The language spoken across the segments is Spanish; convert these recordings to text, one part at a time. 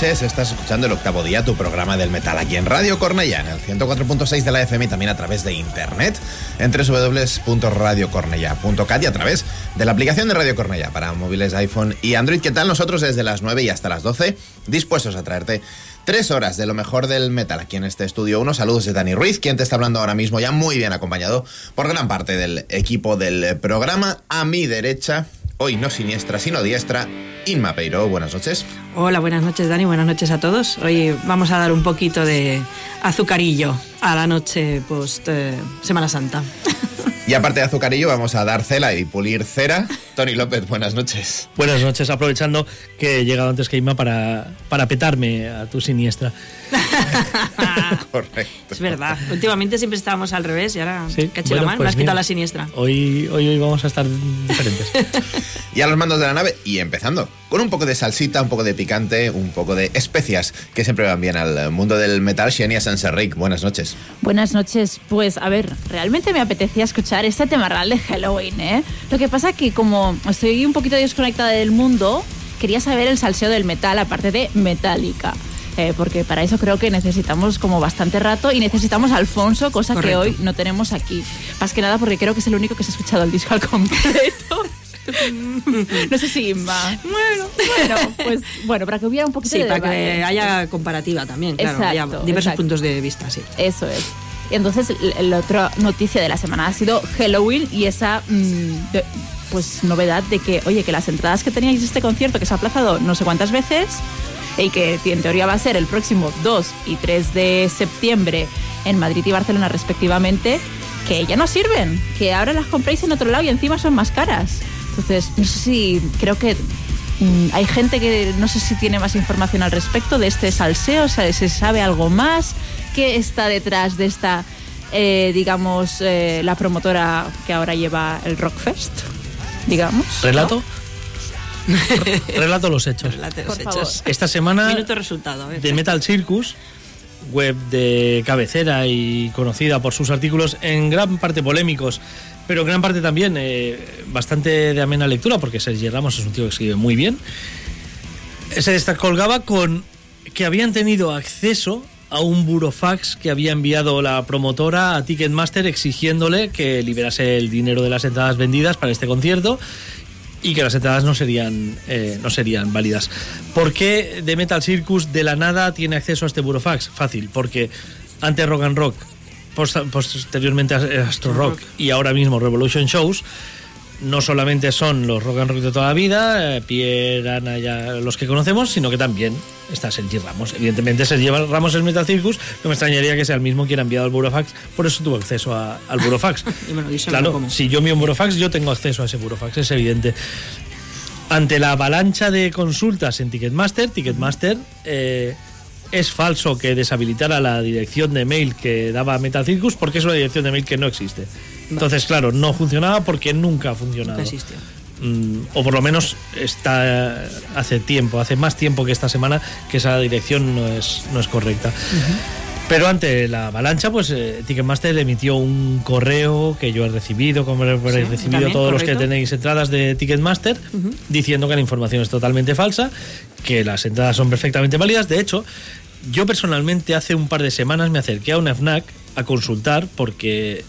Noches. Estás escuchando el octavo día, tu programa del metal aquí en Radio Cornella, en el 104.6 de la FM y también a través de internet en www.radiocornella.cat y a través de la aplicación de Radio Cornella para móviles iPhone y Android. ¿Qué tal? Nosotros desde las 9 y hasta las 12 dispuestos a traerte tres horas de lo mejor del metal aquí en este estudio. Unos saludos de Dani Ruiz, quien te está hablando ahora mismo, ya muy bien acompañado por gran parte del equipo del programa. A mi derecha, hoy no siniestra, sino diestra, Inma Peiro. Buenas noches. Hola, buenas noches Dani, buenas noches a todos. Hoy vamos a dar un poquito de azucarillo a la noche post eh, Semana Santa. Y aparte de azucarillo, vamos a dar cela y pulir cera. Tony López, buenas noches. Buenas noches, aprovechando que he llegado antes que Inma para, para petarme a tu siniestra. Correcto. Es verdad, últimamente siempre estábamos al revés y ahora Sí, cachero bueno, mal, pues me has quitado mira. la siniestra. Hoy, hoy, hoy vamos a estar diferentes. Y a los mandos de la nave, y empezando, con un poco de salsita, un poco de picante, un poco de especias, que siempre van bien al mundo del metal. Xenia Sanserric, buenas noches. Buenas noches. Pues a ver, realmente me apetecía escuchar este tema real de Halloween, ¿eh? Lo que pasa que como estoy un poquito desconectada del mundo, quería saber el salseo del metal aparte de Metallica. Eh, porque para eso creo que necesitamos como bastante rato y necesitamos a Alfonso, cosa que Correcto. hoy no tenemos aquí. Más que nada porque creo que es el único que se ha escuchado el disco al completo. no sé si Inma. Bueno, bueno, pues bueno, para que hubiera un poquito Sí, de para que haya comparativa también, claro, Exacto, haya diversos exacto. puntos de vista, sí. Eso es. Y entonces la otra noticia de la semana ha sido Halloween y esa mm, de- pues novedad de que, oye, que las entradas que teníais de este concierto que se ha aplazado no sé cuántas veces y que en teoría va a ser el próximo 2 y 3 de septiembre en Madrid y Barcelona respectivamente, que ya no sirven, que ahora las compráis en otro lado y encima son más caras. Entonces, no sé si creo que mm, hay gente que no sé si tiene más información al respecto de este salseo, se sabe algo más, qué está detrás de esta, eh, digamos, eh, la promotora que ahora lleva el Rockfest, digamos. ¿no? ¿Relato? Relato los hechos. Por favor. hechos. Esta semana Minuto resultado, de Metal Circus, web de cabecera y conocida por sus artículos en gran parte polémicos, pero en gran parte también eh, bastante de amena lectura, porque Sergi Ramos es un tío que escribe muy bien. Se descolgaba con que habían tenido acceso a un burofax que había enviado la promotora a Ticketmaster exigiéndole que liberase el dinero de las entradas vendidas para este concierto y que las entradas no serían, eh, no serían válidas. ¿Por qué The Metal Circus de la nada tiene acceso a este burofax? Fácil, porque antes Rock and Rock, post- posteriormente Astro Rock y ahora mismo Revolution Shows, no solamente son los rock and rock de toda la vida, eh, Pierre, Ana, ya los que conocemos, sino que también está Sergi Ramos. Evidentemente, Sergi Ramos es Metal Circus, no me extrañaría que sea el mismo quien ha enviado el burofax, por eso tuvo acceso a- al burofax. Bueno, claro, si yo envío un burofax, yo tengo acceso a ese burofax, es evidente. Ante la avalancha de consultas en Ticketmaster, Ticketmaster eh, es falso que deshabilitara la dirección de mail que daba Metal Circus porque es una dirección de mail que no existe. Entonces, claro, no funcionaba porque nunca ha funcionado. Nunca existió. Mm, o por lo menos está hace tiempo, hace más tiempo que esta semana que esa dirección no es, no es correcta. Pero ante la avalancha, pues eh, Ticketmaster emitió un correo que yo he recibido, como Sí, recibido todos los que tenéis entradas de Ticketmaster, diciendo que la información es totalmente falsa, que las entradas son perfectamente válidas. De hecho, yo personalmente hace un par de semanas me acerqué a una FNAC a consultar porque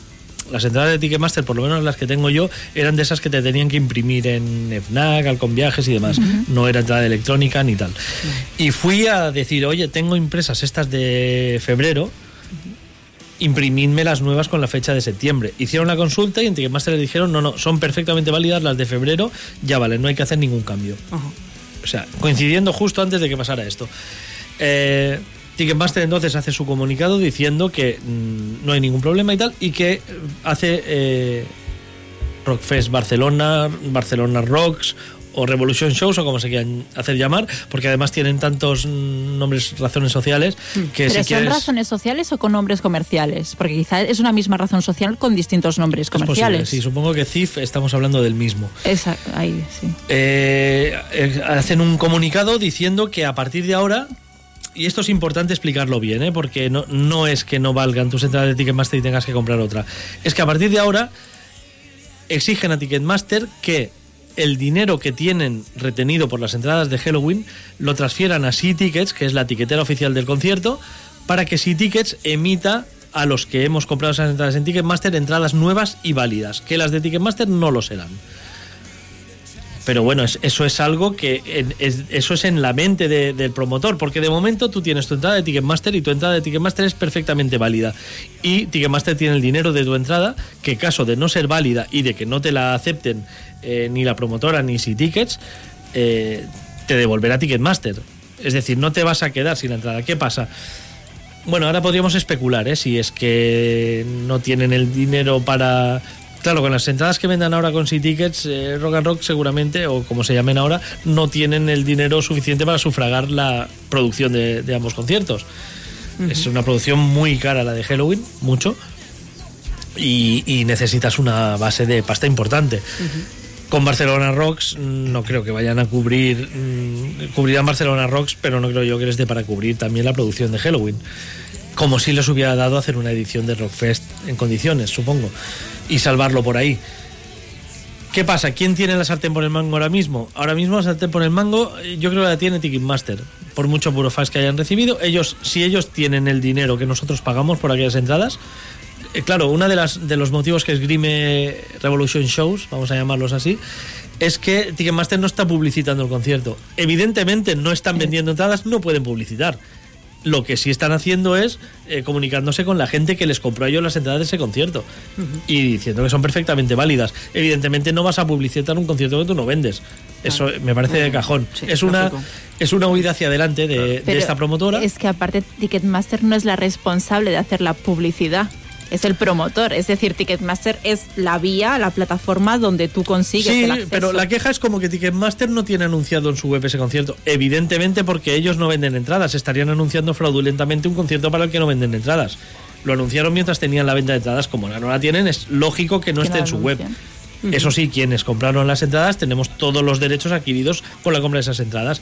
las entradas de Ticketmaster, por lo menos las que tengo yo, eran de esas que te tenían que imprimir en FNAC, Alcon Viajes y demás. No era entrada electrónica ni tal. Y fui a decir, oye, tengo impresas estas de febrero, imprimidme las nuevas con la fecha de septiembre. Hicieron la consulta y en Ticketmaster le dijeron, no, no, son perfectamente válidas las de febrero, ya vale, no hay que hacer ningún cambio. O sea, coincidiendo justo antes de que pasara esto. Eh, Ticketmaster entonces hace su comunicado diciendo que mm, no hay ningún problema y tal, y que eh, hace eh, Rockfest Barcelona, Barcelona Rocks o Revolution Shows o como se quieran hacer llamar, porque además tienen tantos nombres, razones sociales que ¿Pero si son quieres... razones sociales o con nombres comerciales? Porque quizá es una misma razón social con distintos nombres comerciales. sí, supongo que CIF estamos hablando del mismo. Esa- ahí, sí. Eh, eh, hacen un comunicado diciendo que a partir de ahora, y esto es importante explicarlo bien, ¿eh? porque no, no es que no valgan tus entradas de Ticketmaster y tengas que comprar otra, es que a partir de ahora exigen a Ticketmaster que el dinero que tienen retenido por las entradas de Halloween lo transfieran a Sea Tickets, que es la tiquetera oficial del concierto, para que Sea Tickets emita a los que hemos comprado esas entradas en Ticketmaster entradas nuevas y válidas, que las de Ticketmaster no lo serán. Pero bueno, es- eso es algo que en- es- eso es en la mente de- del promotor, porque de momento tú tienes tu entrada de Ticketmaster y tu entrada de Ticketmaster es perfectamente válida. Y Ticketmaster tiene el dinero de tu entrada, que caso de no ser válida y de que no te la acepten eh, ni la promotora ni si Tickets, eh, te devolverá Ticketmaster. Es decir, no te vas a quedar sin la entrada. ¿Qué pasa? Bueno, ahora podríamos especular, ¿eh? Si es que no tienen el dinero para... Claro, con las entradas que vendan ahora con Sea Tickets, eh, Rock and Rock seguramente, o como se llamen ahora, no tienen el dinero suficiente para sufragar la producción de, de ambos conciertos. Es una producción muy cara la de Halloween, mucho, y, y necesitas una base de pasta importante. Con Barcelona Rocks mm, no creo que vayan a cubrir, mm, cubrirán Barcelona Rocks, pero no creo yo que les dé para cubrir también la producción de Halloween. Como si les hubiera dado hacer una edición de Rockfest en condiciones, supongo, y salvarlo por ahí. ¿Qué pasa? ¿Quién tiene la sartén por el mango ahora mismo? Ahora mismo la sartén por el mango eh, yo creo que la tiene Ticketmaster. Por mucho burofax que hayan recibido, ellos, si ellos tienen el dinero que nosotros pagamos por aquellas entradas, eh, claro, uno de, las, de los motivos que esgrime Revolution Shows, vamos a llamarlos así, es que Ticketmaster no está publicitando el concierto. Evidentemente no están vendiendo entradas, no pueden publicitar. Lo que sí están haciendo es eh, comunicándose con la gente que les compró a ellos las entradas de ese concierto y diciendo que son perfectamente válidas. Evidentemente no vas a publicitar un concierto que tú no vendes. Eso me parece de cajón. Sí, es una lógico. es una huida hacia adelante de, esta promotora. Es que aparte Ticketmaster no es la responsable de hacer la publicidad. Es el promotor, es decir, Ticketmaster es la vía, la plataforma donde tú consigues Sí, el acceso. pero la queja es como que Ticketmaster no tiene anunciado en su web ese concierto. Evidentemente porque ellos no venden entradas. Estarían anunciando fraudulentamente un concierto para el que no venden entradas. Lo anunciaron mientras tenían la venta de entradas. Como no la tienen, es lógico que no Que esté en su web. Eso sí, quienes compraron las entradas tenemos todos los derechos adquiridos con la compra de esas entradas.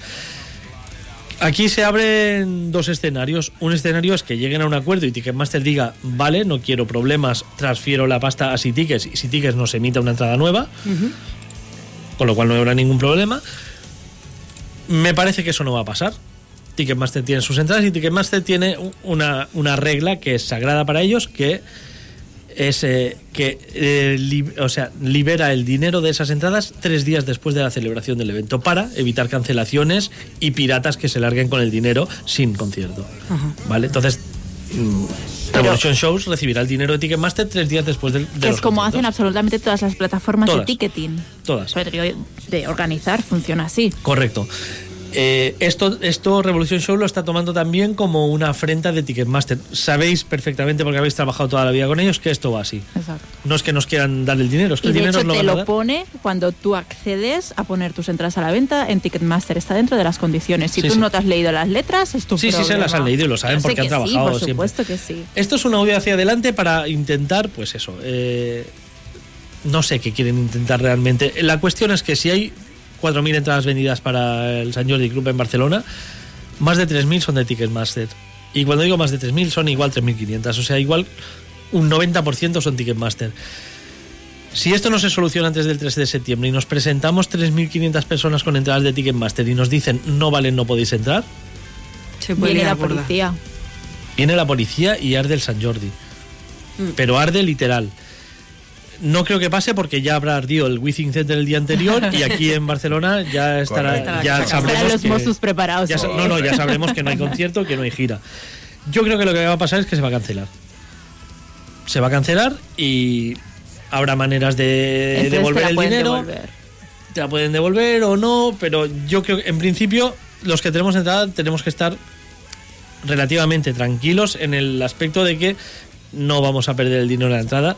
Aquí se abren dos escenarios. Un escenario es que lleguen a un acuerdo y Ticketmaster diga, vale, no quiero problemas, transfiero la pasta a Tickets y Tickets nos emita una entrada nueva, con lo cual no habrá ningún problema. Me parece que eso no va a pasar. Ticketmaster tiene sus entradas y Ticketmaster tiene una, una regla que es sagrada para ellos, que es eh, que eh, li- o sea, libera el dinero de esas entradas tres días después de la celebración del evento para evitar cancelaciones y piratas que se larguen con el dinero sin concierto. ¿Vale? Entonces, mm, Revolution Shows recibirá el dinero de Ticketmaster tres días después del de Que es los como hacen absolutamente todas las plataformas Todas. de ticketing. Todas. De organizar, funciona así. Correcto. Eh, esto, esto Revolution Show lo está tomando también como una afrenta de Ticketmaster. Sabéis perfectamente, porque habéis trabajado toda la vida con ellos, que esto va así. Exacto. No es que nos quieran dar el dinero, es que Y el de dinero hecho lo te lo pone cuando tú accedes a poner tus entradas a la venta en Ticketmaster. Está dentro de las condiciones. Si Sí, tú sí. no te has leído las letras, es tu Sí, sí, se las han leído y lo saben porque han sí, trabajado por siempre. supuesto que sí. Esto es una huida hacia adelante para intentar, pues eso, eh, no sé qué quieren intentar realmente. La cuestión es que si hay 4.000 entradas vendidas para el San Jordi Club en Barcelona, más de 3.000 son de Ticketmaster. Y cuando digo más de 3.000 son igual 3.500, o sea, igual un 90% son Ticketmaster. Si esto no se soluciona antes del 3 de septiembre y nos presentamos 3.500 personas con entradas de Ticketmaster y nos dicen no valen, no podéis entrar, Se puede Viene la policía. Viene la policía y arde el San Jordi. Pero arde literal. No creo que pase porque ya habrá ardido el Withing Center el día anterior y aquí en Barcelona ya estará, ya Estarán sabremos los preparados. ya no, no, ya sabremos que no hay concierto, que no hay gira. Yo creo que lo que va a pasar es que se va a cancelar. Se va a cancelar y habrá maneras de Entonces devolver el dinero devolver. te la pueden devolver o no, pero yo creo que en principio los que tenemos entrada tenemos que estar relativamente tranquilos en el aspecto de que no vamos a perder el dinero en la entrada,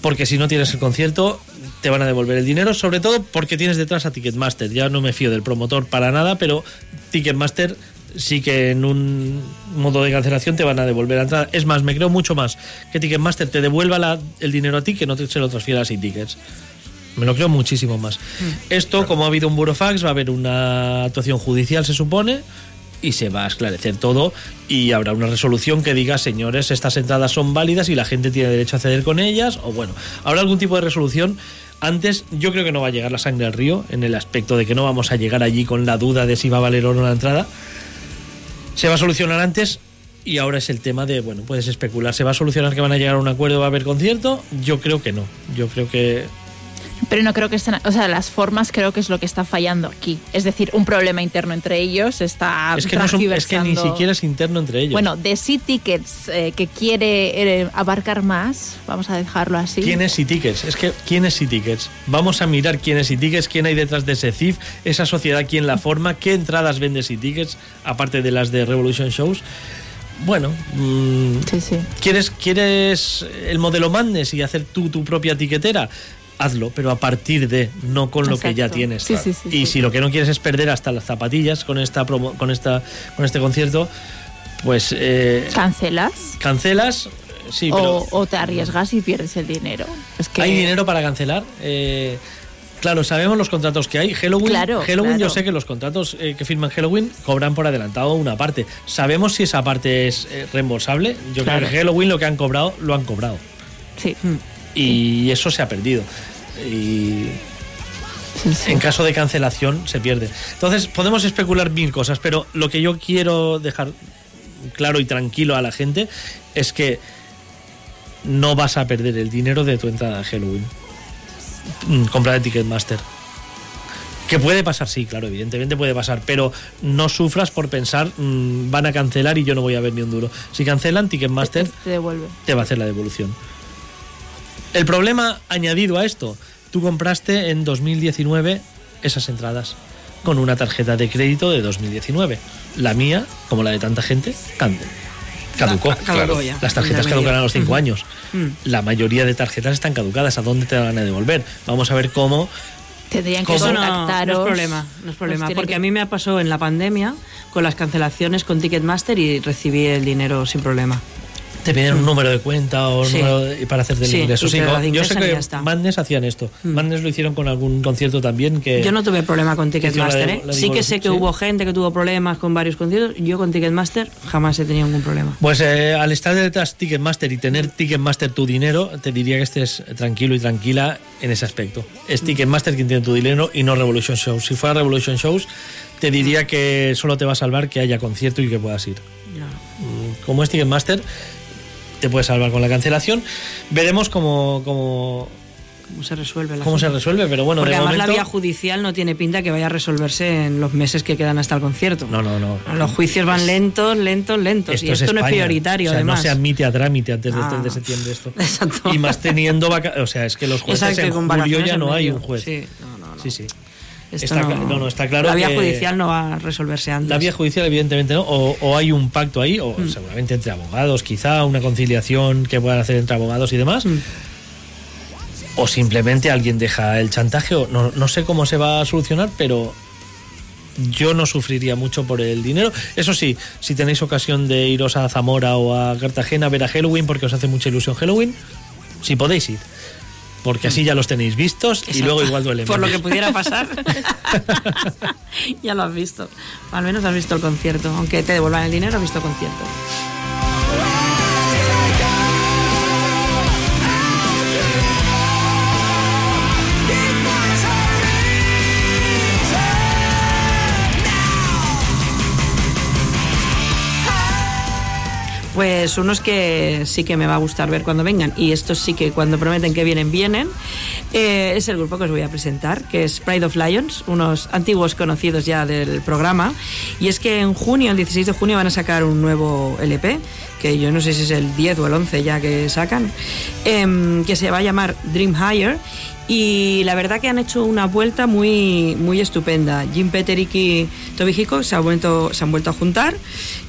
porque si no tienes el concierto te van a devolver el dinero, sobre todo porque tienes detrás a Ticketmaster. Ya no me fío del promotor para nada, pero Ticketmaster sí que en un modo de cancelación te van a devolver la entrada. Es más, me creo mucho más que Ticketmaster te devuelva la- el dinero a ti que no te, se lo transfiera a Sin Tickets. Me lo creo muchísimo más. Esto, como ha habido un burofax, va a haber una actuación judicial, se supone, y se va a esclarecer todo y habrá una resolución que diga, señores, estas entradas son válidas y la gente tiene derecho a acceder con ellas, o bueno, habrá algún tipo de resolución Antes, yo creo que no va a llegar la sangre al río, en el aspecto de que no vamos a llegar allí con la duda de si va a valer o no la entrada. Se va a solucionar antes y ahora es el tema de, bueno, puedes especular, ¿se va a solucionar que van a llegar a un acuerdo, va a haber concierto? Yo creo que no. Yo creo que Pero no creo que estén. O sea, las formas creo que es lo que está fallando aquí. Es decir, un problema interno entre ellos está. es que, no son- es que ni siquiera es interno entre ellos. Bueno, de Sea Tickets, eh, que quiere eh, abarcar más, vamos a dejarlo así. ¿Quién es Tickets? Es que, ¿quién es Tickets? Vamos a mirar quién es Tickets, quién hay detrás de ese CIF, esa sociedad, quién la forma, qué entradas vende Tickets, aparte de las de Revolution Shows. Bueno, mm, Sí, sí. ¿quieres, ¿quieres el modelo Madness y hacer tú tu propia tiquetera? Hazlo, pero a partir de, no con lo que ya tienes. Sí, sí, sí, y si lo que no quieres es perder hasta las zapatillas con esta promo- con esta con este concierto, pues eh, ¿Cancelas? cancelas. Sí, pero o, o te arriesgas y pierdes el dinero. Es que ¿Hay dinero para cancelar? Eh, claro, sabemos los contratos que hay. Halloween, Claro, Halloween yo sé que los contratos eh, que firman Halloween cobran por adelantado una parte. ¿Sabemos si esa parte es eh, reembolsable? Yo Claro. creo que Halloween lo que han cobrado, lo han cobrado. Sí, Y eso se ha perdido. Y sí, sí. en caso de cancelación se pierde. Entonces podemos especular mil cosas, pero lo que yo quiero dejar claro y tranquilo a la gente es que no vas a perder el dinero de tu entrada a Halloween. Mm, Compra de Ticketmaster. Que puede pasar, sí, claro, evidentemente puede pasar, pero no sufras por pensar mm, van a cancelar y yo no voy a ver ni un duro. Si cancelan, Ticketmaster Te, te devuelve. te va a hacer la devolución. El problema añadido a esto, tú compraste en 2019 esas entradas con una tarjeta de crédito de 2019. La mía, como la de tanta gente, caducó. Ca- caducó ya. Las tarjetas Ya me caducan a los 5 años. Mm. La mayoría de tarjetas están caducadas. ¿A dónde te van a devolver? Vamos a ver cómo Tendrían que Eso no, contactaros. no es problema, no es problema. porque que- a mí me pasó en la pandemia con las cancelaciones con Ticketmaster y recibí el dinero sin problema. Te piden un número de cuenta o un Mm. Sí. número de- para hacerte el Sí, ingreso. Sí, lo yo sé que. Madness hacían esto. Mm. Madness lo hicieron con algún concierto también que... Yo no tuve problema con Ticketmaster, ¿eh? Sí que sé que hubo gente que tuvo problemas con varios conciertos. Yo con Ticketmaster jamás he tenido ningún problema. Pues eh, al estar detrás Ticketmaster y tener Ticketmaster tu dinero, te diría que estés tranquilo y tranquila en ese aspecto. Es Ticketmaster quien tiene tu dinero y no Revolution Shows. Si fuera Revolution Shows, te diría que solo te va a salvar que haya concierto y que puedas ir. Mm, Como es Ticketmaster, te puede salvar con la cancelación. Veremos cómo, cómo, ¿Cómo se resuelve la cómo se cosa? resuelve, pero bueno, Porque de además momento... la vía judicial no tiene pinta que vaya a resolverse en los meses que quedan hasta el concierto. No, no, no. Los juicios van lentos, lentos, lentos. y esto no es prioritario, O sea, además. no se admite a trámite antes del Ah. 3 de septiembre esto. Exacto. Y más teniendo vaca- O sea, es que los jueces Exacto, en con julio ya no hay un juez. Sí, no, no, no. Sí, sí. Esto Está cla- no, no, está claro La vía que- judicial no va a resolverse antes. La vía judicial, evidentemente, no. O, o hay un pacto ahí, o Mm. seguramente entre abogados, quizá una conciliación que puedan hacer entre abogados y demás. Mm. O simplemente alguien deja el chantaje, o no, no sé cómo se va a solucionar, pero yo no sufriría mucho por el dinero. Eso sí, si tenéis ocasión de iros a Zamora o a Cartagena a ver a Halloween, porque os hace mucha ilusión Halloween, si podéis ir. Porque así ya los tenéis vistos y luego igual duele Por lo que pudiera pasar. ya lo has visto. Al menos has visto el concierto. Aunque te devuelvan el dinero, has visto el concierto. Pues unos que sí que me va a gustar ver cuando vengan, y estos sí que cuando prometen que vienen, vienen, eh, es el grupo que os voy a presentar, que es Pride of Lions, unos antiguos conocidos ya del programa. Y es que en junio, el 16 de junio, van a sacar un nuevo LP, que yo no sé si es el 10 o el 11 ya que sacan, em, que se va a llamar Dream Higher. Y la verdad que han hecho una vuelta muy, muy estupenda. Jim Peterick y Toby se han vuelto, se han vuelto a juntar.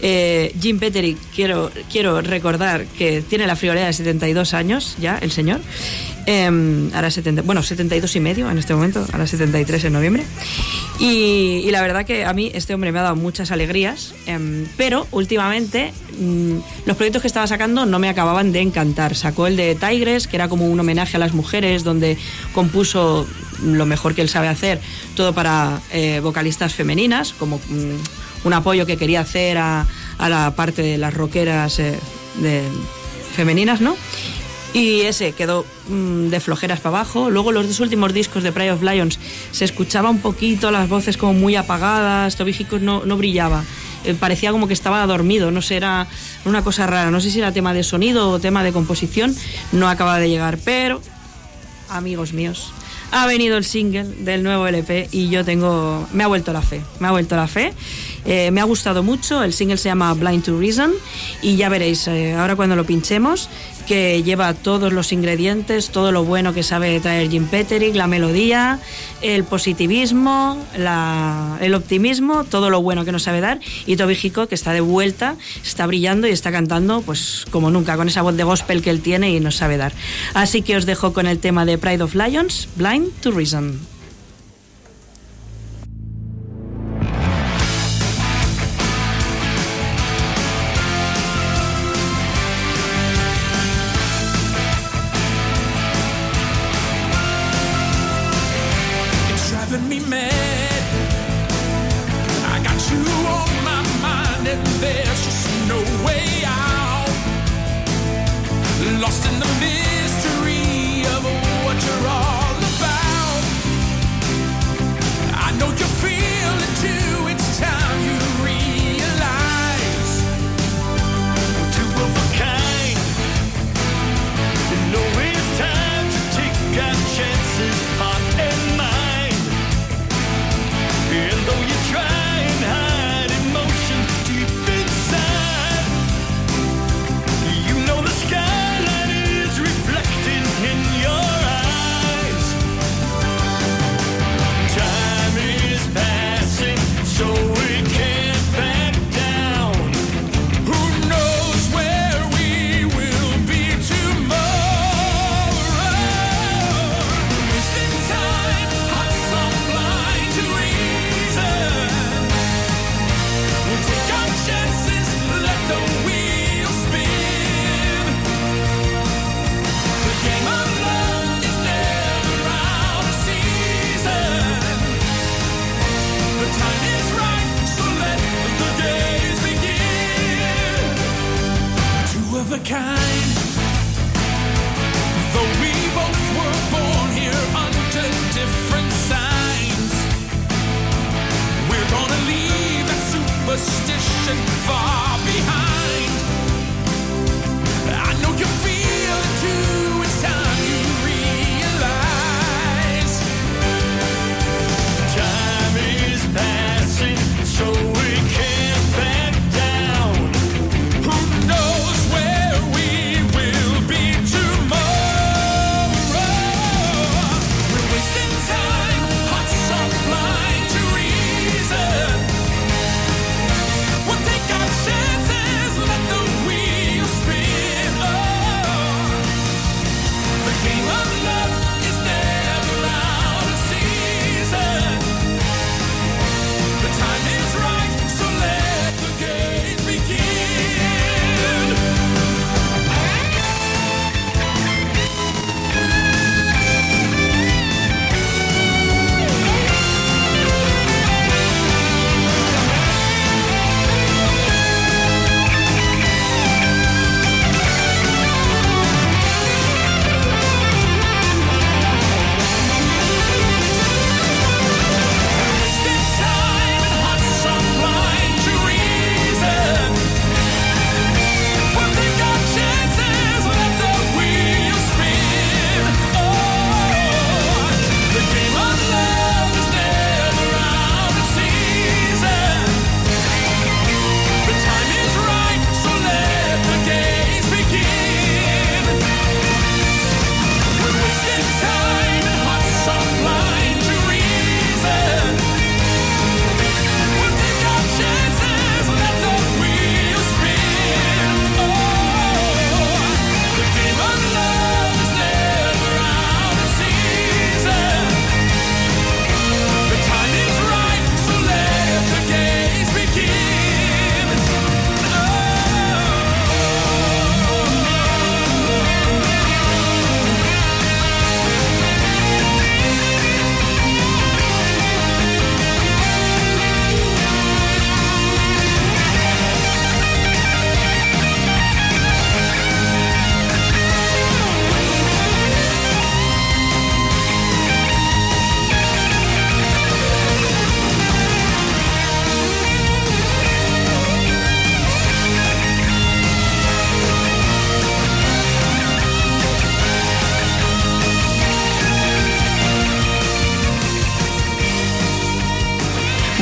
Eh, Jim Peterick, quiero, quiero recordar que tiene la friolera de 72 años ya, el señor. Eh, ahora 70, bueno, 72 y medio en este momento, ahora 73 en noviembre. Y, la verdad que a mí este hombre me ha dado muchas alegrías, em, pero últimamente mm, los proyectos que estaba sacando no me acababan de encantar. Sacó el de Tigres, que era como un homenaje a las mujeres, donde compuso lo mejor que él sabe hacer, todo para eh, vocalistas femeninas, como mm, un apoyo que quería hacer a, a la parte de las rockeras eh, femeninas, ¿no? Y ese quedó mm, de flojeras para abajo. Luego los dos últimos discos de Pride of Lions se escuchaba un poquito las voces como muy apagadas, Toby Hicks no, no brillaba. Eh, parecía como que estaba dormido, no sé, era una cosa rara. No sé si era tema de sonido o tema de composición, no acaba de llegar, pero amigos míos, ha venido el single del nuevo LP y yo tengo, me ha vuelto la fe, me ha vuelto la fe. Eh, me ha gustado mucho, el single se llama Blind to Reason y ya veréis, eh, ahora cuando lo pinchemos, que lleva todos los ingredientes, todo lo bueno que sabe traer Jim Petterick, la melodía, el positivismo, el optimismo, todo lo bueno que nos sabe dar y Toby que está de vuelta, está brillando y está cantando pues como nunca, con esa voz de gospel que él tiene y nos sabe dar. Así que os dejo con el tema de Pride of Lions, Blind to Reason.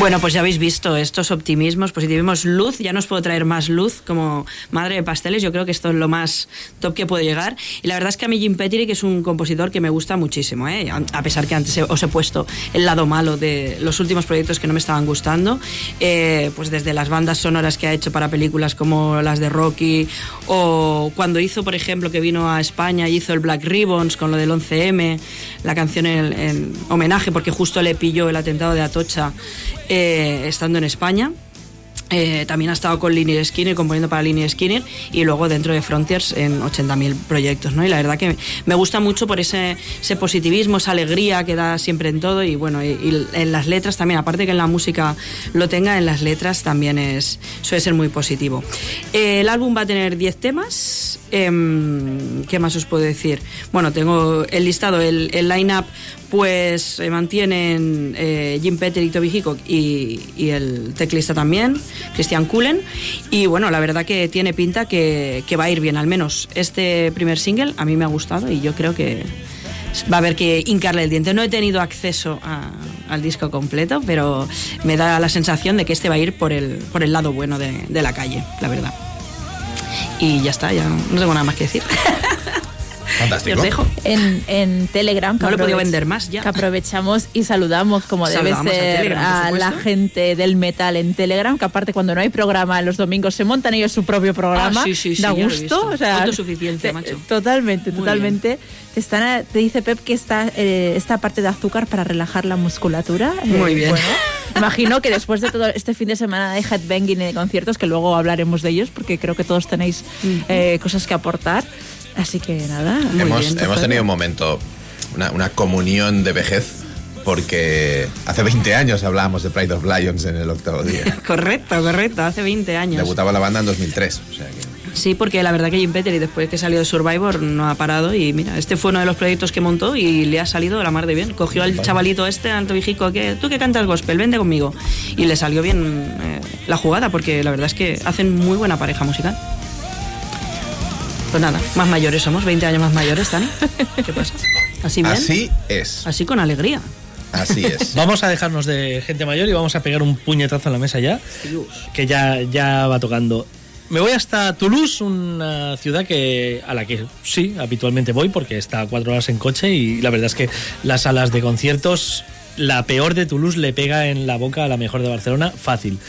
Bueno, pues ya habéis visto estos optimismos, positivismos, luz. Ya no os puedo traer más luz como madre de pasteles. Yo creo que esto es lo más top que puedo llegar. Y la verdad es que a mí Jim Petty, es un compositor que me gusta muchísimo, ¿eh? a pesar que antes os he puesto el lado malo de los últimos proyectos que no me estaban gustando. Eh, pues desde las bandas sonoras que ha hecho para películas como las de Rocky o cuando hizo, por ejemplo, que vino a España y hizo el Black Ribbons con lo del 11M, la canción en, en homenaje porque justo le pilló el atentado de Atocha eh, estando en España. Eh, también ha estado con Linear Skinner, componiendo para Linear Skinner, y luego dentro de Frontiers en 80.000 proyectos, ¿no? Y la verdad que me gusta mucho por ese, ese positivismo, esa alegría que da siempre en todo, y bueno, y, en las letras también, aparte que en la música lo tenga, en las letras también es, suele ser muy positivo. Eh, el álbum va a tener 10 temas, em, ¿qué más os puedo decir? Bueno, tengo el listado, el, el line-up pues se mantienen eh, Jim Peter y Toby Hickok y, el teclista también, Christian Cullen. Y bueno, la verdad que tiene pinta que, que va a ir bien, al menos este primer single a mí me ha gustado y yo creo que va a haber que hincarle el diente. No he tenido acceso al disco completo, pero me da la sensación de que este va a ir por el, por el lado bueno de, de la calle, la verdad. Y ya está, ya no tengo nada más que decir. Fantástico. Os dejo. En, en Telegram. que No lo aprove- vender más ya. Que aprovechamos y saludamos, como Saludamos a debe ser, Telegram, por a, la gente del metal en Telegram, que aparte cuando no hay programa los domingos se montan ellos su propio programa. Ah, sí, sí, sí, da gusto. O sea, Autosuficiente, te- macho. Totalmente, Muy totalmente. Te, están a- te dice Pep que está eh, esta parte de azúcar para relajar la musculatura. Eh, Muy bien. bueno, imagino que después de todo este fin de semana de headbanging y de conciertos, que luego hablaremos de ellos, porque creo que todos tenéis eh, cosas que aportar. Así que nada. muy hemos, bien, hemos tenido un momento, una, una comunión de vejez, porque hace 20 años hablábamos de Pride of Lions en el octavo día. Correcto, correcto, hace 20 años. Debutaba la banda en 2003. O sea que Sí, porque la verdad que Jim Petty después que salió de Survivor no ha parado y mira, este fue uno de los proyectos que montó y le ha salido la mar de bien. Cogió al chavalito este, al tobijico, que tú que cantas gospel, vente conmigo. Y le salió bien eh, la jugada porque la verdad es que hacen muy buena pareja musical. Pues nada, más mayores somos, 20 años más mayores, Dani. ¿Qué pasa? Así bien. así es. Así con alegría. Así es. Vamos a dejarnos de gente mayor y vamos a pegar un puñetazo en la mesa ya, que ya, ya va tocando. Me voy hasta Toulouse, una ciudad que a la que sí, habitualmente voy porque está a cuatro horas en coche y la verdad es que las salas de conciertos, la peor de Toulouse le pega en la boca a la mejor de Barcelona, fácil.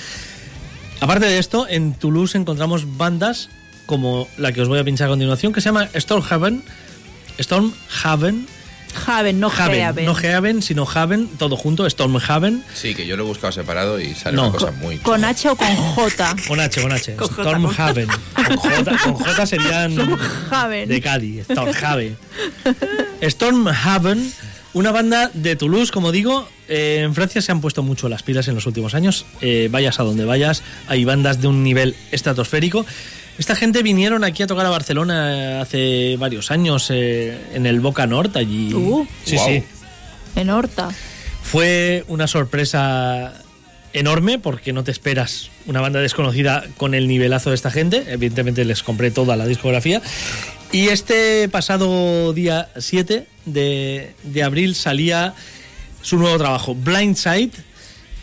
Aparte de esto, en Toulouse encontramos bandas como la que os voy a pinchar a continuación, que se llama Stormhaven. Stormhaven. Haven, no Haven, Haven. no Haven, sino Haven, todo junto, Stormhaven. Sí, que yo lo he buscado separado y sale No. una cosa muy. ¿Con H o con J? Con H, con H. Con J, Stormhaven. Con J, con J serían Haven. de Cádiz. Stormhaven. Stormhaven, una banda de Toulouse, como digo. eh, en Francia se han puesto mucho las pilas en los últimos años. Eh, vayas a donde vayas, hay bandas de un nivel estratosférico. Esta gente vinieron aquí a tocar a Barcelona hace varios años eh, en el Boca Norte allí. Uh. sí, sí. En Horta. Fue una sorpresa enorme porque no te esperas una banda desconocida con el nivelazo de esta gente. Evidentemente les compré toda la discografía. Y este pasado día 7 de, de abril salía su nuevo trabajo, Blindside.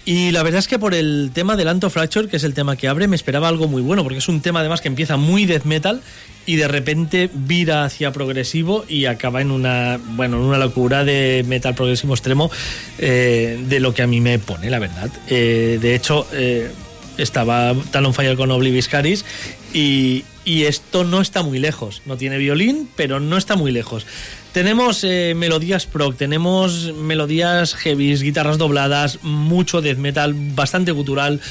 Y la verdad es que por el tema del Anto Fracture, que es el tema que abre, me esperaba algo muy bueno, porque es un tema además que empieza muy death metal y de repente vira hacia progresivo y acaba en una, bueno, en una locura de metal progresivo extremo eh, de lo que a mí me pone, la verdad. Eh, de hecho, eh, estaba Talon Fire con Oblivious Caris y, y esto no está muy lejos. No tiene violín, pero no está muy lejos. Tenemos eh, melodías prog, tenemos melodías heavy, guitarras dobladas, mucho death metal, bastante gutural,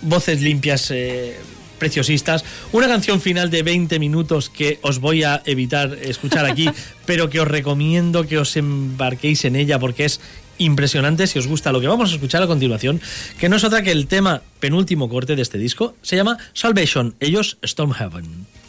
voces limpias, eh, preciosistas. Una canción final de 20 minutos que os voy a evitar escuchar aquí, pero que os recomiendo que os embarquéis en ella porque es impresionante si os gusta lo que vamos a escuchar a continuación, que no es otra que el tema penúltimo corte de este disco, se llama Salvation, ellos Stormhaven. Thank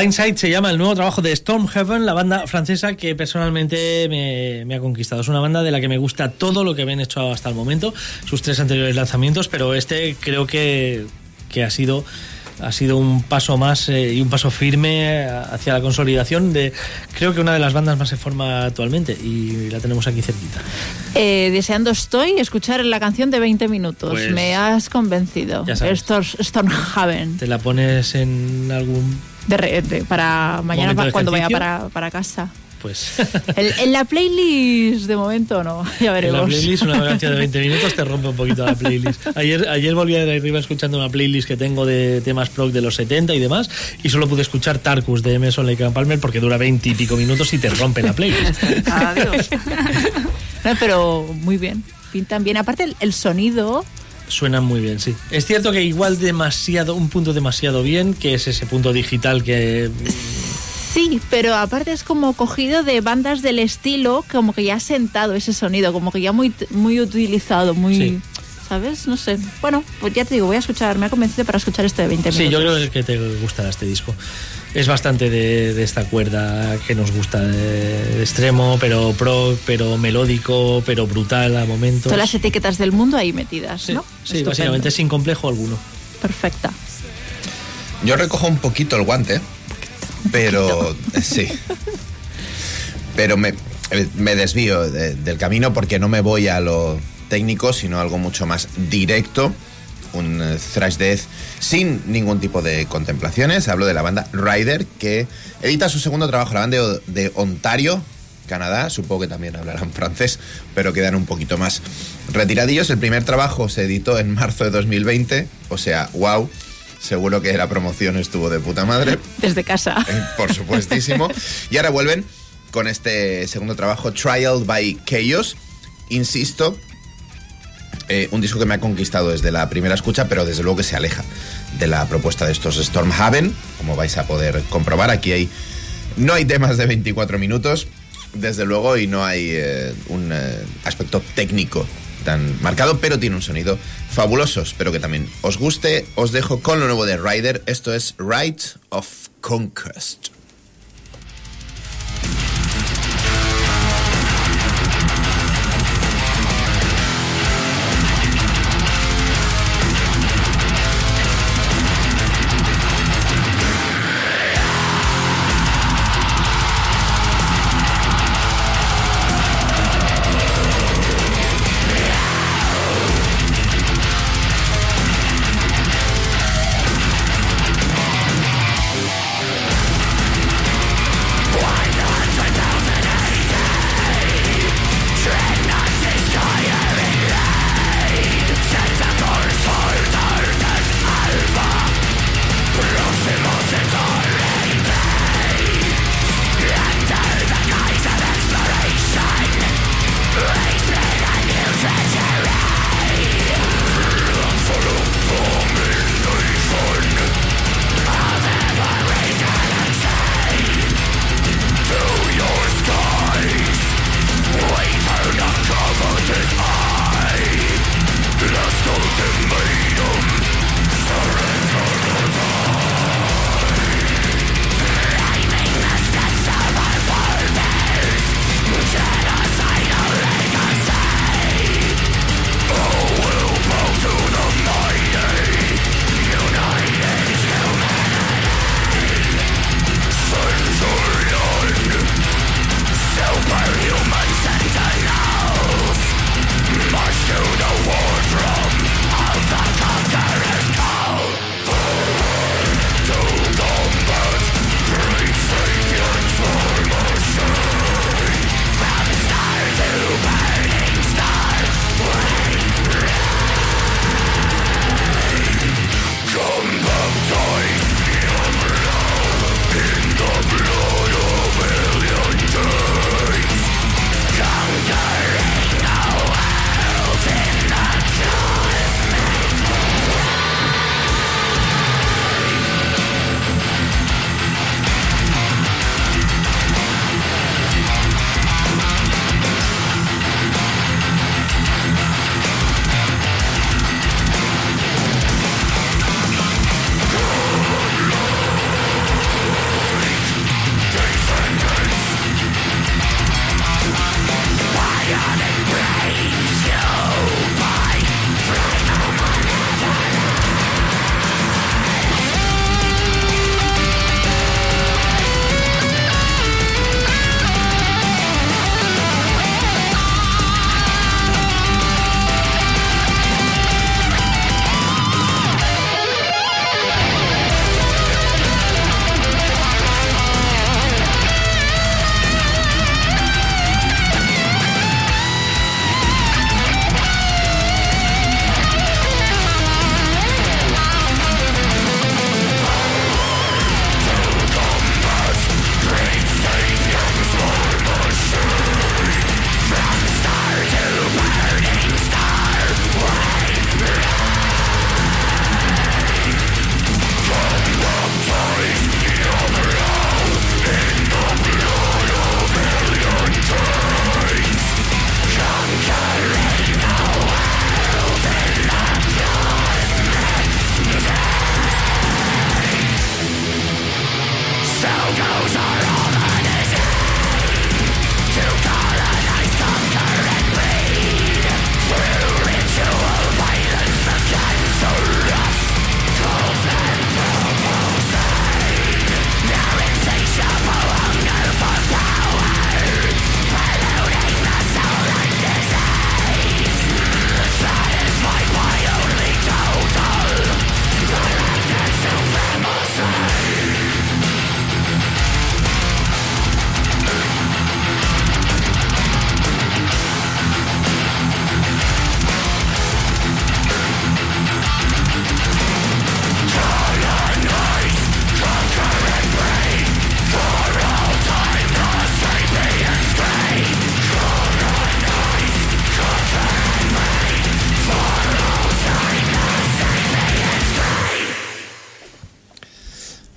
Blindside se llama el nuevo trabajo de Stormhaven, la banda francesa que personalmente me, me, ha conquistado. Es una banda de la que me gusta todo lo que habían hecho hasta el momento, sus tres anteriores lanzamientos, pero este creo que, que ha sido ha sido un paso más eh, y un paso firme hacia la consolidación de creo que una de las bandas más en forma actualmente y la tenemos aquí cerquita. Eh, deseando estoy escuchar la canción de 20 minutos. Pues, Me has convencido. Stormhaven. Te la pones en algún De re- de- para mañana cuando vaya para, para casa. pues El- en la playlist de momento no, ya en la veremos. playlist una canción de 20 minutos te rompe un poquito la playlist. Ayer, ayer volví de arriba escuchando una playlist que tengo de temas prog de los 70 y demás y solo pude escuchar Tarkus de Emerson Lake and Palmer porque dura 20 y pico minutos y te rompe la playlist. Adiós. No, pero muy bien, pintan bien. Aparte el, el sonido, Suenan muy bien, sí. Es cierto que igual demasiado, un punto demasiado bien, que es ese punto digital que sí, pero aparte es como cogido de bandas del estilo, como que ya ha sentado ese sonido, como que ya muy, muy utilizado, muy... Sí. ¿Sabes? No sé. Bueno, pues ya te digo, voy a escuchar, me ha convencido para escuchar este de 20 Sí, minutos. yo creo que te gustará este disco. Es bastante de, de esta cuerda que nos gusta, de, de extremo, pero pro, pero melódico, pero brutal a momentos. Todas las etiquetas del mundo ahí metidas, Sí, ¿no? sí Estupendo. básicamente sin complejo alguno. Perfecta. Yo recojo un poquito el guante, pero sí. Pero me, me desvío de- del camino porque no me voy a lo técnico, sino algo mucho más directo. Un eh, thrash death sin ningún tipo de contemplaciones. Hablo de la banda Rider, que edita su segundo trabajo, la banda de, de Ontario, Canadá. Supongo que también hablarán francés, pero quedan un poquito más retiradillos. El primer trabajo se editó en marzo de 2020, o sea, wow. Seguro que la promoción estuvo de puta madre. Desde casa. Eh, por supuestísimo. Y ahora vuelven con este segundo trabajo, Trial by Chaos. Insisto, eh, un disco que me ha conquistado desde la primera escucha, pero desde luego que se aleja de la propuesta de estos Stormhaven, como vais a poder comprobar. Aquí hay no hay temas de 24 minutos, desde luego, y no hay eh, un eh, aspecto técnico tan marcado, pero tiene un sonido fabuloso. Espero que también os guste. Os dejo con lo nuevo de Rider. Esto es Right of Conquest.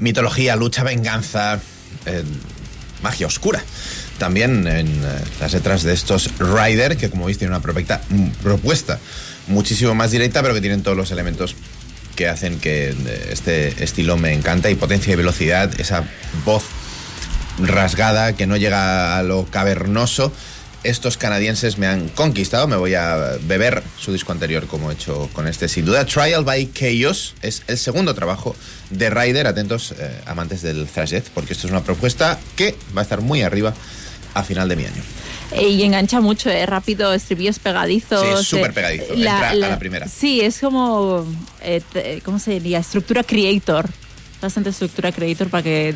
Mitología, lucha, venganza, eh, magia oscura. También en eh, las letras de estos Rider, que como veis tiene una propuesta, mm, propuesta muchísimo más directa, pero que tienen todos los elementos que hacen que eh, este estilo me encanta y potencia y velocidad, esa voz rasgada que no llega a lo cavernoso. Estos canadienses me han conquistado, me voy a beber su disco anterior como he hecho con este sin duda. Trial by Chaos es el segundo trabajo de Ryder, atentos eh, amantes del thrash death, porque esto es una propuesta que va a estar muy arriba a final de mi año. Eh, Y engancha mucho, es rápido, estribillos pegadizos. Sí, es súper eh, pegadizo, entra a la primera. Sí, es como, eh, ¿cómo se diría? Estructura creator. Bastante estructura creator para que,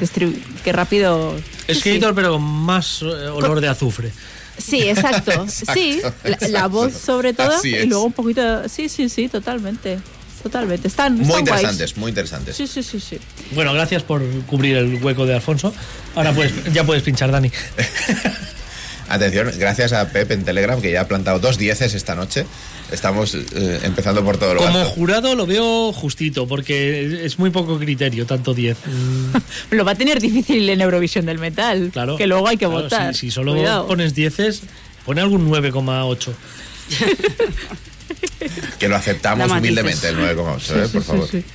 que rápido... Es Sí, Creator, pero con más eh, olor de azufre. Sí, exacto. Exacto, sí, la, la voz sobre todo Así y es. luego un poquito... Sí, sí, sí, totalmente. Totalmente. Están, Muy están guays. interesantes, muy interesantes. Sí, sí, sí, sí. Bueno, gracias por cubrir el hueco de Alfonso. Ahora pues ya puedes pinchar, Dani. Atención, gracias a Pep en Telegram que ya ha plantado dos dieces esta noche. Estamos eh, empezando por todo lo Como alto. jurado lo veo justito, porque es muy poco criterio, tanto 10. Mm, Lo va a tener difícil en Eurovisión del Metal. Claro. Que luego hay que Claro, votar. Si, si solo Cuidado. pones 10, pone algún 9,8. Que lo aceptamos humildemente, el 9,8, ¿eh? por favor. Sí, sí.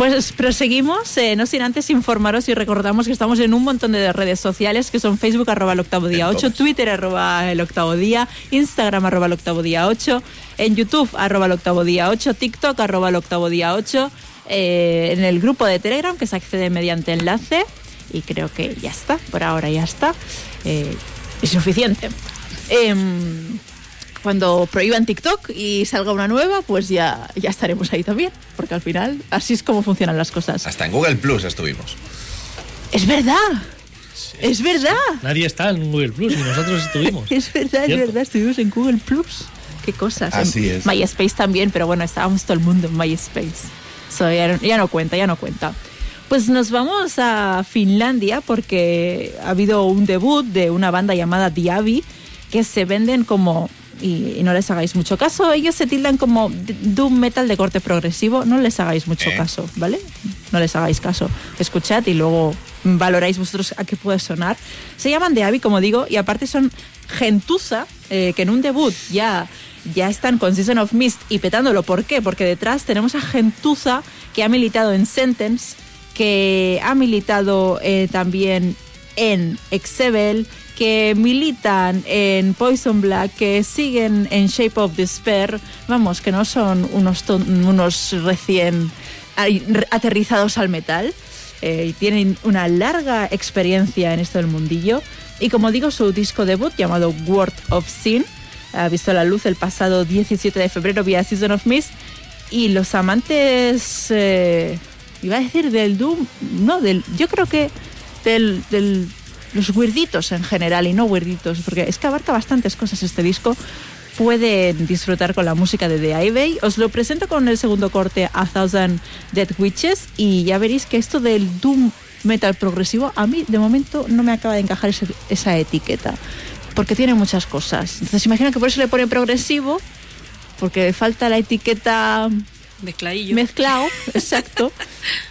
Pues proseguimos, eh, no sin antes informaros y recordamos que estamos en un montón de redes sociales que son Facebook arroba el octavo día En 8, todas. Twitter arroba el octavo día, Instagram arroba el octavo día 8, en YouTube arroba el octavo día 8, TikTok arroba el octavo día 8, eh, en el grupo de Telegram que se accede mediante enlace y creo que ya está, por ahora ya está, eh, es suficiente. Cuando prohíban TikTok y salga una nueva, pues ya, ya estaremos ahí también. Porque al final, así es como funcionan las cosas. Hasta en Google Plus estuvimos. ¡Es verdad! ¡Es verdad! Nadie está en Google Plus y nosotros estuvimos. Es verdad, es ¿Cierto? verdad. Estuvimos en Google Plus. ¡Qué cosas! Así En es. MySpace también, pero bueno, estábamos todo el mundo en MySpace. So, ya, no- ya no cuenta, ya no cuenta. Pues nos vamos a Finlandia porque ha habido un debut de una banda llamada Diaby que se venden como, y, y no les hagáis mucho caso, ellos se tildan como doom metal de corte progresivo, no les hagáis mucho ¿Eh? caso, ¿vale? No les hagáis caso. Escuchad y luego valoráis vosotros a qué puede sonar. Se llaman Diaby, como digo, y aparte son gentuza, eh, que en un debut ya ya están con Season of Mist y petándolo. ¿Por qué? Porque detrás tenemos a Gentuza que ha militado en Sentence, que ha militado eh, también en Exebel, que militan en Poison Black, que siguen en Shape of Despair. Vamos, que no son unos, unos recién aterrizados al metal. eh, tienen una larga experiencia en esto del mundillo. Y como digo, su disco debut llamado Word of Sin ha visto la luz el pasado 17 de febrero vía Season of Mist. Y los amantes, eh, iba a decir del Doom, no, del, yo creo que del, del- los weirditos en general y no weirditos, porque es que abarca bastantes cosas este disco. Pueden disfrutar con la música de The Ivy. Os lo presento con el segundo corte, A Thousand Dead Witches, y ya veréis que esto del Doom metal progresivo a mí de momento no me acaba de encajar ese- esa etiqueta, porque tiene muchas cosas. Entonces imagino que por eso le pone progresivo, porque falta la etiqueta Mezcladillo. mezclado, exacto.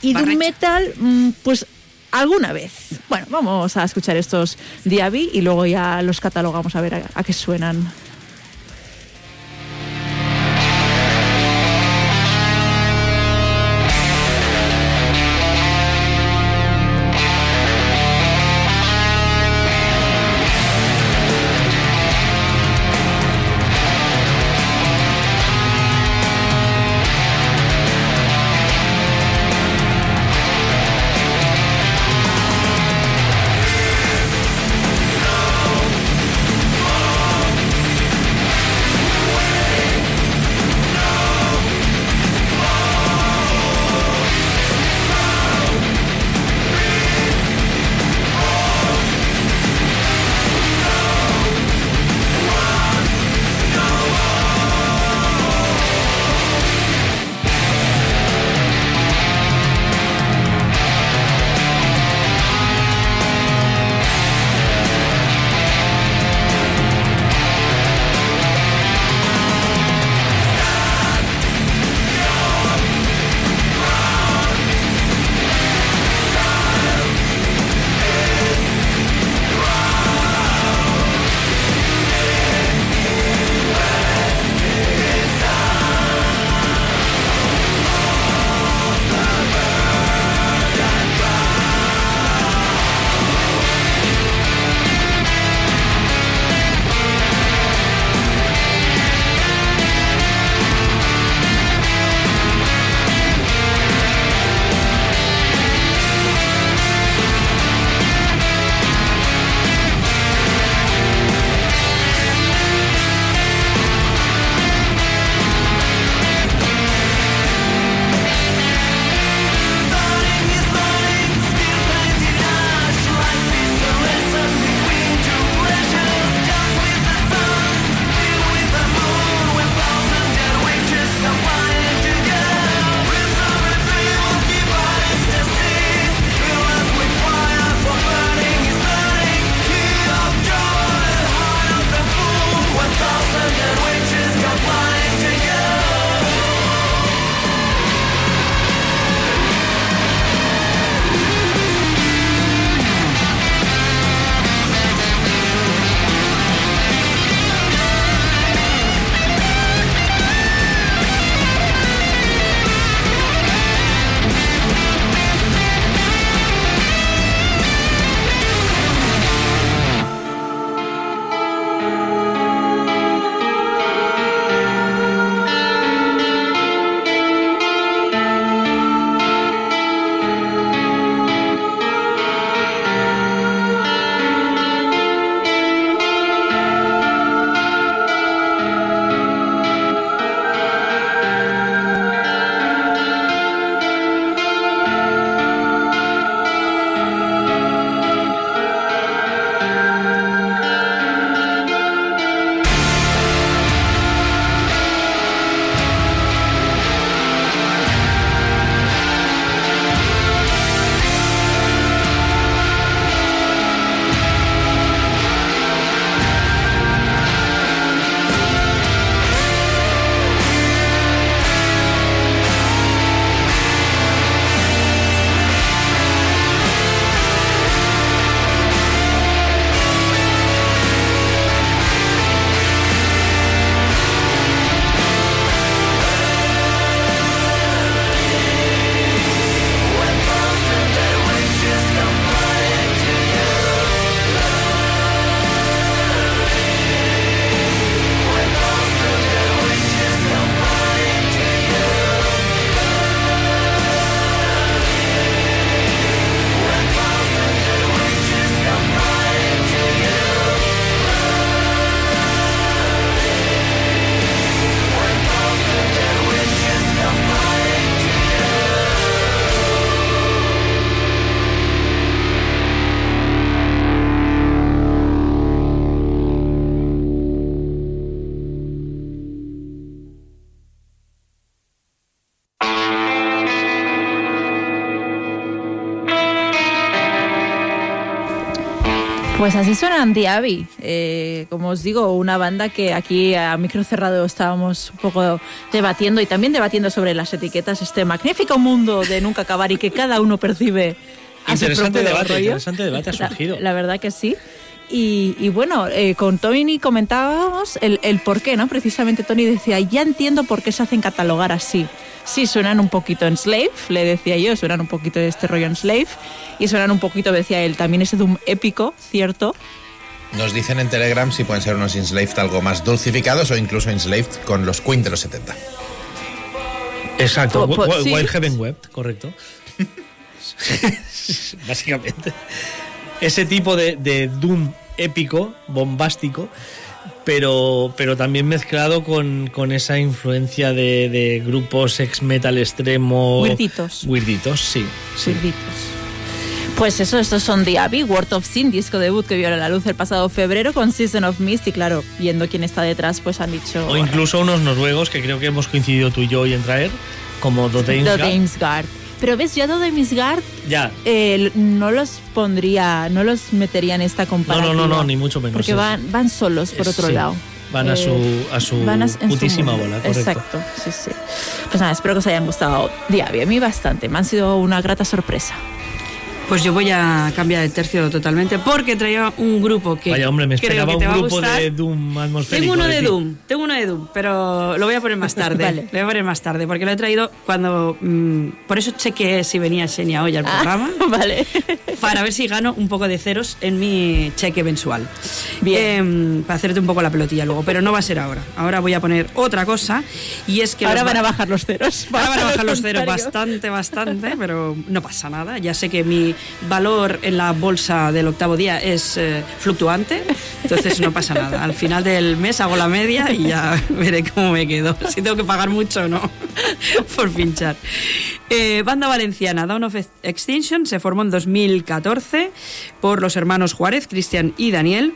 Y Barrecha. metal, mm, pues alguna vez. Bueno, vamos a escuchar estos Diaby y luego ya los catalogamos a ver a, a qué suenan. Así suenan Diaby. Eh, como os digo, una banda que aquí a micro cerrado estábamos un poco debatiendo y también debatiendo sobre las etiquetas, este magnífico mundo de nunca acabar y que cada uno percibe a Interesante debate, rollo. interesante debate ha La- surgido. La, verdad que sí. Y, y bueno, eh, con Tony comentábamos el, el por qué, ¿no? Precisamente Tony decía, ya entiendo por qué se hacen catalogar así. Sí, suenan un poquito en Slave, le decía yo, suenan un poquito de este rollo en Slave. Y suenan un poquito, decía él, también ese Doom épico, ¿cierto? Nos dicen en Telegram si pueden ser unos Enslaved algo más dulcificados o incluso Enslaved con los Queen de los 70. Exacto, Po- po- Wi- sí. Wild Heaven Web, correcto. Básicamente. Ese tipo de, de Doom épico, bombástico, pero, pero también mezclado con, con esa influencia de, de grupos ex-metal extremo. Weirditos. Weirditos, sí. sí. Sirvitos. Pues eso, estos son The Abbey, Word of Sin, disco debut que vio a la luz el pasado febrero con Season of Mist y claro, viendo quién está detrás, pues han dicho... O incluso unos noruegos que creo que hemos coincidido tú y yo hoy en traer, como Doteinsgard. Dodheimsgard. Pero ves, yo a Dodheimsgard Ya, eh, no los pondría, no los metería en esta no, comparativa. no, no, no, ni mucho menos. Porque van, van solos, por es- otro sí, lado. van a Eh, su- a su van su putísima mundo. bola, correcto. Exacto, sí, sí. Pues nada, espero que os hayan gustado Diaby. A mí bastante, me han sido una grata sorpresa. Pues yo voy a cambiar de tercio totalmente porque traía un grupo que. Vaya hombre, me creo esperaba que te un va a grupo gustar. de Doom atmosférico. Tengo uno de. Doom, tengo uno de Doom, pero lo voy a poner más tarde. Vale. Lo voy a poner más tarde, porque lo he traído cuando. mm, por eso chequeé si venía Xenia hoy al programa. vale. para ver si gano un poco de ceros en mi cheque mensual. Bien. Eh, para hacerte un poco la pelotilla luego, pero no va a ser ahora. Ahora voy a poner otra cosa y es que Ahora van a bajar los ceros. Ahora van a bajar los ceros bastante, bastante, pero no pasa nada. Ya sé que mi valor en la bolsa del octavo día es eh, fluctuante, entonces no pasa nada. Al final del mes hago la media y ya veré cómo me quedo. Si tengo que pagar mucho o no por pinchar. Eh, banda valenciana Dawn of Extinction se formó en 2014 por los hermanos Juárez, Cristian y Daniel.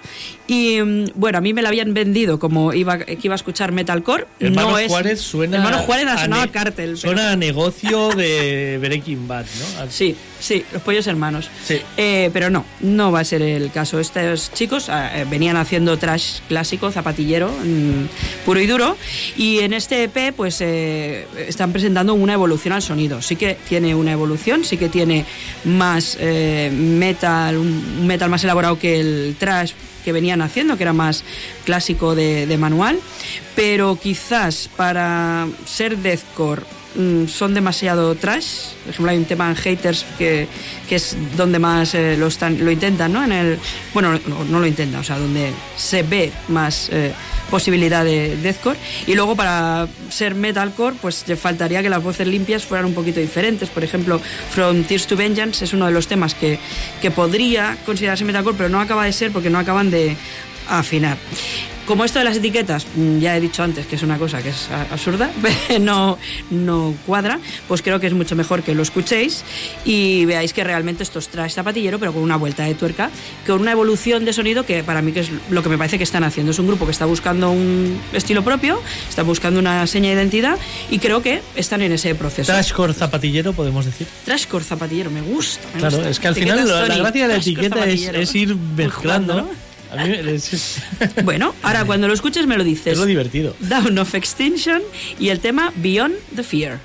Y mm, bueno, a mí me la habían vendido como iba, que iba a escuchar metalcore. Hermano no es, Juárez suena. Hermano Juárez ha a sonado ne- a cártel. pero- Suena a negocio de Breaking Bad, ¿no? A- Sí, sí, los pollos hermanos. Sí. Eh, pero no, no va a ser el caso. Estos chicos eh, venían haciendo trash clásico, zapatillero, mm, puro y duro. Y en este EP, pues eh, están presentando una evolución al sonido. Sí que tiene una evolución, sí que tiene más metal, un metal más elaborado que el trash que venían haciendo, que era más clásico de, de manual, pero quizás para ser deathcore mm, son demasiado trash. Por ejemplo, hay un tema en Haters que, que es donde más eh, lo, están, lo intentan, ¿no? En el, bueno, no, no lo intentan, o sea, donde se ve más eh, posibilidad de deathcore. Y luego para ser metalcore, pues le faltaría que las voces limpias fueran un poquito diferentes. Por ejemplo, From Tears to Vengeance es uno de los temas que, que podría considerarse metalcore, pero no acaba de ser porque no acaban de afinar. Como esto de las etiquetas, mm, ya he dicho antes que es una cosa que es absurda, no, no cuadra, pues creo que es mucho mejor que lo escuchéis y veáis que realmente esto es trash zapatillero, pero con una vuelta de tuerca, con una evolución de sonido que para mí que es lo que me parece que están haciendo. Es un grupo que está buscando un estilo propio, está buscando una seña de identidad y creo que están en ese proceso. Trashcore zapatillero, podemos decir. Trashcore zapatillero, me gusta. me Claro, gusta. es que al final la, gracia de la etiqueta es, ir Muy mezclando. jugando, ¿no? A mí es- Bueno, ahora cuando lo escuches me lo dices. es lo divertido. Down of Extinction y el tema Beyond the Fear.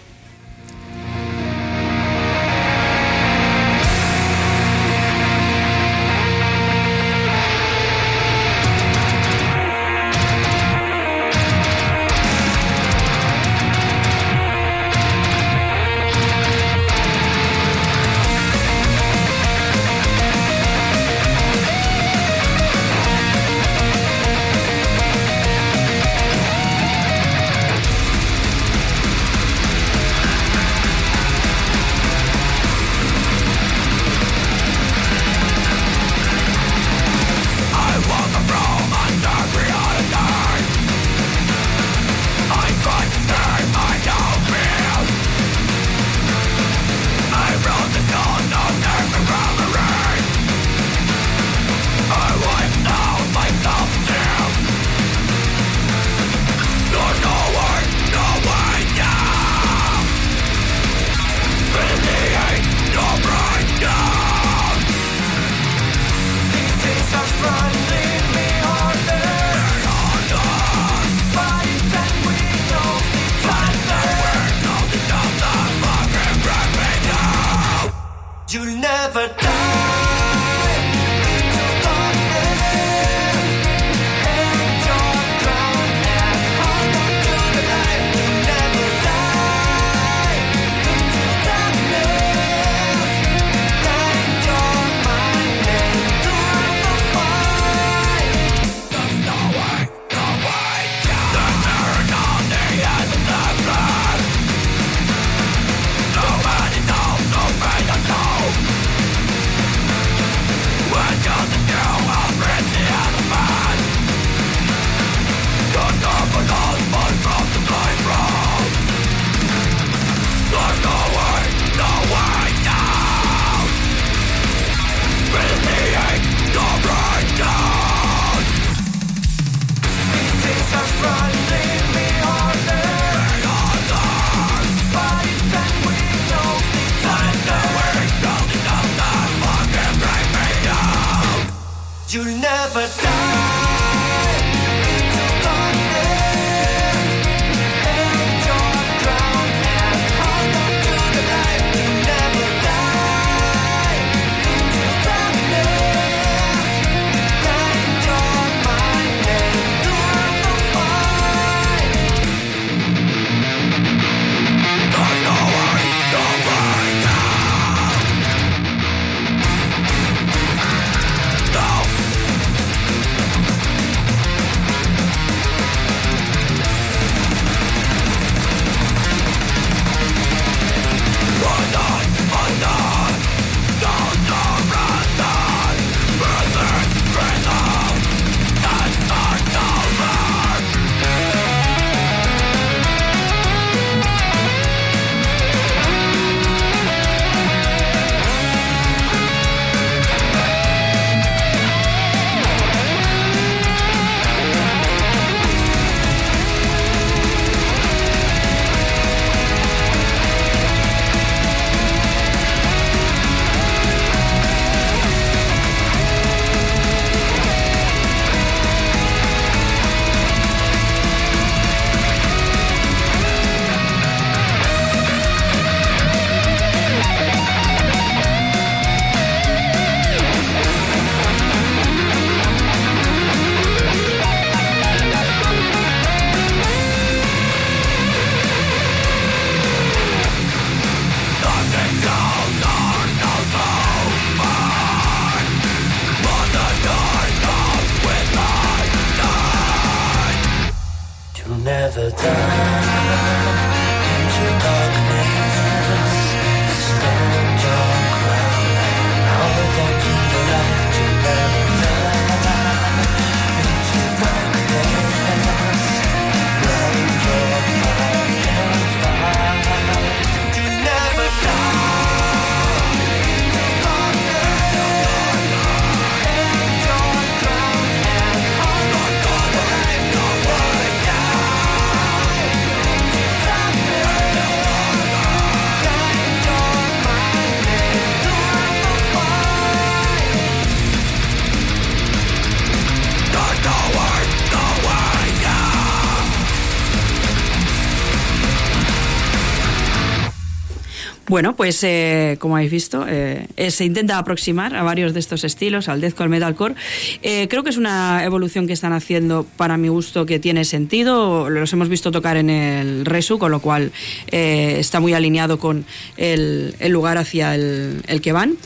Bueno, pues eh, como habéis visto, eh, eh, se intenta aproximar a varios de estos estilos, al deathcore, al metalcore. Eh, creo que es una evolución que están haciendo, para mi gusto, que tiene sentido. Los hemos visto tocar en el Resu, con lo cual eh, está muy alineado con el, lugar hacia el que van.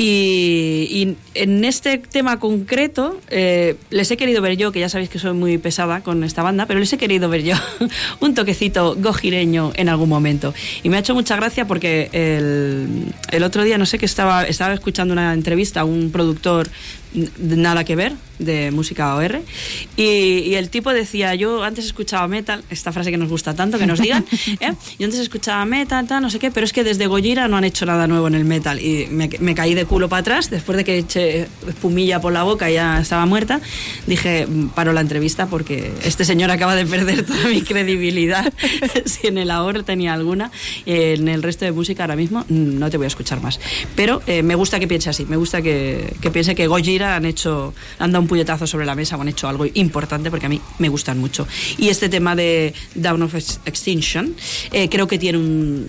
Y, y en este tema concreto, eh, les he querido ver yo, que ya sabéis que soy muy pesada con esta banda, pero les he querido ver yo un toquecito gojireño en algún momento. Y me ha hecho mucha gracia porque el, el otro día, no sé qué estaba, estaba escuchando una entrevista a un productor nada que ver de música OR y, y el tipo decía yo antes escuchaba metal esta frase que nos gusta tanto que nos digan ¿eh? yo antes escuchaba metal tal no sé qué pero es que desde Gojira no han hecho nada nuevo en el metal. Y me, me caí de culo para atrás después de que eché espumilla por la boca y ya estaba muerta dije "Mm, paro la entrevista porque este señor acaba de perder toda mi credibilidad. Si en el ahorro tenía alguna en el resto de música ahora mismo mm, no te voy a escuchar más. Pero eh, me gusta que piense así me gusta que, que piense que Gojira han hecho han dado un puñetazo sobre la mesa o han hecho algo importante porque a mí me gustan mucho y este tema de Down of Ex- Extinction eh, creo que tiene un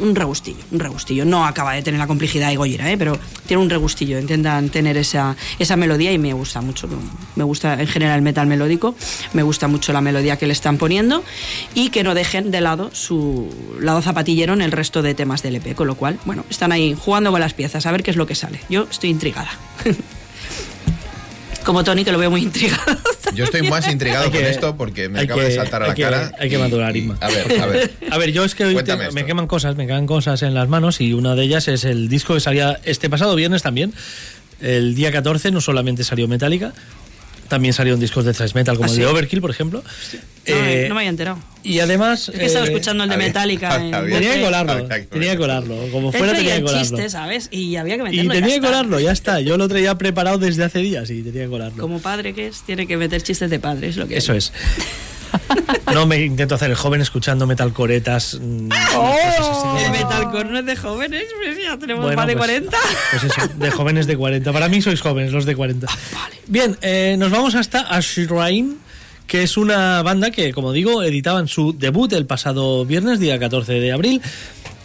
un regustillo, un regustillo. No acaba de tener la complejidad de Gojira, ¿eh? pero tiene un regustillo. Intentan tener esa, esa melodía y me gusta mucho. Me gusta en general el metal melódico, me gusta mucho la melodía que le están poniendo y que no dejen de lado su lado zapatillero en el resto de temas del EP, con lo cual, bueno, están ahí jugando con las piezas, a ver qué es lo que sale. Yo estoy intrigada. Como Tony, que lo veo muy intrigado. Yo estoy más intrigado Hay que- con esto porque me acaba que- de saltar a la que- cara. hay que y- madurar, y- Inma. A ver, a ver. A ver, yo es que hoy te- me queman cosas, me quedan cosas en las manos y una de ellas es el disco que salía este pasado viernes también. El día 14 no solamente salió Metallica, también salieron discos de thrash metal como ¿Ah, el sí? de Overkill, por ejemplo. No, Eh, no me había enterado. y además... Es que estaba eh, escuchando el de había- Metallica. en había- Tenía que colarlo, tenía que colarlo. Como fuera tenía que colarlo. chiste, ¿sabes? Y había que Y meterlo. ya tenía que colarlo, ya está. Yo lo traía preparado desde hace días y tenía que colarlo. Como padre que es, tiene que meter chistes de padre, es lo que Eso es. No me intento hacer el joven escuchando metalcoretas. mm, así. El metalcore no es de jóvenes, pues ya tenemos Bueno, más de pues- 40. Pues eso, de jóvenes de 40. Para mí sois jóvenes, los de 40. Bien, eh, nos vamos hasta Ashrain, que es una banda que, como digo, editaban su debut el pasado viernes, día 14 de abril.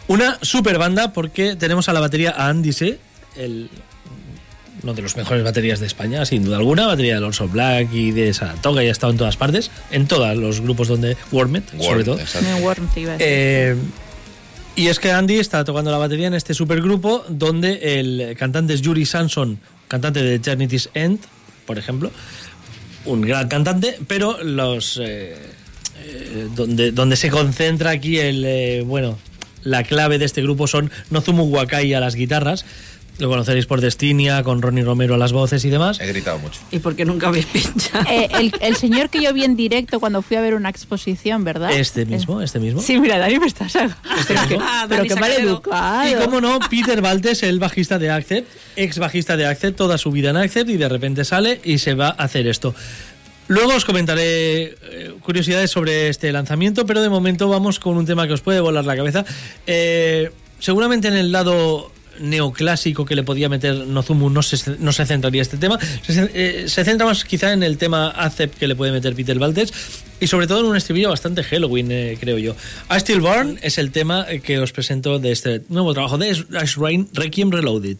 Una super banda porque tenemos a la batería a Andy C., el, uno de los mejores baterías de España, sin duda alguna. Batería de Alonso Black y de Saratoga, y ha estado en todas partes, en todos los grupos donde. Wormet, sobre todo. Eh, y es que Andy está tocando la batería en este supergrupo donde el cantante es Yuri Sanson, cantante de Eternity's End, por ejemplo, un gran cantante, pero los eh, eh, donde, donde se concentra aquí el eh, bueno la clave de este grupo son Nozumu Wakai a las guitarras, lo conoceréis por Destinia, con Ronnie Romero a las voces y demás. He gritado mucho. ¿Y por qué nunca habéis pinchado? Eh, el, el señor que yo vi en directo cuando fui a ver una exposición, ¿verdad? Este mismo, este mismo. Sí, mira, Dani me estás... Pero que, Ah, pero que mal educado. Y como no, Peter Valtes, el bajista de Accept, ex bajista de Accept, toda su vida en Accept y de repente sale y se va a hacer esto. Luego os comentaré eh, curiosidades sobre este lanzamiento, pero de momento vamos con un tema que os puede volar la cabeza. Eh, seguramente en el lado neoclásico que le podía meter Nozumu no se, no se centraría este tema. Se, eh, se centra más quizá en el tema Accept que le puede meter Peter Valtes y sobre todo en un estribillo bastante Halloween, eh, creo yo. I Still Burn es el tema eh, que os presento de este nuevo trabajo de Ash Rain, Requiem Reloaded.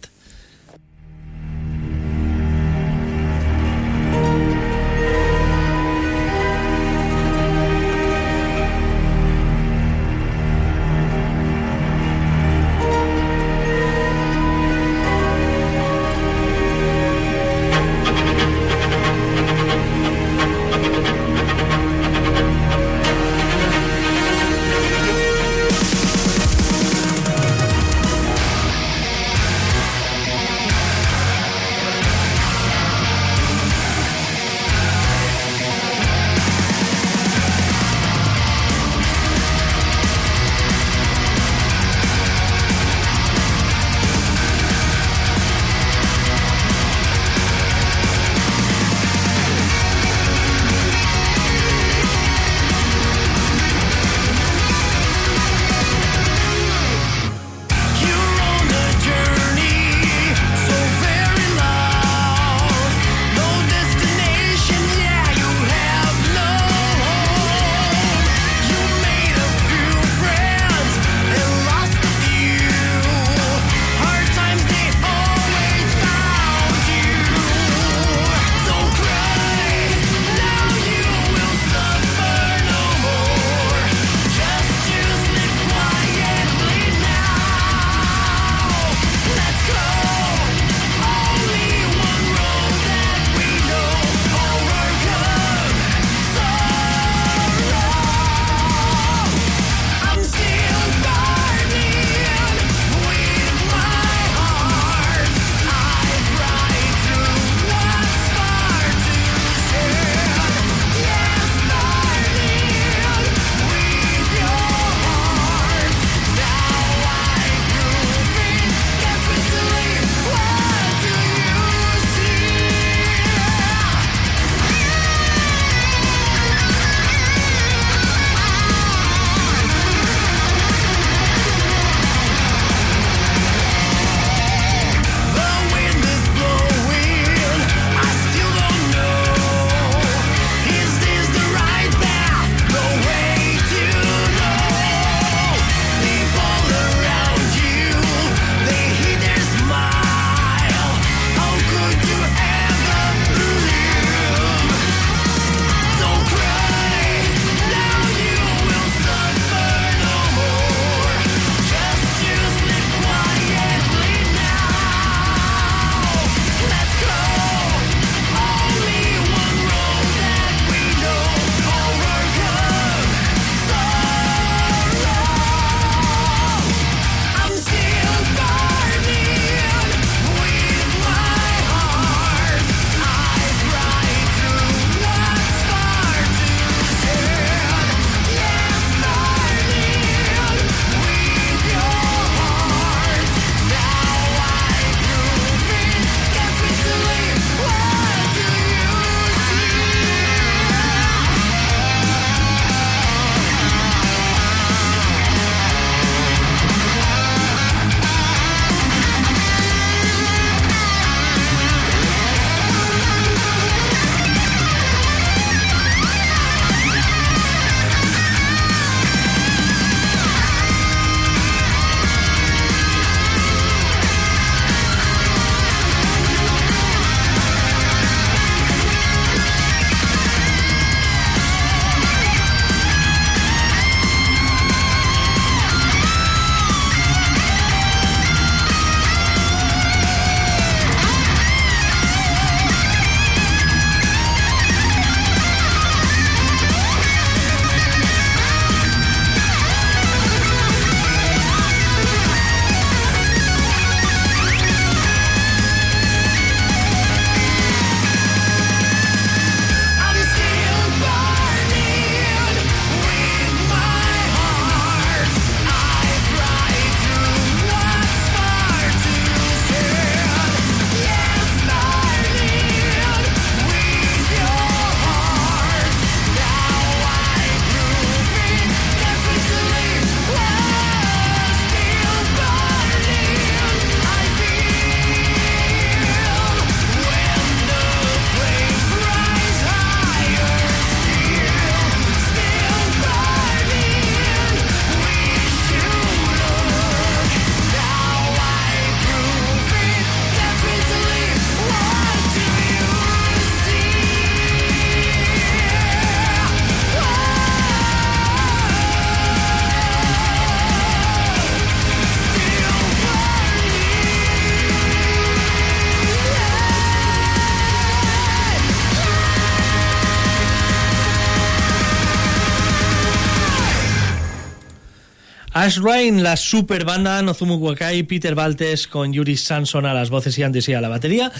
Ash Ryan, la super banda Nozumu Wakai, Peter Baltes con Yuri Sanson a las voces y Andy a la batería.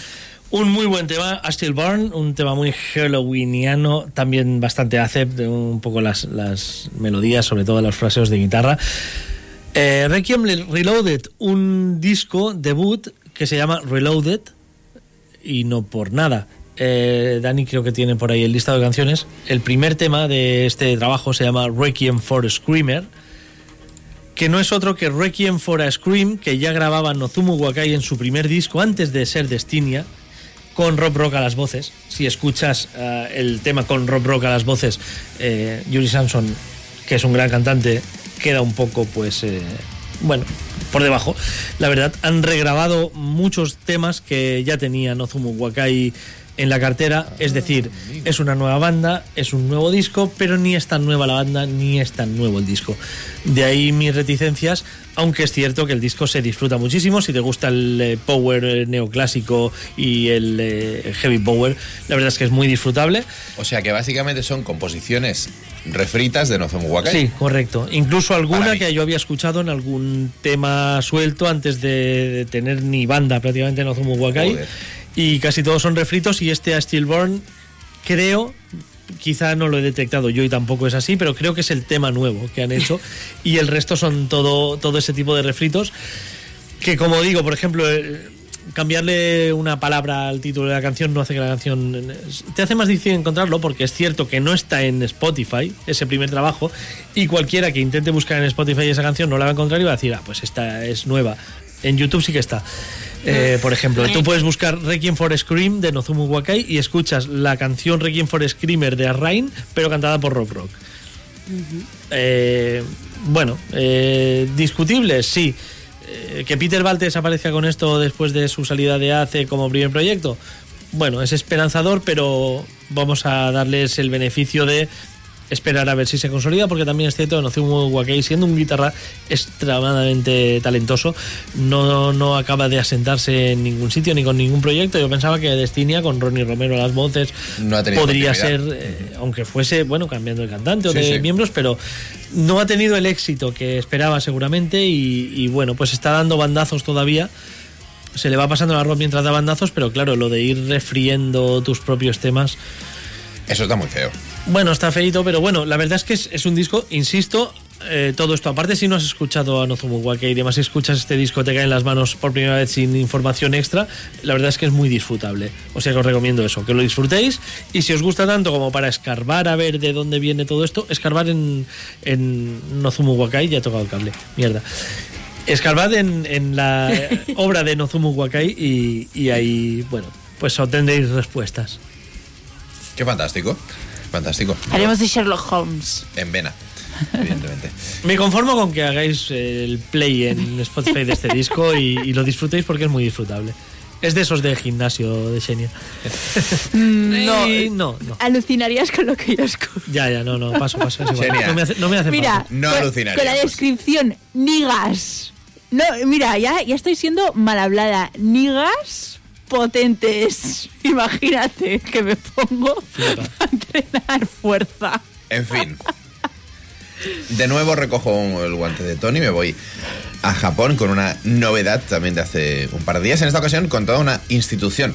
Un muy buen tema, I Still Burn, un tema muy halloweeniano, también bastante acept, un poco las, las melodías, sobre todo los fraseos de guitarra. Eh, Requiem Reloaded, un disco debut que se llama Reloaded, y no por nada. Eh, Dani creo que tiene por ahí el listado de canciones. El primer tema de este trabajo se llama Requiem for Screamer, que no es otro que Requiem for a Scream, que ya grababa Nozumu Wakai en su primer disco antes de ser Destinia, con Rob Rock a las voces. Si escuchas eh, el tema con Rob Rock a las voces, eh, Yuri Samson, que es un gran cantante, queda un poco, pues, eh, bueno, por debajo. La verdad, han regrabado muchos temas que ya tenía Nozumu Wakai en la cartera, es decir, es una nueva banda, es un nuevo disco, pero ni es tan nueva la banda ni es tan nuevo el disco. De ahí mis reticencias, aunque es cierto que el disco se disfruta muchísimo, si te gusta el eh, power eh, neoclásico y el eh, heavy power, la verdad es que es muy disfrutable. O sea que básicamente son composiciones refritas de Nozomu Wakai. Sí, correcto. Incluso alguna que yo había escuchado en algún tema suelto antes de, tener ni banda prácticamente en Ozumu Wakai. Joder. Y casi todos son refritos y este a Stillborn creo, quizá no lo he detectado yo y tampoco es así, pero creo que es el tema nuevo que han hecho y el resto son todo, todo ese tipo de refritos que como digo, por ejemplo, eh, cambiarle una palabra al título de la canción no hace que la canción te hace más difícil encontrarlo porque es cierto que no está en Spotify ese primer trabajo y cualquiera que intente buscar en Spotify esa canción no la va a encontrar y va a decir ah pues esta es nueva en YouTube sí que está Eh, por ejemplo tú puedes buscar Requiem for Scream de Nozumu Wakai y escuchas la canción Requiem for Screamer de Arrain pero cantada por Rock Rock. Eh, bueno, eh, discutible, sí. Eh, que Peter Baltes aparezca con esto después de su salida de ACE como primer proyecto, bueno, es esperanzador, pero vamos a darles el beneficio de esperar a ver si se consolida, porque también es cierto que Nozumu Wakai, siendo un guitarra extremadamente talentoso, no, no acaba de asentarse en ningún sitio ni con ningún proyecto. Yo pensaba que Destinia, con Ronnie Romero a las voces, No podría ser, eh, aunque fuese, bueno, cambiando de cantante o Sí, de sí. miembros, pero no ha tenido el éxito que esperaba seguramente y, y, bueno, pues está dando bandazos todavía. Se le va pasando el arroz mientras da bandazos, pero claro, lo de ir refriendo tus propios temas, Eso está muy feo. Bueno, está feito, pero bueno, la verdad es que es, es un disco, insisto, eh, todo esto. Aparte, si no has escuchado a Nozumu Wakai y demás, si escuchas este disco, te cae en las manos por primera vez sin información extra, la verdad es que es muy disfrutable. O sea que os recomiendo eso, que lo disfrutéis. Y si os gusta tanto como para escarbar a ver de dónde viene todo esto, escarbar en, en Nozumu Wakai, ya he tocado el cable, mierda. Escarbad en, en la obra de Nozumu Wakai y, y ahí, bueno, pues obtendréis respuestas. Qué fantástico. Fantástico. Haremos de Sherlock Holmes. En vena, evidentemente. Me conformo con que hagáis el play en Spotify de este disco y, y lo disfrutéis porque es muy disfrutable. Es de esos de gimnasio de Xenia. no. Y no, no. Alucinarías con lo que yo escucho. Ya, ya, no, no, paso, paso. es igual. No me hace, no me hace Mira, falta. No con, alucinaríamos. con la descripción, nigas. No, mira, ya, ya estoy siendo mal hablada. Nigas potentes. Imagínate que me pongo a entrenar fuerza. En fin. De nuevo recojo el guante de Tony y me voy a Japón con una novedad también de hace un par de días. En esta ocasión con toda una institución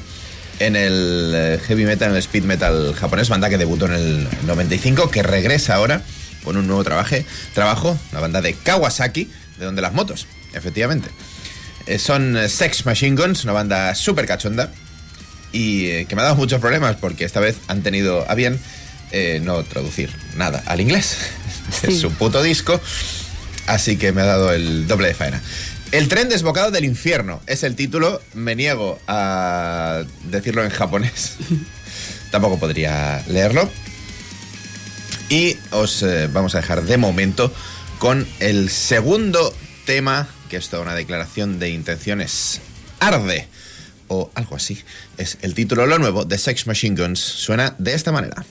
en el eh, heavy metal, en el speed metal japonés, banda que debutó en el 95, que regresa ahora con un nuevo trabaje, trabajo, la banda de Kawasaki, de donde las motos, efectivamente. Eh, son eh, Sex Machine Guns, una banda súper cachonda y eh, que me ha dado muchos problemas porque esta vez han tenido a bien eh, no traducir nada al inglés. Es su puto disco, así que me ha dado el doble de faena. El tren desbocado del infierno es el título. Me niego a decirlo en japonés. Tampoco podría leerlo. Y os eh, vamos a dejar de momento con el segundo tema, que es una declaración de intenciones arde o algo así. Es el título lo nuevo de Sex Machine Guns. Suena de esta manera.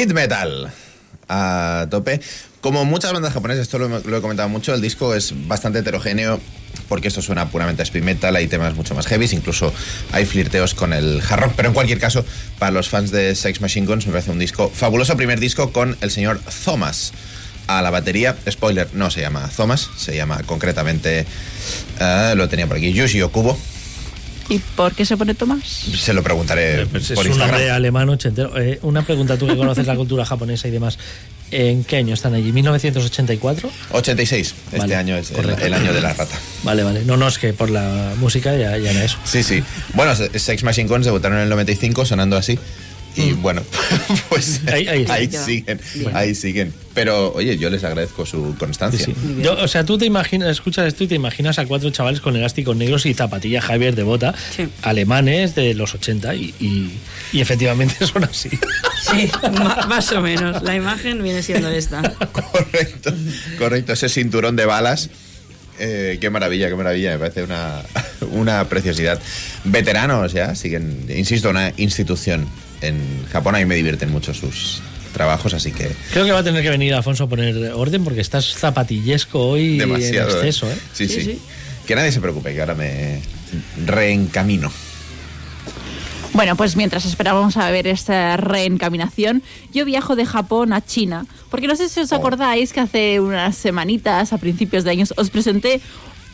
Speed metal a tope. Como muchas bandas japonesas, esto lo, he comentado mucho, el disco es bastante heterogéneo porque esto suena puramente a speed metal, hay temas mucho más heavy, incluso hay flirteos con el hard rock, pero en cualquier caso, para los fans de Sex Machine Guns me parece un disco fabuloso, primer disco con el señor Thomas a la batería. Spoiler, no se llama Thomas, se llama concretamente, eh, lo tenía por aquí, Yushi Okubo. ¿Y por qué se pone Tomás? Se lo preguntaré Pues es por un Instagram. nombre alemán ochentero. Eh, una pregunta, tú que conoces la cultura japonesa y demás. ¿En qué año están allí? ¿1984? 86, este Vale, año es el, correcto. el año de la rata. Vale, vale. No, no, es que por la música ya, ya era eso. Sí, sí. Bueno, Sex Machine Guns debutaron en el 95 sonando así. Y bueno, pues. Ahí- ahí ahí, está. siguen, Bien. ahí siguen. Pero oye, yo les agradezco su constancia. Sí, sí. Yo, o sea, tú te imaginas, escuchas esto y te imaginas a cuatro chavales con elásticos negros y zapatilla Javier de bota, Sí. alemanes de los 80 y, y- y efectivamente son así. Sí, más o menos. La imagen viene siendo esta. Correcto, correcto. Ese cinturón de balas. eh, qué maravilla, qué maravilla. Me parece una, una preciosidad. Veteranos ya, siguen, insisto, una institución. En Japón a mí me divierten mucho sus trabajos, así que Creo que va a tener que venir Alfonso a poner orden porque estás zapatillesco hoy demasiado. en ¿eh? exceso. ¿eh? Sí, Sí, sí, sí. Que nadie se preocupe, que ahora me reencamino. Bueno, pues mientras esperábamos a ver esta reencaminación, yo viajo de Japón a China, porque no sé si os Oh. acordáis que hace unas semanitas, a principios de años, os presenté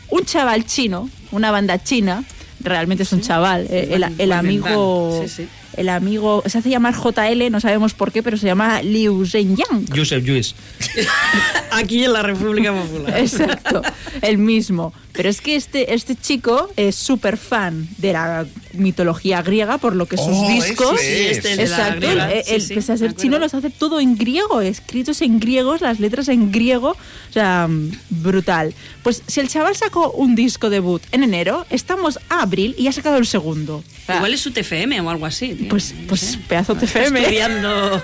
un chaval chino, una banda china, realmente es un chaval, eh, el, amigo... sí, sí. El amigo, se hace llamar JL, no sabemos por qué, pero se llama Liu Zhenyang. Joseph Lluís. Aquí en la República Popular. Exacto, el mismo. Pero es que este, este chico es súper fan de la mitología griega, por lo que sus Oh, discos. ese es. Este es de la Exacto, el- Sí, el- sí, pese a ser chino, los hace todo en griego, escritos en griegos, las letras en griego. O sea, brutal. Pues si el chaval sacó un disco debut en enero, estamos a abril y ha sacado el segundo. Igual es su TFM o algo así. tío. Pues, No pues pedazo Está TFM. estudiando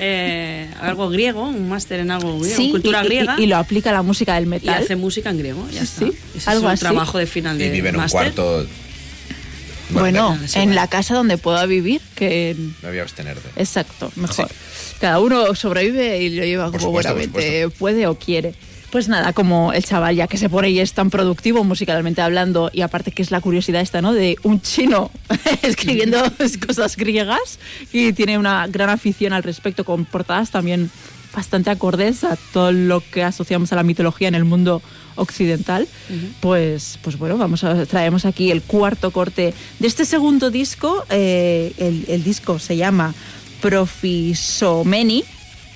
eh, algo griego, un máster en algo griego, Sí, cultura y, y- griega. y lo aplica a la música del y metal. hace música en griego, ya Sí, está. sí, Ese algo es así. un trabajo de final de Y vive en un máster. cuarto. Bueno, en vale. la casa donde pueda vivir, que Me voy a abstenerte. Exacto, mejor. Cada uno sobrevive y lo lleva Por como buenamente puede o quiere. Pues nada, como el chaval ya que se pone y es tan productivo musicalmente hablando y aparte que es la curiosidad esta, ¿no? De un chino escribiendo cosas griegas y tiene una gran afición al respecto con portadas también bastante acordes a todo lo que asociamos a la mitología en el mundo occidental, pues, pues bueno, vamos a traemos aquí el cuarto corte de este segundo disco. eh, el, el disco se llama Profisomeni,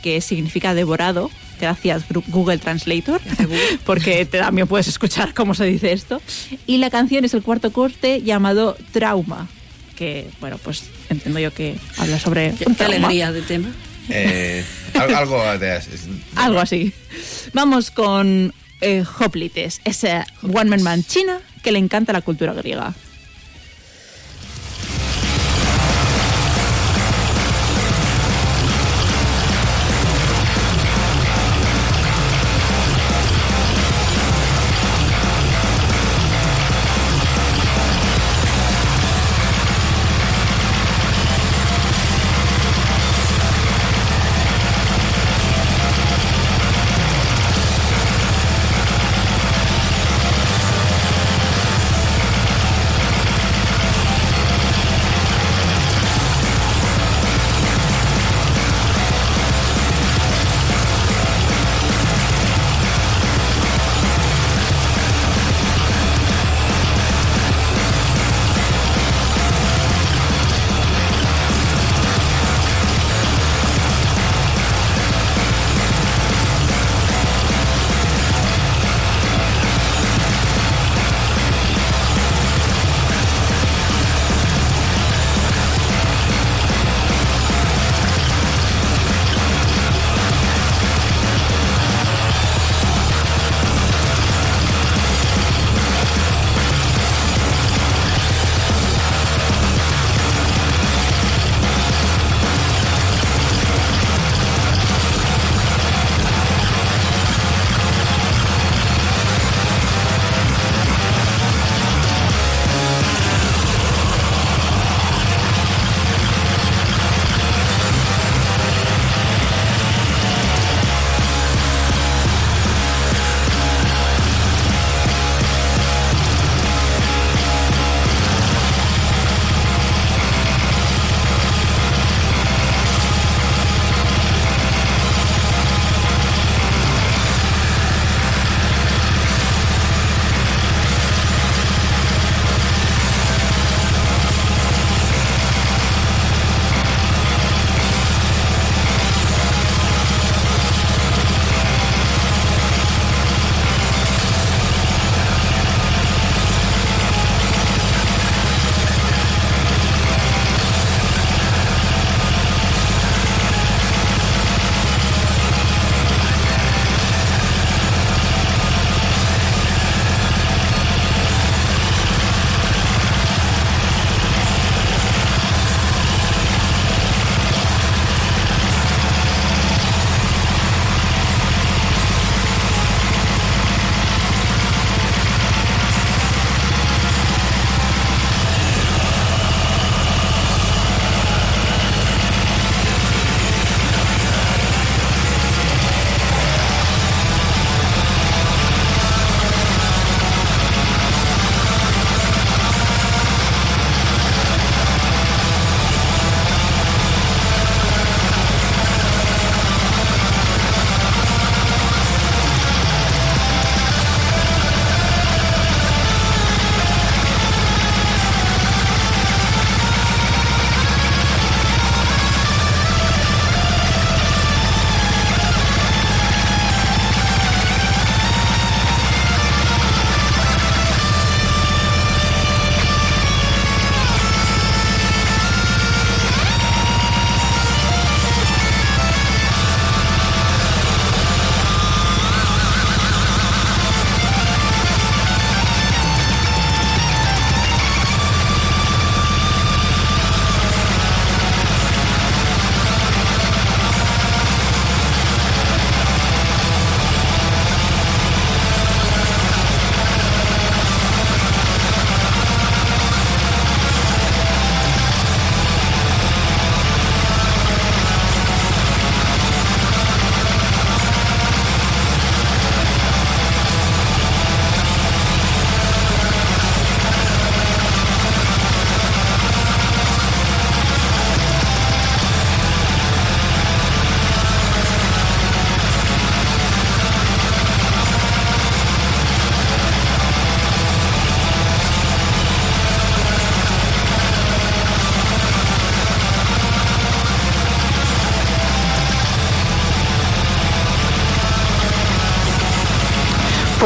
que significa devorado. Gracias Google Translator, porque te- también puedes escuchar cómo se dice esto. Y la canción es el cuarto corte llamado Trauma, que bueno, pues entiendo yo que habla sobre Qué, alegría de tema. Eh, al- algo de. Algo así. Vamos con eh, Hoplites, ese one man man china que le encanta la cultura griega.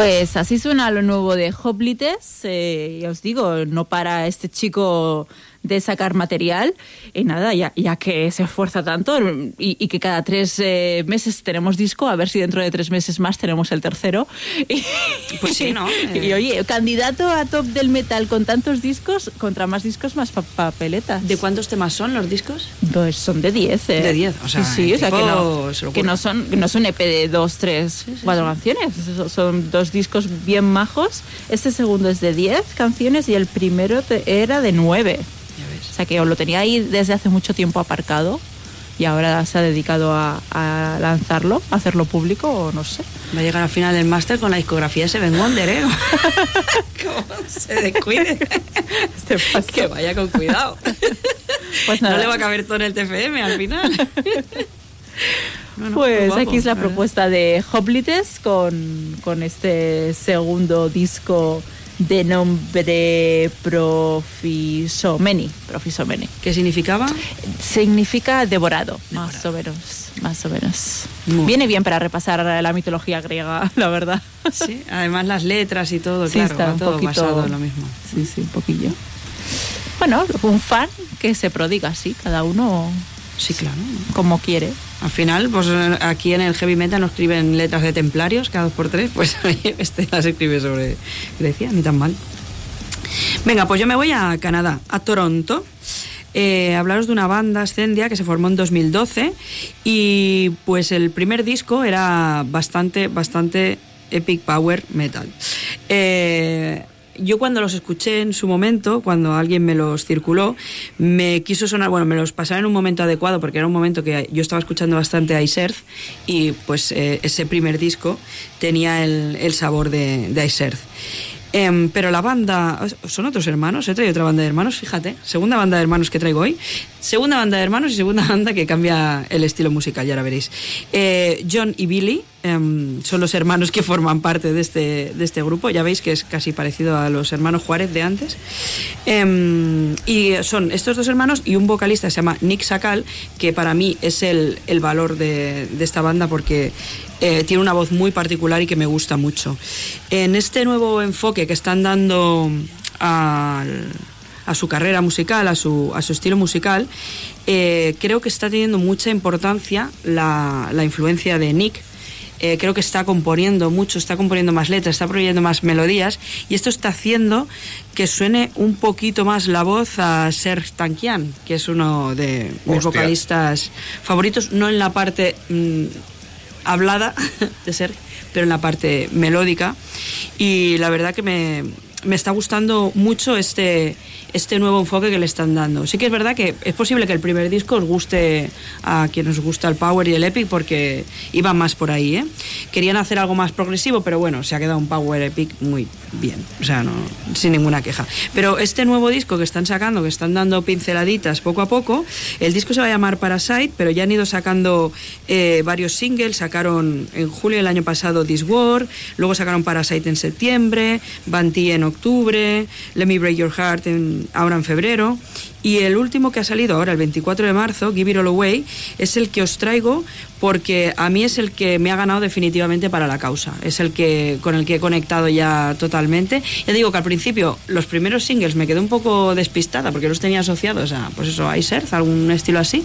Pues así suena lo nuevo de Hoplites. Eh, ya os digo, no para este chico de sacar material. Y nada, ya, ya que se esfuerza tanto y, y que cada tres eh, meses tenemos disco, a ver si dentro de tres meses más tenemos el tercero. Y, Pues sí, ¿no? Y oye, candidato a top del metal con tantos discos, contra más discos, más pa- papeletas. ¿De cuántos temas son los discos? Pues son de 10, ¿eh? De 10, o sea, Sí, sí, o sea que no, se que no son, que no son EP de 2, 3, 4 canciones. Son- dos discos bien majos. Este segundo es de 10 canciones y el primero era de 9. O sea que lo tenía ahí desde hace mucho tiempo aparcado y ahora se ha dedicado a, a lanzarlo, a hacerlo público o no sé. Va a llegar al final del máster con la discografía de Seven Wonder, ¿eh? Como se descuide. Este que vaya con cuidado. Pues no nada. le va a caber todo en el TFM al final. No, no, Pues guapo, aquí es la verdad. propuesta de Hoplites con, con este segundo disco de nombre Profisomeni. Profisomeni. ¿Qué significaba? Significa devorado, más o menos. Más o menos. Muy Viene bien para repasar la mitología griega, la verdad. Sí, además las letras y todo, Sí, claro, está un todo poquito- basado en lo mismo. Sí, sí, un poquillo. Bueno, un fan que se prodiga así, cada uno Sí, claro. como quiere. Al final, pues eh, aquí en el heavy metal no escriben letras de templarios cada dos por tres, pues este las escribe sobre Grecia, ni tan mal. Venga, pues yo me voy a Canadá, a Toronto. Eh, hablaros de una banda Ascendia que se formó en 2012 y pues el primer disco era bastante, bastante epic power metal. Eh, yo cuando los escuché en su momento, cuando alguien me los circuló, me quiso sonar, bueno, me los pasaron en un momento adecuado porque era un momento que yo estaba escuchando bastante a Iserth y pues eh, ese primer disco tenía el, sabor de, de. Em, pero la banda, son otros hermanos, he traído otra banda de hermanos, fíjate, segunda banda de hermanos que traigo hoy, segunda banda de hermanos y segunda banda que cambia el estilo musical, ya la veréis. Eh, John y Billy em, son los hermanos que forman parte de este, de este grupo, ya veis que es casi parecido a los hermanos Juárez de antes. Em, y son estos dos hermanos y un vocalista se llama Nick Sakal, que para mí es el, el valor de, de esta banda porque eh, tiene una voz muy particular y que me gusta mucho. En este nuevo enfoque que están dando al- a su carrera musical, a su, a su estilo musical, eh, creo que está teniendo mucha importancia la, la influencia de Nick. Eh, creo que está componiendo mucho, está componiendo más letras, está proveyendo más melodías y esto está haciendo que suene un poquito más la voz a Serge Tankian, que es uno de mis Hostia. vocalistas favoritos, no en la parte mm, hablada de ser, pero en la parte melódica. Y la verdad que me, me está gustando mucho este, este nuevo enfoque que le están dando. Sí que es verdad que es posible que el primer disco os guste a quien os gusta el Power y el Epic porque iban más por ahí. ¿eh? Querían hacer algo más progresivo, pero bueno, se ha quedado un Power Epic muy bien. O sea, no, sin ninguna queja. Pero este nuevo disco que están sacando, que están dando pinceladitas poco a poco, el disco se va a llamar Parasite, pero ya han ido sacando eh, varios singles. Sacaron en julio del año pasado This War, luego sacaron Parasite en septiembre, Banti en octubre, Let Me Break Your Heart ahora en febrero. Y el último que ha salido ahora, el 24 de marzo, Give It All Away, es el que os traigo porque a mí es el que me ha ganado definitivamente para la causa. Es el que con el que he conectado ya totalmente. Ya digo que al principio los primeros singles me quedé un poco despistada porque los tenía asociados a, pues eso, a Iserth, algún estilo así.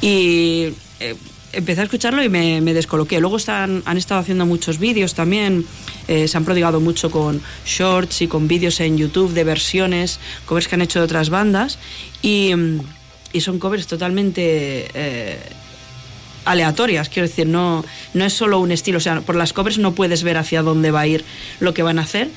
Y eh, empecé a escucharlo y me, me descoloqué. Luego están, han estado haciendo muchos vídeos también, eh, se han prodigado mucho con shorts y con vídeos en YouTube de versiones, covers que han hecho de otras bandas y, mm, y son covers totalmente... eh, aleatorias, quiero decir, no, no es solo un estilo, o sea, por las covers no puedes ver hacia dónde va a ir lo que van a hacer.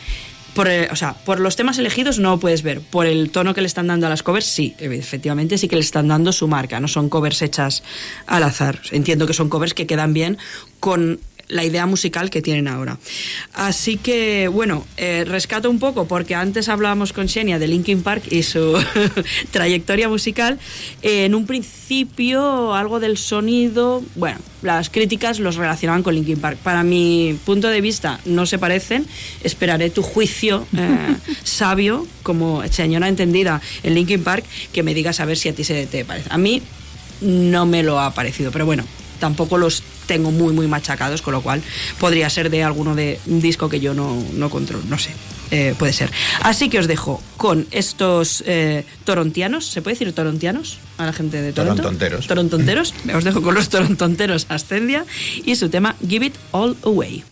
Por, o sea, por los temas elegidos no puedes ver. Por el tono que le están dando a las covers, sí, efectivamente sí que le están dando su marca. No son covers hechas al azar. Entiendo que son covers que quedan bien con la idea musical que tienen ahora. Así que, bueno, eh, rescato un poco porque antes hablábamos con Xenia de Linkin Park y su trayectoria musical. Eh, en un principio, algo del sonido, bueno, las críticas los relacionaban con Linkin Park. Para mi punto de vista, no se parecen. Esperaré tu juicio eh, sabio, como señora entendida en Linkin Park, que me digas a ver si a ti se te parece. A mí no me lo ha parecido, pero bueno, tampoco los tengo muy, muy machacados, con lo cual podría ser de alguno de un disco que yo no, no controlo, no sé. eh, puede ser. Así que os dejo con estos eh, torontianos, ¿se puede decir torontianos? A la gente de Toronto. Torontonteros. Torontonteros. Os dejo con los torontonteros Ascendia y su tema Give It All Away.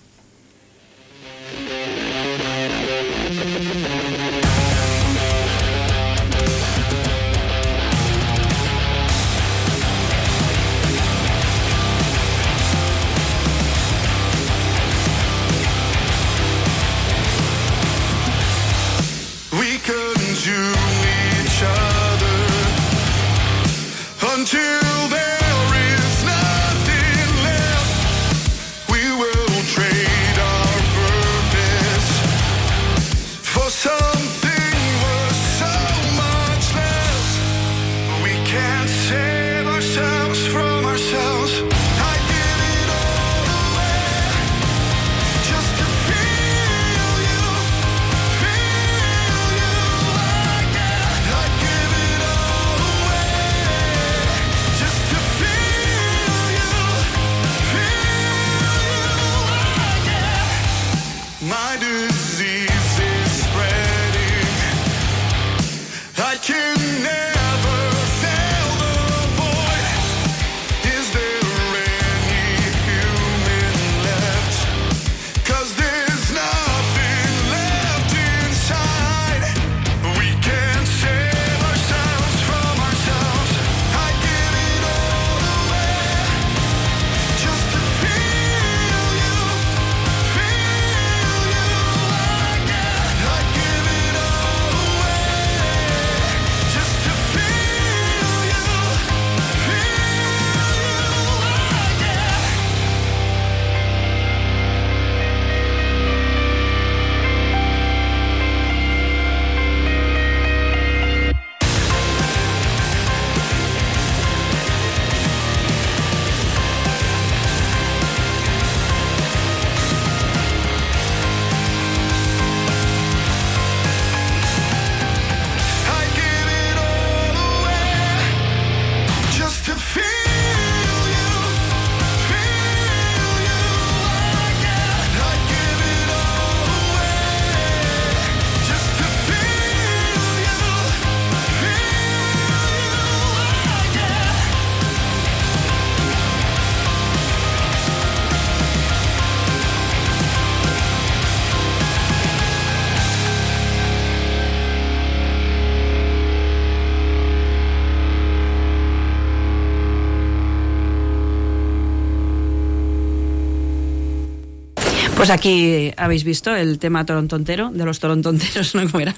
Pues aquí habéis visto el tema torontontero, de los torontonteros, ¿no? ¿Cómo era?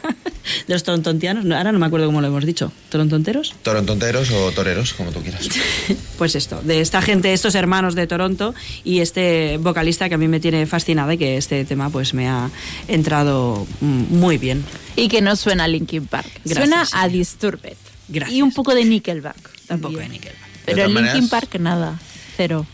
De los torontontianos, no, ahora no me acuerdo cómo lo hemos dicho. ¿Torontonteros? Torontonteros o toreros, como tú quieras. Pues esto, de esta gente, estos hermanos de Toronto y este vocalista que a mí me tiene fascinada y que este tema pues me ha entrado mm, muy bien. Y que no suena a Linkin Park. Gracias, suena a. Disturbed. Gracias. Y un poco de Nickelback. Un también. poco de Nickelback. Pero De Linkin maneras- Park nada. Cero.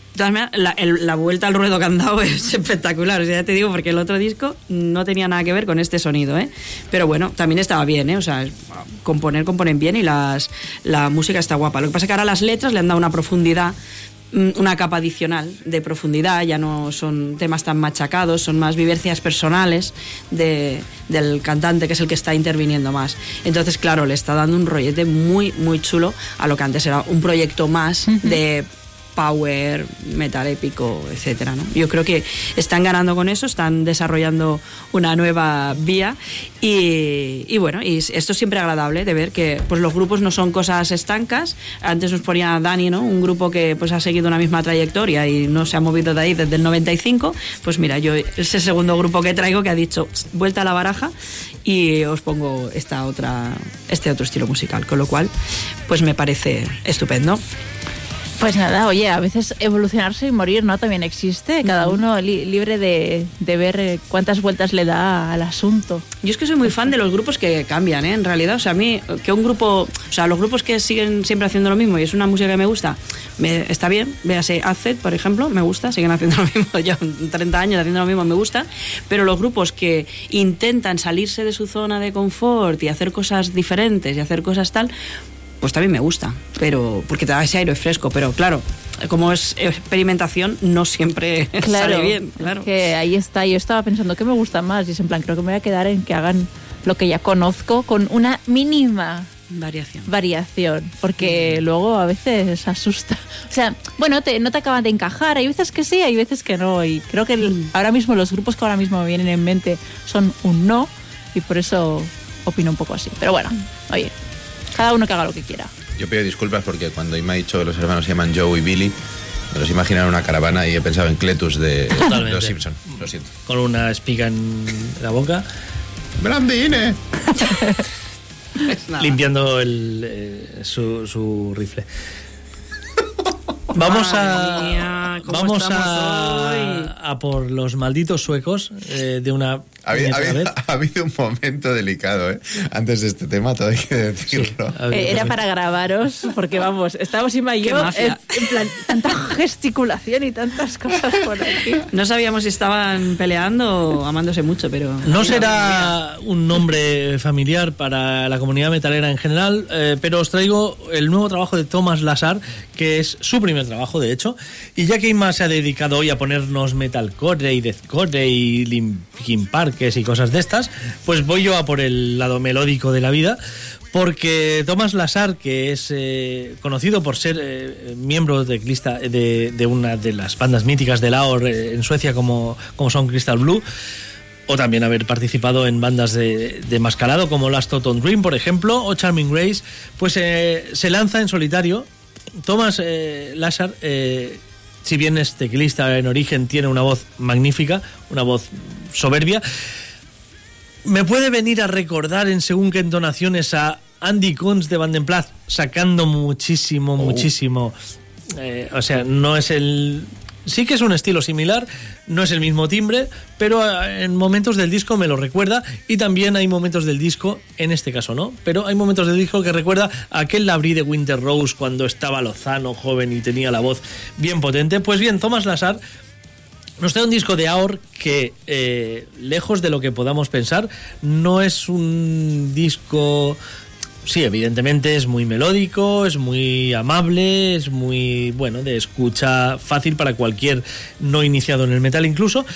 La, el- la vuelta al ruedo que han dado es espectacular. O sea, ya te digo, porque el otro disco no tenía nada que ver con este sonido, ¿eh? Pero bueno, también estaba bien, ¿eh? O sea, componer, componen bien y las, la música está guapa. Lo que pasa es que ahora las letras le han dado una profundidad, mm, una capa adicional de profundidad. Ya no son temas tan machacados, son más vivencias personales de- del cantante, que es el que está interviniendo más. Entonces, claro, le está dando un rollete muy, muy chulo a lo que antes era un proyecto más de power, metal épico, etcétera, ¿no? Yo creo que están ganando con eso, están desarrollando una nueva vía y, bueno, y esto es siempre agradable de ver que pues los grupos no son cosas estancas. Antes nos ponía Dani, ¿no? Un grupo que pues ha seguido una misma trayectoria y no se ha movido de ahí desde el 95. Pues mira, yo es el segundo grupo que traigo que ha dicho "Tss, vuelta a la baraja y os pongo esta otra este otro estilo musical, con lo cual pues me parece estupendo. Pues nada, oye, a veces evolucionarse y morir, ¿no? También existe. Cada uno li- libre de, de ver eh, cuántas vueltas le da al asunto. Yo es que soy muy fan de los grupos que cambian, ¿eh? En realidad, o sea, a mí, que un grupo, o sea, los grupos que siguen siempre haciendo lo mismo y es una música que me gusta, me, está bien. Véase Azet, por ejemplo, me gusta, siguen haciendo lo mismo, ya 30 años haciendo lo mismo, me gusta. Pero los grupos que intentan salirse de su zona de confort y hacer cosas diferentes y hacer cosas tal, pues también me gusta, pero porque te da ese aire fresco, pero claro, como es experimentación, no siempre Claro, sale bien. Claro. que ahí está. Yo estaba pensando qué me gusta más y es en plan, creo que me voy a quedar en que hagan lo que ya conozco con una mínima Variación. variación, porque luego a veces asusta. O sea, bueno, te, no te acaban de encajar, hay veces que sí, hay veces que no, y creo que el- ahora mismo los grupos que ahora mismo me vienen en mente son un no, y por eso opino un poco así. Pero bueno, oye, cada uno que haga lo que quiera. Yo pido disculpas porque cuando Ima ha dicho que los hermanos se llaman Joe y Billy, me los imagino en una caravana y he pensado en Cletus de, Totalmente. Los Simpson. Lo siento. Con una espiga en la boca, ¡Brandine! Limpiando el, eh, su, su rifle. Vamos mía, a ¿cómo vamos a, a por los malditos suecos eh, de una Ha habido, ha habido- ha habido un momento delicado, ¿eh? Antes de este tema, todo hay que decirlo. Habido Eh, era para grabaros, porque vamos, estábamos Ima y yo, en, en plan, tanta gesticulación y tantas cosas por aquí. No sabíamos si estaban peleando o amándose mucho, pero... No será un nombre familiar para la comunidad metalera en general, eh, pero os traigo el nuevo trabajo de Thomas Lazar, que es su primer trabajo, de hecho. Y ya que Inma se ha dedicado hoy a ponernos metalcore y deathcore y Linkin Y cosas de estas, pues voy yo a por el lado melódico de la vida. Porque Thomas Lazar, que es eh, conocido por ser eh, miembro de, de, de una de las bandas míticas de Laor eh, en Suecia, como, como son Crystal Blue, o también haber participado en bandas de, de mascarado como Last Toton Dream, por ejemplo, o Charming Grace, pues se lanza en solitario. Thomas Lazar, si bien es teclista en origen, tiene una voz magnífica, una voz soberbia. Me puede venir a recordar en según qué entonaciones a Andy Kunz de Vandenplath, sacando muchísimo, muchísimo. eh, o sea, no es el. Sí que es un estilo similar, no es el mismo timbre, pero eh, en momentos del disco me lo recuerda y también hay momentos del disco, en este caso no, pero hay momentos del disco que recuerda aquel Labrí de Winter Rose cuando estaba Lozano joven y tenía la voz bien potente. Pues bien, Thomas Lazar nos trae un disco de Aor que, eh, lejos de lo que podamos pensar, no es un disco... Sí, evidentemente es muy melódico, es muy amable, es muy, bueno, de escucha fácil para cualquier no iniciado en el metal incluso.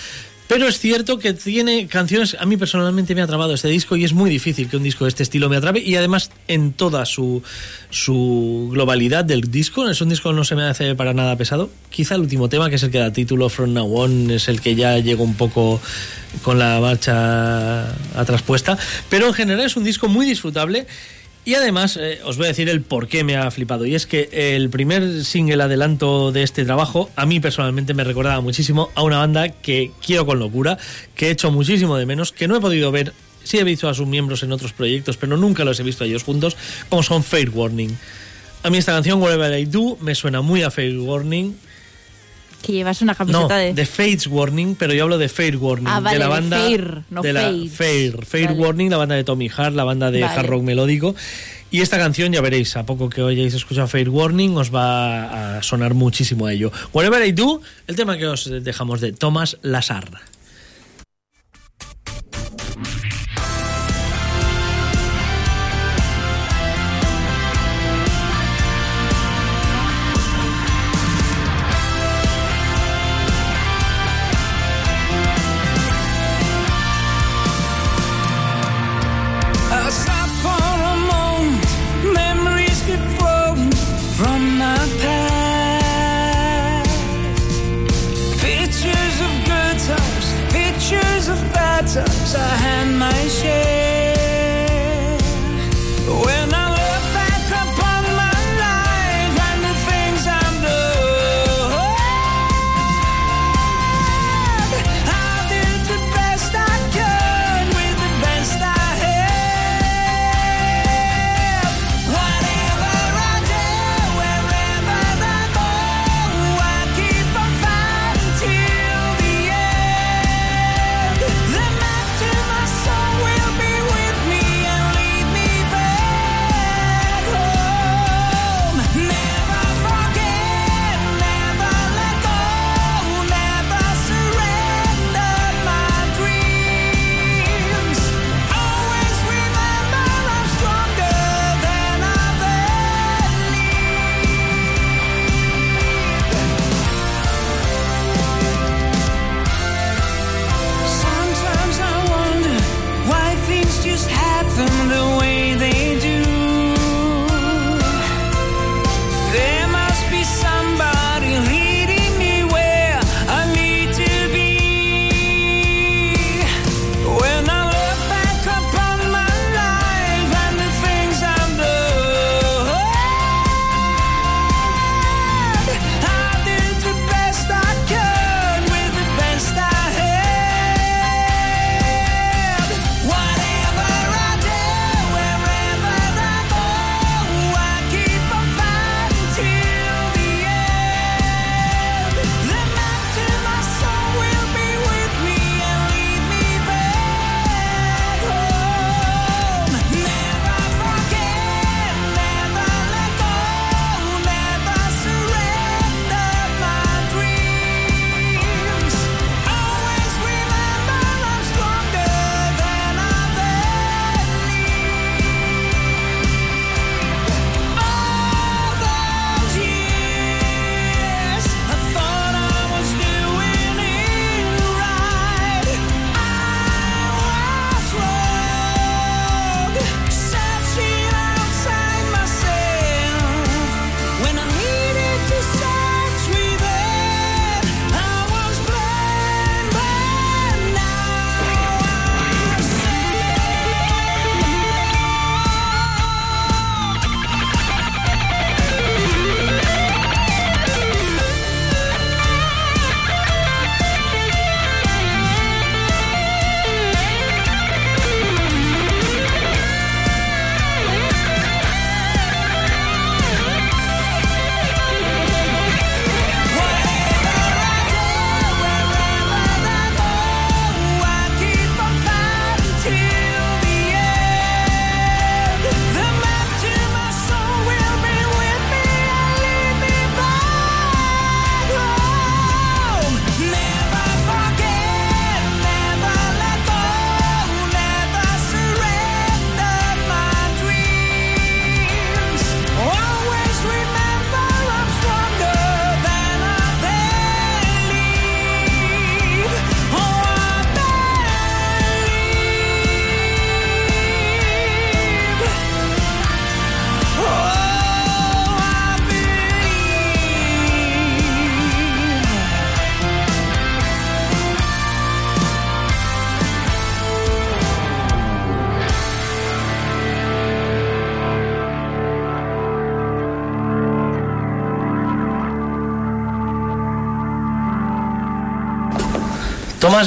Pero es cierto que tiene canciones, a mí personalmente me ha atrapado este disco y es muy difícil que un disco de este estilo me atrape y además en toda su, su globalidad del disco, es un disco que no se me hace para nada pesado. Quizá el último tema, que es el que da título From Now On, es el que ya llegó un poco con la marcha atrás puesta, pero en general es un disco muy disfrutable. Y además, eh, os voy a decir el por qué me ha flipado. Y es que el primer single adelanto de este trabajo, a mí personalmente me recordaba muchísimo a una banda que quiero con locura, que he hecho muchísimo de menos, que no he podido ver. Sí he visto a sus miembros en otros proyectos, pero nunca los he visto a ellos juntos, como son Fair Warning. A mí esta canción, Whatever I Do, me suena muy a Fair Warning. Que llevas una No, camiseta de... de Fates Warning, pero yo hablo de Fair Warning. Ah, vale, de la de banda. Fair, no de la Fates. Fair. Fair Vale. Warning, la banda de Tommy Hart, la banda de Vale. hard rock melódico. Y esta canción, ya veréis, a poco que hayáis escuchado Fair Warning, os va a sonar muchísimo a ello. Whatever I Do, el tema que os dejamos de Thomas Lazar.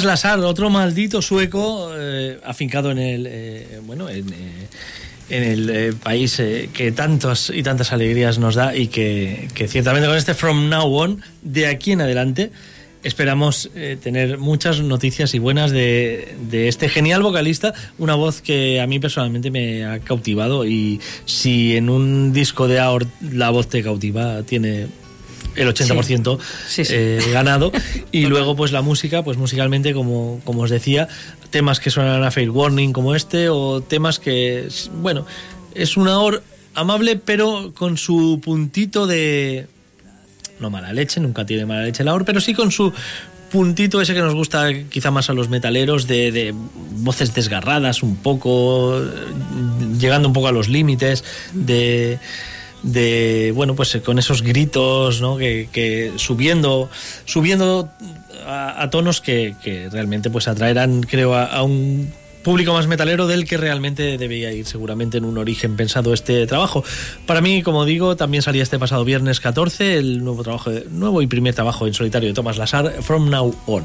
Tomás otro maldito sueco eh, afincado en el eh, bueno en, eh, el país que tantas y tantas alegrías nos da y que, ciertamente con este From Now On, de aquí en adelante, esperamos tener muchas noticias y buenas de, de este genial vocalista, una voz que a mí personalmente me ha cautivado y si en un disco de AOR la voz te cautiva, tiene el 80% Sí, sí. eh, ganado. Y luego pues la música pues musicalmente como, como os decía temas que suenan a Fair Warning como este o temas que bueno es una or amable pero con su puntito de no mala leche nunca tiene mala leche la or pero sí con su puntito ese que nos gusta quizá más a los metaleros de, de voces desgarradas un poco eh, llegando un poco a los límites de de bueno pues eh, con esos gritos ¿no? que, subiendo subiendo a, tonos que, que realmente pues atraerán creo a, un público más metalero del que realmente debía ir seguramente en un origen pensado este trabajo. Para mí, como digo, también salía este pasado viernes 14 el nuevo trabajo nuevo y primer trabajo en solitario de Thomas Lasar, From Now On.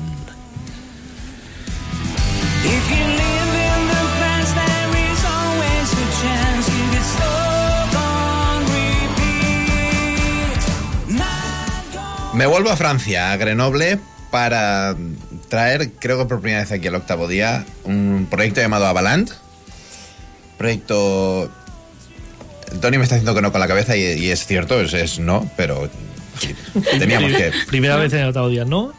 Me vuelvo a Francia, a Grenoble, para traer, creo que por primera vez aquí al octavo día, un proyecto llamado Avaland. Proyecto. Tony me está diciendo que no con la cabeza y, y es cierto, es, es no, pero teníamos que, Primera vez en el octavo día, no,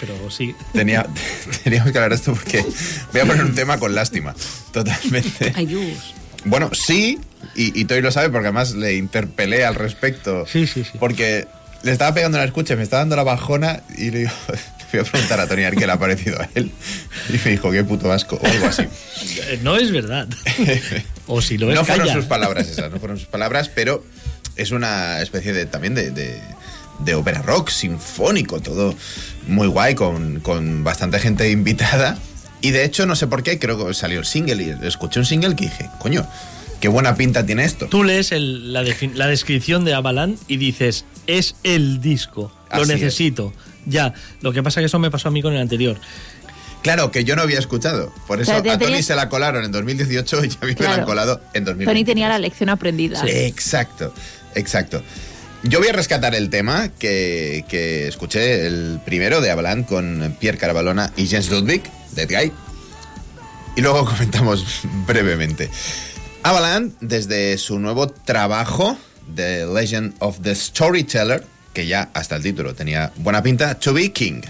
pero sí. tenía, teníamos que hablar de esto porque voy a poner un tema con lástima, totalmente. Ay, Dios. Bueno, sí, y, y Toy lo sabe porque además le interpelé al respecto. Sí, sí, sí. Porque le estaba pegando la escucha, me estaba dando la bajona y le digo, fui a preguntar a Tony a ver qué le ha parecido a él. Y me dijo, qué puto asco, o algo así. Eh, No es verdad. o si lo es, no fueron calla. sus palabras esas, no fueron sus palabras, pero es una especie de también de, de, de ópera rock, sinfónico, todo muy guay, con, con bastante gente invitada. Y de hecho, no sé por qué, creo que salió el single y escuché un single que dije, coño, qué buena pinta tiene esto. Tú lees el- la, descripción de Avalanche y dices, es el disco, lo Así es. necesito. Ya, lo que pasa que eso me pasó a mí con el anterior. Claro, que yo no había escuchado. Por eso O sea, te a Tony tenías- se la colaron en 2018 y a mí me la Claro. han colado en 2020. Tony tenía la lección aprendida. Exacto, exacto. Yo voy a rescatar el tema que, que escuché, el primero de Avalanche con Pierre Carabalona y Jens Ludwig, Dead Guy. Y luego comentamos brevemente. Avalanche, desde su nuevo trabajo, The Legend of the Storyteller, que ya hasta el título tenía buena pinta, To Be King.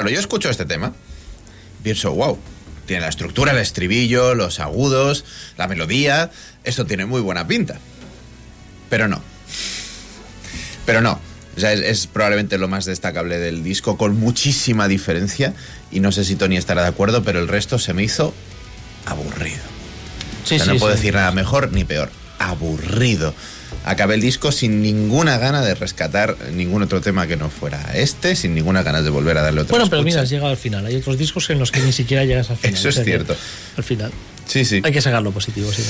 Claro, yo escucho este tema, pienso, wow, tiene la estructura, el estribillo, los agudos, la melodía, esto tiene muy buena pinta. Pero no. Pero no. O sea, es, es probablemente lo más destacable del disco, con muchísima diferencia. Y no sé si Tony estará de acuerdo, pero el resto se me hizo aburrido. Sí, O sea, sí, no puedo sí. decir nada mejor ni peor. Aburrido. Acabé el disco sin ninguna gana de rescatar ningún otro tema que no fuera este, sin ninguna ganas de volver a darle otra Bueno, pero mira, has llegado al final. Hay otros discos en los que ni siquiera llegas al final. Eso es O sea que cierto. Al final. Sí, sí. Hay que sacar lo positivo, sí.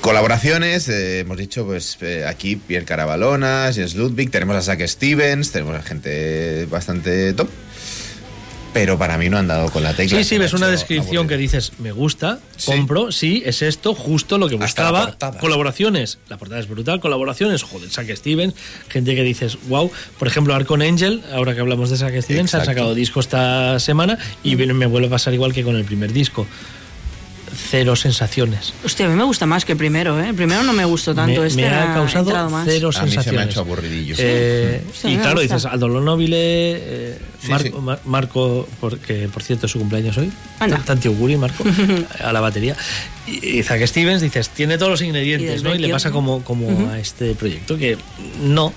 Colaboraciones, eh, hemos dicho, pues eh, aquí Pierre Carabalona, Jens Ludwig, tenemos a Zack Stevens, tenemos a gente bastante top. Pero para mí no han dado con la tecla. Sí, sí, ves una descripción que dices, me gusta, Sí. compro, sí, es esto, justo lo que la buscaba. Colaboraciones, la portada es brutal, colaboraciones, joder, Zack Stevens, gente que dices, wow. Por ejemplo, Arcon Angel, ahora que hablamos de Zack Stevens, han Exacto. sacado disco esta semana y me vuelve a pasar igual que con el primer disco. Cero sensaciones. Hostia, a mí me gusta más que el primero, ¿eh? El primero no me gustó tanto, me, este me ha causado más. cero A mí se me ha sensaciones. hecho aburridillo. Eh, Sí, y me claro, dices Aldo Nobile, eh, Sí, Mar- sí. Mar- Marco, porque por cierto es su cumpleaños hoy, Anda. tanti auguri Marco, a la batería. Y, y Zack Stevens, dices, tiene todos los ingredientes, ¿no? Y le pasa ¿no? como, como a este proyecto, que no,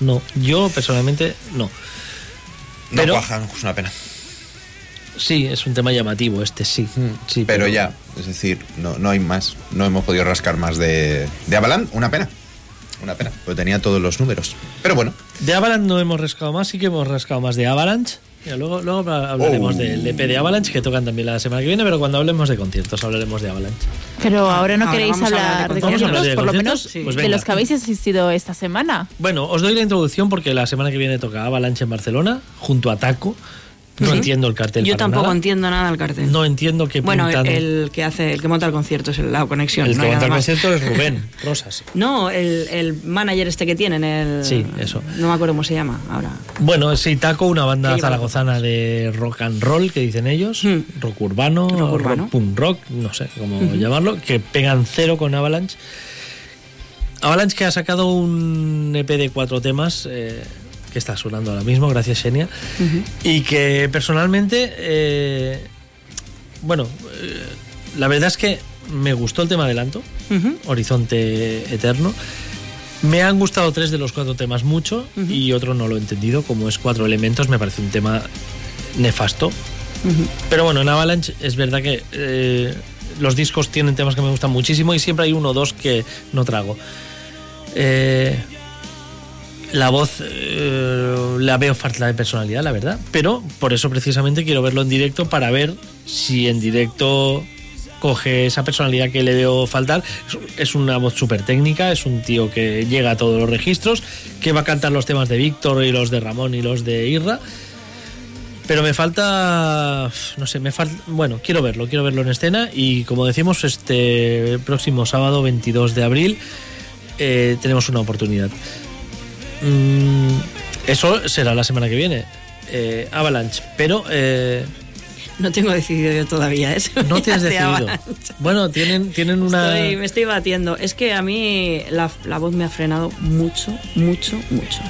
no, yo personalmente no. No Pero- cuaja, es una pena. Sí, es un tema llamativo este, sí. sí pero, ya, es decir, no, no hay más. No hemos podido rascar más de, de Avalanche, una pena. Una pena, porque tenía todos los números. Pero bueno, De Avalanche no hemos rascado más, sí que hemos rascado más de Avalanche. Ya, luego, luego hablaremos Oh. del EP de Avalanche, que tocan también la semana que viene, pero cuando hablemos de conciertos hablaremos de Avalanche. Pero ahora no Ahora queréis hablar de conciertos. hablar de por lo menos conciertos. Pues de los que habéis asistido esta semana. Bueno, os doy la introducción porque la semana que viene toca Avalanche en Barcelona, junto a Taco. No Sí. entiendo el cartel. Yo tampoco nada. entiendo nada del cartel. No entiendo qué bueno, pintan. el que hace, el que monta el concierto es el- la conexión. el no que monta el concierto es Rubén Rosas. No, el, el manager este que tienen, el... Sí, eso. No me acuerdo cómo se llama ahora. Bueno, sí, Taco, una banda zaragozana de rock and roll, que dicen ellos, Hmm. rock urbano, Rock rock, punk rock, no sé cómo llamarlo, que pegan cero con Avalanche. Avalanche que ha sacado un EP de cuatro temas, eh, que está sonando ahora mismo, gracias Xenia, y que personalmente, eh, bueno, eh, la verdad es que me gustó el tema adelanto, Ujú. Horizonte Eterno. Me han gustado tres de los cuatro temas mucho y otro no lo he entendido, como es Cuatro Elementos, me parece un tema nefasto. Pero bueno, en Avalanche es verdad que eh, los discos tienen temas que me gustan muchísimo y siempre hay uno o dos que no trago. Eh, la voz eh, la veo falta de personalidad, la verdad, pero por eso precisamente quiero verlo en directo para ver si en directo coge esa personalidad que le veo faltar. Es- una voz súper técnica, es un tío que llega a todos los registros, que va a cantar los temas de Víctor y los de Ramón y los de Irra. Pero me falta, no sé, me falta, bueno, quiero verlo, quiero verlo en escena y como decimos, este próximo sábado 22 de abril eh, tenemos una oportunidad. Mm, eso será la semana que viene, eh, Avalanche, pero eh, No tengo decidido yo todavía eso. no tienes De decidido. Bueno, tienen, tienen una... Estoy- me estoy batiendo. Es que a mí la, la voz me ha frenado mucho, mucho, mucho.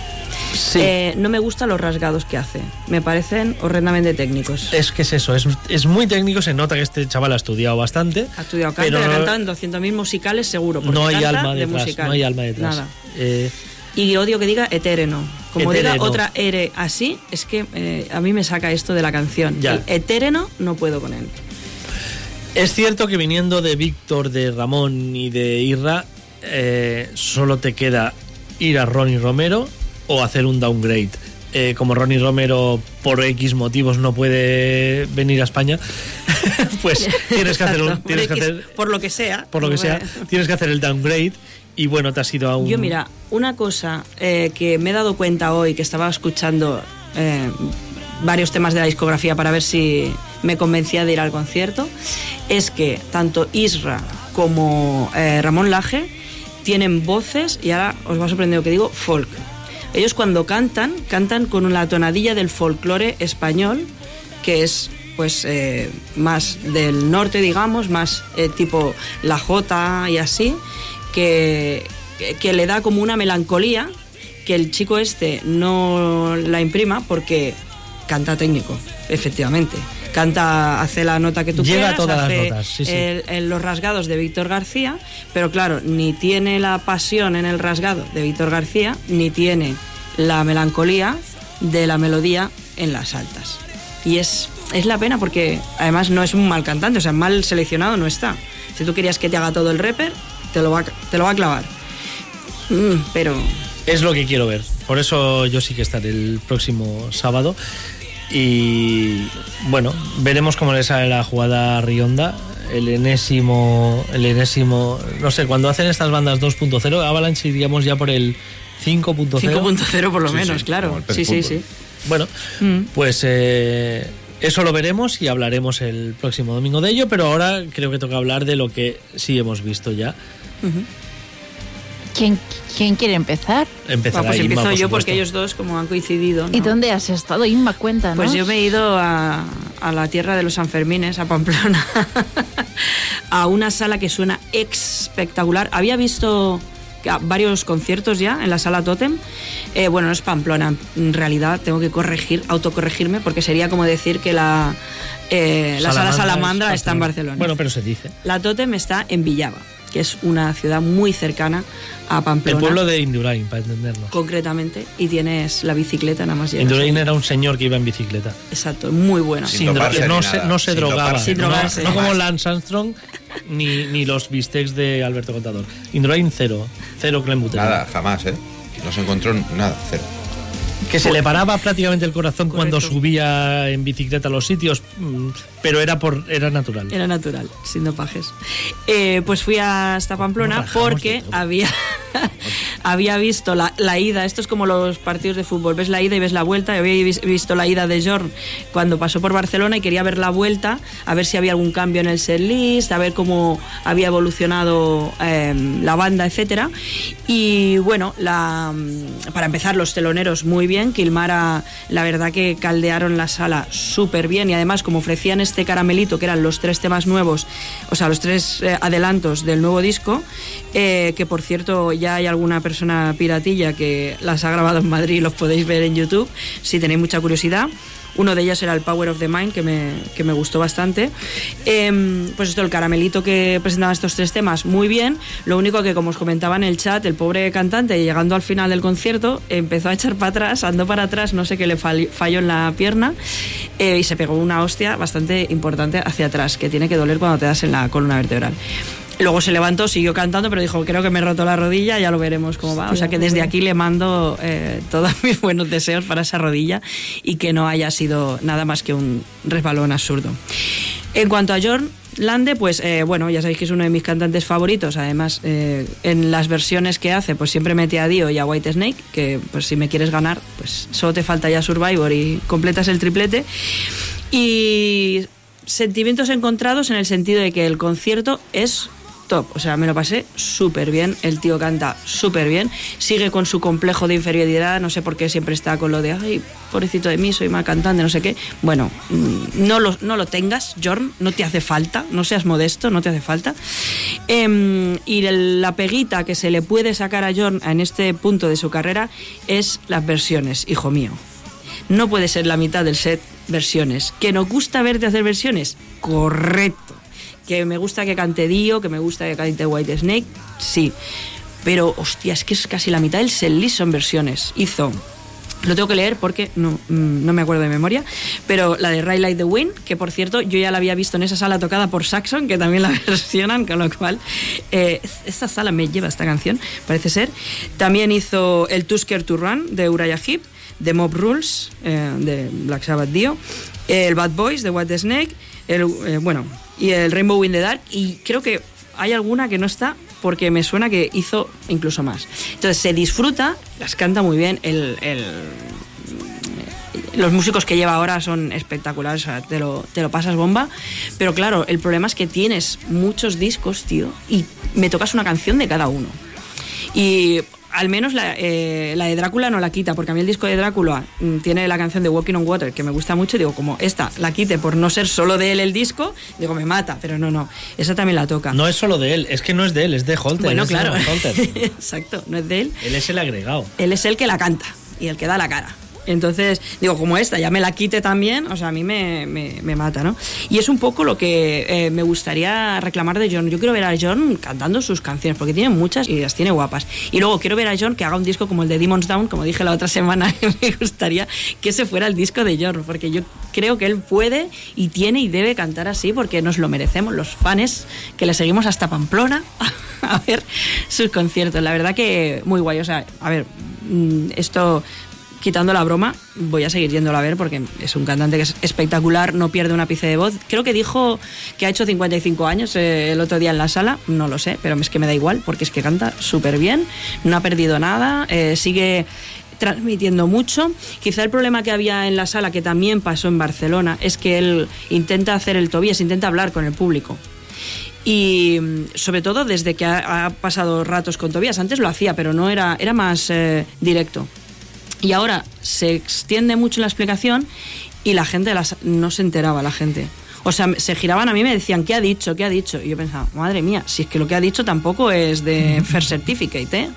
Sí. Eh, no me gustan los rasgados que hace. Me parecen horrendamente técnicos. Es que es eso, es, es muy técnico, se nota que este chaval ha estudiado bastante. ha estudiado canto, pero ha cantado en 200.000 musicales seguro. no hay canta alma de detrás, no hay alma detrás. Nada. Eh, Y odio que diga etéreno. Como Etéreno. diga otra ere así, es que eh, a mí me saca esto de la canción. Ya. El etéreno no puedo con él. Es cierto que viniendo de Víctor, de Ramón y de Irra, eh, solo te queda ir a Ronnie Romero o hacer un downgrade. Eh, como Ronnie Romero por X motivos no puede venir a España, pues tienes que hacer un, Exacto. tienes que Por X- hacer, por lo que sea. por lo que sea, tienes que hacer el downgrade y bueno, te has ido a un Yo, mira, una cosa eh, que me he dado cuenta hoy, que estaba escuchando eh, varios temas de la discografía para ver si me convencía de ir al concierto, es que tanto Isra como eh, Ramón Laje tienen voces, y ahora os va a sorprender lo que digo, folk. Ellos cuando cantan, cantan con la tonadilla del folclore español, que es pues eh, más del norte, digamos, más eh, tipo la jota y así, que- que le da como una melancolía que el chico este no la imprima porque canta técnico, efectivamente. Canta, hace la nota que tú Llega quieras, todas las notas, sí, sí. el- el- los rasgados de Víctor García, pero claro, ni tiene la pasión en el rasgado de Víctor García, ni tiene la melancolía de la melodía en las altas. Y es, es la pena porque además no es un mal cantante, o sea, mal seleccionado no está. Si tú querías que te haga todo el rapper, te lo va, a- te lo va a clavar. Mm, pero Es lo que quiero ver. Por eso yo sí que estaré el próximo sábado. Y bueno, veremos cómo le sale la jugada a Rionda. El enésimo, el enésimo, no sé, cuando hacen estas bandas 2.0, Avalanche iríamos ya por el 5.0. 5.0 por lo Sí, menos, sí, claro. Sí, sí, sí. Bueno, Mm. pues eh, eso lo veremos y hablaremos el próximo domingo de ello, pero ahora creo que toca hablar de lo que sí hemos visto ya. ¿Quién, quién quiere empezar? Empezará Va, pues Inma, empiezo por yo porque ellos dos como han coincidido. ¿no? ¿Y dónde has estado, Inma? Cuéntanos. Pues yo me he ido a, a la tierra de los Sanfermines, a Pamplona, a una sala que suena espectacular. Había visto varios conciertos ya en la sala Totem. Eh, bueno, no es Pamplona, en realidad tengo que corregir, autocorregirme, porque sería como decir que la, eh, la sala Salamandra es está en Barcelona. Bueno, pero se dice. La Totem está en Villava, que es una ciudad muy cercana a Pamplona. El pueblo de Indurain, para entendernos. concretamente y tienes la bicicleta nada más Indurain ahí. era un señor que iba en bicicleta. exacto muy bueno Sin Sin no, ni se, nada, no se sin drogaba. Sin no, drogarse. no como. Lance Armstrong ni, ni los bistecs de Alberto Contador. Indurain cero. Cero Clembuter. Nada, jamás, ¿eh? No se encontró nada, cero. Que se le paraba prácticamente el corazón cuando Correcto. subía en bicicleta a los sitios, mm, pero era por era natural. era natural sin dopajes Eh, pues fui hasta Pamplona porque había había visto la, la ida esto es como los partidos de fútbol ves la ida y ves la vuelta y había vis- visto la ida de Jorn cuando pasó por Barcelona y quería ver la vuelta a ver si había algún cambio en el set list a ver cómo había evolucionado eh, la banda etcétera y bueno la, mm, para empezar los teloneros muy bien Kilmara la verdad que caldearon la sala súper bien y además como ofrecían este caramelito que eran los tres temas nuevos o sea los tres eh, adelantos del nuevo disco eh, que por cierto ya hay alguna persona piratilla que las ha grabado en Madrid los podéis ver en YouTube si tenéis mucha curiosidad uno de ellos era el Power of the Mind, que me, que me gustó bastante. Em, pues esto, el caramelito que presentaba estos tres temas, muy bien. Lo único que, como os comentaba en el chat, el pobre cantante, llegando al final del concierto, empezó a echar para atrás, andó para atrás, no sé qué le fall- falló en la pierna, eh, y se pegó una hostia bastante importante hacia atrás, que tiene que doler cuando te das en la columna vertebral. Luego se levantó, siguió cantando, pero dijo, creo que me he roto la rodilla, ya lo veremos cómo va. O sea que desde aquí le mando eh, todos mis buenos deseos para esa rodilla y que no haya sido nada más que un resbalón absurdo. En cuanto a John Lande, pues eh, bueno, ya sabéis que es uno de mis cantantes favoritos. Además, eh, en las versiones que hace, pues siempre mete a Dio y a White Snake, que pues si me quieres ganar, pues solo te falta ya Survivor y completas el triplete. Y sentimientos encontrados en el sentido de que el concierto es top, o sea, me lo pasé súper bien, el tío canta súper bien, sigue con su complejo de inferioridad, no sé por qué siempre está con lo de, ay, pobrecito de mí, soy mal cantante, no sé qué. Bueno, mm, no lo, no lo tengas, Jorn, no te hace falta, no seas modesto, no te hace falta. Em, y la peguita que se le puede sacar a Jorn en este punto de su carrera es las versiones, hijo mío. No puede ser la mitad del set versiones. ¿Que nos gusta verte hacer versiones? Correcto. ¿Que me gusta que cante Dio? ¿Que me gusta que cante White Snake? Sí. Pero, hostia, es que es casi la mitad del set son versiones. Hizo. Lo tengo que leer porque no, mm, no me acuerdo de memoria. Pero la de Ray Light the Wind, que por cierto yo ya la había visto en esa sala tocada por Saxon, que también la versionan, con lo cual eh, esta sala me lleva esta canción, parece ser. También hizo el Tusker to Run de Uriah Heep, The Mob Rules eh, de Black Sabbath Dio, el Bad Boys de White Snake, el, eh, bueno, y el Rainbow in the Dark. Y creo que hay alguna que no está porque me suena que hizo incluso más. Entonces se disfruta, las canta muy bien, el, los músicos que lleva ahora son espectaculares, o sea, te lo, te lo pasas bomba. Pero claro, el problema es que tienes muchos discos, tío, y me tocas una canción de cada uno. Y al menos la, eh, la de Drácula no la quita, porque a mí el disco de Drácula mm, tiene la canción de Walking on Water, que me gusta mucho, y digo, como esta la quite por no ser solo de él el disco, digo, me mata, pero no, no, esa también la toca. No es solo de él, es que no es de él, es de Holter. bueno, es de claro, Holter. exacto, no es de él, él es el agregado. él es el que la canta y el que da la cara. Entonces, digo, como esta ya me la quite también, o sea, a mí me, me- mata, ¿no? Y es un poco lo que eh, me gustaría reclamar de John. Yo quiero ver a John cantando sus canciones, porque tiene muchas y las tiene guapas. Y luego quiero ver a John que haga un disco como el de Demons Down, como dije la otra semana, me gustaría que ese fuera el disco de John, porque yo creo que él puede y tiene y debe cantar así, porque nos lo merecemos, los fans que le seguimos hasta Pamplona a ver sus conciertos. La verdad que muy guay. O sea, a ver, mm, esto quitando la broma, voy a seguir yéndolo a ver porque es un cantante que es espectacular, no pierde una ápice de voz. Creo que dijo que ha hecho 55 años eh, el otro día en la sala, no lo sé, pero es que me da igual porque es que canta súper bien, no ha perdido nada, eh, sigue transmitiendo mucho. Quizá el problema que había en la sala, que también pasó en Barcelona, es que él intenta hacer el Tobías, intenta hablar con el público. Y mm, sobre todo desde que ha, ha pasado ratos con Tobías. Antes lo hacía, pero no era, era más eh, directo. Y ahora se extiende mucho la explicación y la gente las, no se enteraba, la gente. O sea, se giraban a mí y me decían, ¿qué ha dicho? ¿Qué ha dicho? Y yo pensaba, madre mía, si es que lo que ha dicho tampoco es de First Certificate, ¿eh?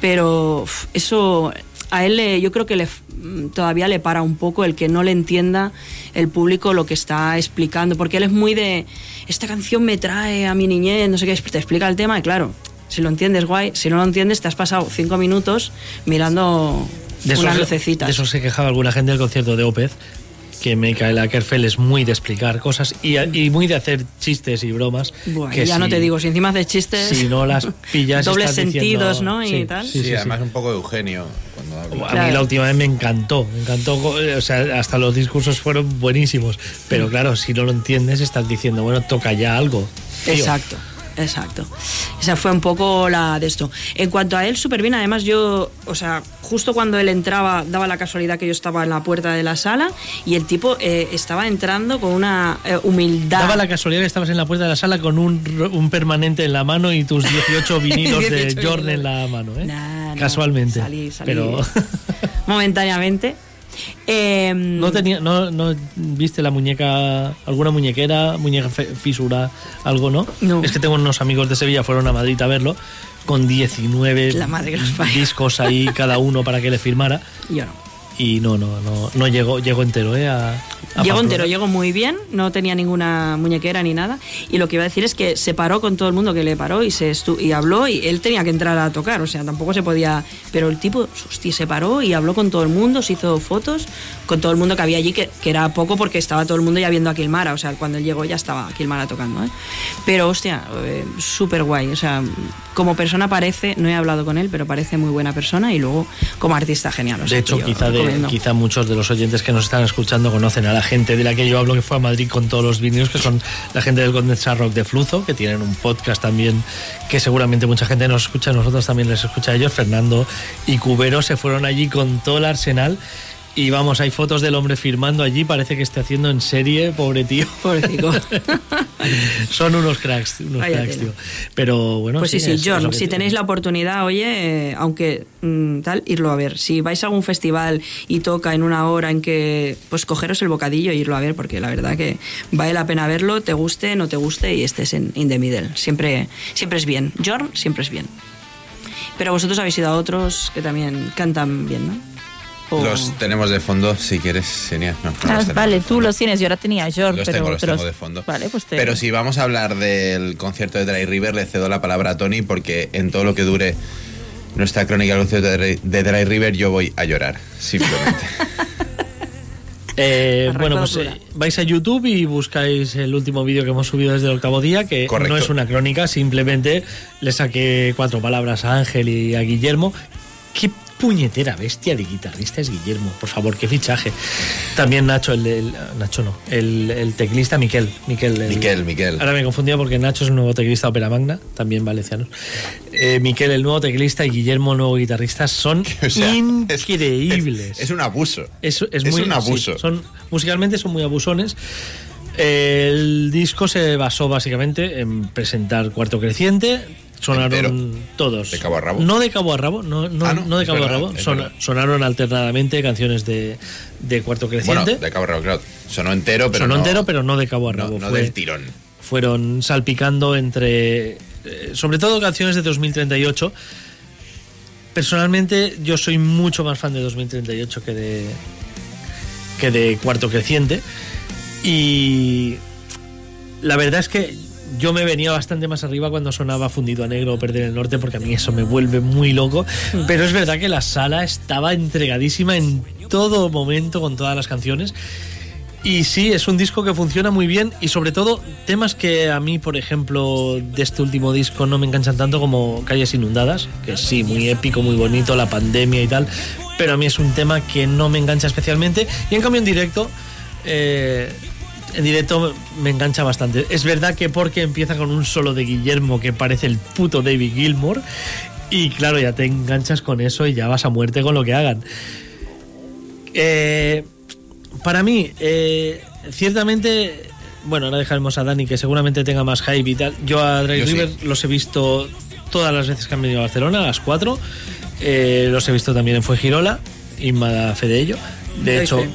Pero eso a él le- yo creo que le, todavía le para un poco el que no le entienda el público lo que está explicando, porque él es muy de, esta canción me trae a mi niñez, no sé qué, te explica el tema y claro, si lo entiendes, guay, si no lo entiendes, te has pasado cinco minutos mirando De unas eso, lucecitas. de eso se quejaba alguna gente del concierto de Opeth, que Michael Ackerfeld es muy de explicar cosas y, y muy de hacer chistes y bromas. Buah, que ya no te digo, si encima haces chistes, Si no las pillas, dobles estás diciendo- sentidos, ¿no? Y Sí, tal. sí, Sí, sí, además un poco de Eugenio. Cuando habla. A Claro. mí la última vez me encantó, me encantó, o sea, hasta los discursos fueron buenísimos, pero claro, si no lo entiendes estás diciendo, bueno, toca ya algo. Tío. Exacto, exacto. Esa fue un poco la de esto. En cuanto a él, súper bien. Además, yo, o sea, justo cuando él entraba, daba la casualidad que yo estaba en la puerta de la sala y el tipo eh, estaba entrando con una eh, humildad. Daba la casualidad que estabas en la puerta de la sala con un, un permanente en la mano y tus 18 vinilos de 18 Jordan en la mano, ¿eh? Nah, no, Casualmente. salí, salí Pero momentáneamente. Eh, no tenía, no, no viste la muñeca, alguna muñequera, muñeca fisura, algo, ¿no? No. Es que tengo unos amigos de Sevilla, fueron a Madrid a verlo, con 19 La madre que los parió. discos ahí cada uno para que le firmara. Yo no. Y no, no, no, no llegó, llegó entero, ¿eh? A, a Llegó entero, llegó muy bien, no tenía ninguna muñequera ni nada. Y lo que iba a decir es que se paró con todo el mundo que le paró y se estu- y habló y él tenía que entrar a tocar, o sea, tampoco se podía. Pero el tipo, hostia, se paró y habló con todo el mundo, se hizo fotos con todo el mundo que había allí, que, que era poco porque estaba todo el mundo ya viendo a Kilmara, o sea, cuando él llegó ya estaba Kilmara tocando, ¿eh? Pero hostia, eh, súper guay, o sea, como persona parece, no he hablado con él, pero parece muy buena persona y luego como artista genial. o sea, De hecho, quizá, de- recomiendo. quizá muchos de los oyentes que nos están escuchando conocen a la gente de la que yo hablo que fue a Madrid con todos los vinilos, que son la gente del Condensar Rock de Fluzo, que tienen un podcast también que seguramente mucha gente nos escucha, nosotros también les escucha a ellos. Fernando y Cubero se fueron allí con todo el arsenal. Y vamos, hay fotos del hombre firmando allí, parece que esté haciendo en serie, pobre tío. Pobrecito. Son unos cracks, unos Vaya cracks, tío. Pero bueno, Pues sí, sí, es- es John, que si tenéis la oportunidad, oye, eh, aunque mm, tal, irlo a ver. Si vais a algún festival y toca en una hora en que, pues cogeros el bocadillo e irlo a ver, porque la verdad que vale la pena verlo, te guste, no te guste y estés en in the middle. Siempre, siempre es bien. John siempre es bien. Pero vosotros habéis ido a otros que también cantan bien, ¿no? O- Los tenemos de fondo, si quieres. No, no Ah, vale, tú los tienes, yo ahora tenía a George, Los pero tengo, los te tengo de fondo. Vale, pues te... Pero si vamos a hablar del concierto de Dry River, le cedo la palabra a Tony porque en todo lo que dure nuestra crónica del concierto de Dry, de Dry River yo voy a llorar, simplemente. Eh, bueno, pues eh, vais a YouTube y buscáis el último vídeo que hemos subido desde el octavo día, que Correcto. no es una crónica, simplemente le saqué cuatro palabras a Ángel y a Guillermo. Qué puñetera bestia de guitarrista es Guillermo, por favor, qué fichaje. También Nacho, el, el- Nacho no, el, el teclista Miquel. Miquel, el- Miquel, Miquel. Ahora me he confundido porque Nacho es un nuevo teclista de Opera Magna, también valenciano. Eh, Miquel, el nuevo teclista, y Guillermo, el nuevo guitarrista, son O sea, es- increíbles. Es, es un abuso. Es, es Es muy, un abuso. sí, son, musicalmente son muy abusones. El disco se basó básicamente en presentar Cuarto Creciente. Sonaron Entero. todos. De cabo a rabo. No de cabo a rabo, no, no, Ah, no, no de cabo a rabo. Son- sonaron alternadamente canciones de, de Cuarto Bueno, Creciente. de Cabo Rabo, claro. Sonó entero, pero Sonó no, entero, pero no de cabo a rabo. no Fue- del tirón. fueron salpicando entre, eh, sobre todo canciones de 2038, personalmente yo soy mucho más fan de 2038 que de que de Cuarto Creciente y la verdad es que yo me venía bastante más arriba cuando sonaba Fundido a Negro o Perder el Norte porque a mí eso me vuelve muy loco, pero es verdad que la sala estaba entregadísima en todo momento con todas las canciones. Y sí, es un disco que funciona muy bien y sobre todo temas que a mí, por ejemplo, de este último disco no me enganchan tanto como Calles Inundadas, que sí, muy épico, muy bonito, la pandemia y tal, pero a mí es un tema que no me engancha especialmente. Y en cambio en directo... eh, en directo me engancha bastante. Es verdad que porque empieza con un solo de Guillermo que parece el puto David Gilmour y claro, ya te enganchas con eso y ya vas a muerte con lo que hagan. Eh, para mí, eh, ciertamente, bueno, ahora dejaremos a Dani que seguramente tenga más hype y tal. Yo a Drake Yo sí. River los he visto todas las veces que han venido a Barcelona, a las cuatro. Eh, los he visto también en Fuengirola, Inma da fe de ello. De hecho, fe.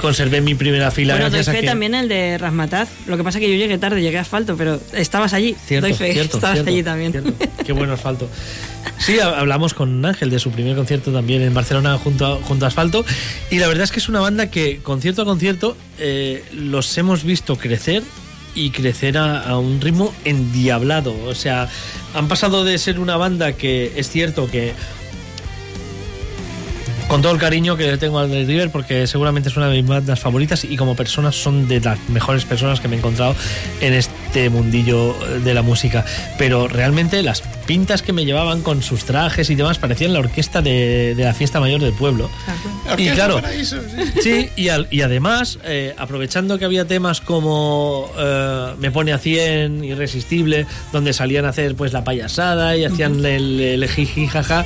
Conservé mi primera fila Bueno, doy fe que... también el de Rasmataz. Lo que pasa es que yo llegué tarde, llegué a asfalto, pero estabas allí. Cierto, doy fe, cierto, estabas cierto, allí también. cierto. Qué bueno asfalto. Sí, ha- hablamos con Ángel de su primer concierto también en Barcelona junto a, junto a Asfalto. Y la verdad es que es una banda que, concierto a concierto, eh, los hemos visto crecer y crecer a, a un ritmo endiablado. O sea, han pasado de ser una banda que es cierto que con todo el cariño que le tengo al River, porque seguramente es una de mis bandas favoritas y como personas son de las mejores personas que me he encontrado en este mundillo de la música. Pero realmente las pintas que me llevaban con sus trajes y demás parecían la orquesta de, de la fiesta mayor del pueblo. Y claro, sí, y, al- y además, eh, aprovechando que había temas como eh, Me pone a 100, Irresistible, donde salían a hacer pues la payasada y hacían el, el jiji jaja,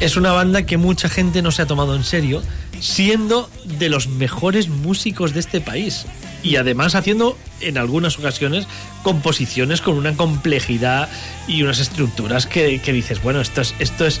es una banda que mucha gente no se ha tomado en serio, siendo de los mejores músicos de este país. Y además haciendo en algunas ocasiones composiciones con una complejidad y unas estructuras que, que dices, bueno, esto es, esto es.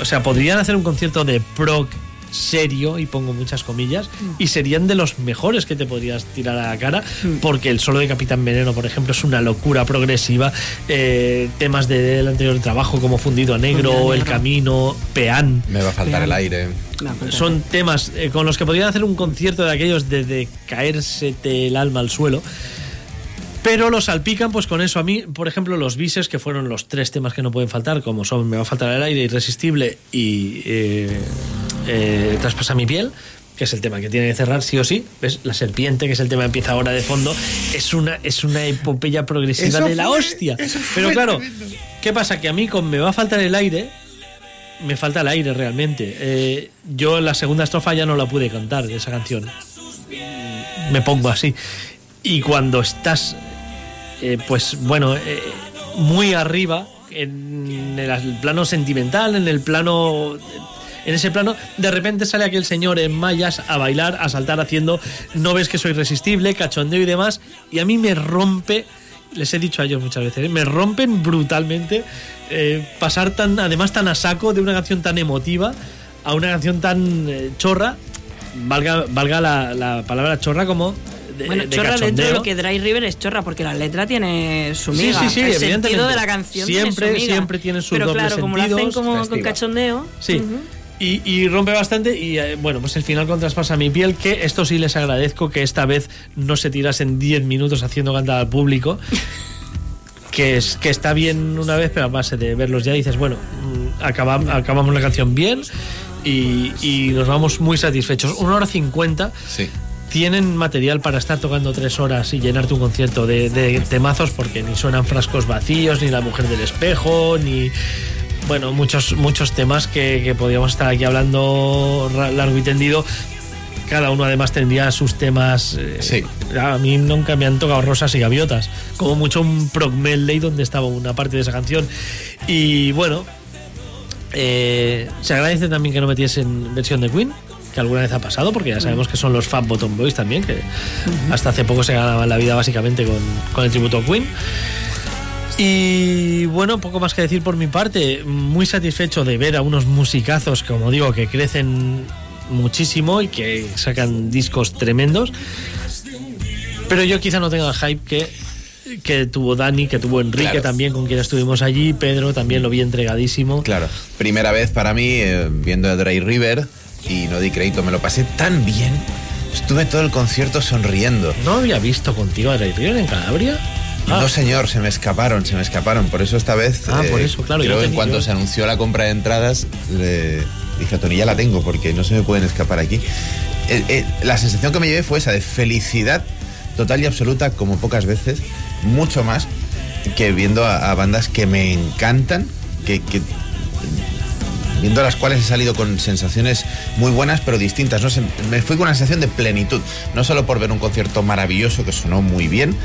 O sea, podrían hacer un concierto de prog serio, y pongo muchas comillas, y serían de los mejores que te podrías tirar a la cara, porque el solo de Capitán Veneno, por ejemplo, es una locura progresiva. eh, temas de- del anterior trabajo, como Fundido a Negro, Fundido a El. Camino, Peán. Me va a faltar el aire. No, Son temas eh, con los que podrían hacer un concierto de aquellos de, de caérsete el alma al suelo. Pero los salpican pues con eso. A mí, por ejemplo, los bises, que fueron los tres temas que no pueden faltar, como son Me va a faltar el aire, Irresistible y eh, eh, Traspasa mi piel, que es el tema que tiene que cerrar sí o sí. ¿Ves? La serpiente, que es el tema que empieza ahora de fondo, es una, es una epopeya progresiva Eso de la hostia. Pero claro, tremendo. ¿qué pasa? Que a mí con Me va a faltar el aire, me falta el aire realmente. Eh, yo la segunda estrofa ya no la pude cantar de esa canción. Me pongo así. Y cuando estás, eh, pues bueno, eh, muy arriba, en el plano sentimental, en el plano... En ese plano, de repente sale aquel señor en mallas a bailar, a saltar haciendo No ves que soy irresistible, cachondeo y demás. Y a mí me rompe les he dicho a ellos muchas veces, ¿eh? me rompen brutalmente eh, pasar tan, además tan a saco de una canción tan emotiva a una canción tan eh, chorra, valga, valga la, la palabra chorra como de, bueno, de chorra dentro de lo que Dry River es chorra, porque la letra tiene su Sí, miga. sí, sí, el evidentemente. sentido de la canción tiene Siempre- su miga. siempre tiene sus Pero dobles claro, como lo hacen sentidos. como con cachondeo. Sí. Y, y rompe bastante y eh, bueno, pues el final con traspasa mi piel, que esto sí les agradezco que esta vez no se tirasen 10 minutos haciendo cantar al público. Que, es, que está bien una vez, pero a base de verlos ya dices, bueno, mm, acabam- acabamos la canción bien y, y nos vamos muy satisfechos. Una hora cincuenta Sí. tienen material para estar tocando tres horas y llenarte un concierto de, de temazos porque ni suenan frascos vacíos, ni la mujer del espejo, ni bueno, muchos, muchos temas que, que podríamos estar aquí hablando largo y tendido. Cada uno además tendría sus temas. eh, Sí. A mí nunca me han tocado rosas y gaviotas. Como mucho un prog medley donde estaba una parte de esa canción. Y bueno, eh, se agradece también que no metiesen versión de Queen, que alguna vez ha pasado, porque ya sabemos que son los Fab Bottom Boys también, que hasta hace poco se ganaban la vida básicamente con, con el tributo a Queen. Y bueno, poco más que decir por mi parte, muy satisfecho de ver a unos musicazos, como digo, que crecen muchísimo y que sacan discos tremendos. Pero yo quizá no tenga el hype que que tuvo Dani, que tuvo Enrique Claro. también, con quien estuvimos allí, Pedro también lo vi entregadísimo. Claro, primera vez para mí eh, viendo a Dry River y no di crédito, me lo pasé tan bien. Estuve todo el concierto sonriendo. ¿No había visto contigo a Ray River en Calabria? Ah, No, señor, se me escaparon, se me escaparon. Por eso esta vez. Ah, por eso, claro, Creo yo en cuanto yo- se anunció la compra de entradas, le dije a Tony, ya la tengo, porque no se me pueden escapar aquí. Eh, eh, la sensación que me llevé fue esa de felicidad total y absoluta, como pocas veces, mucho más que viendo a, a bandas que me encantan, que, que viendo las cuales he salido con sensaciones muy buenas pero distintas. No me fui con una sensación de plenitud, no solo por ver un concierto maravilloso que sonó muy bien,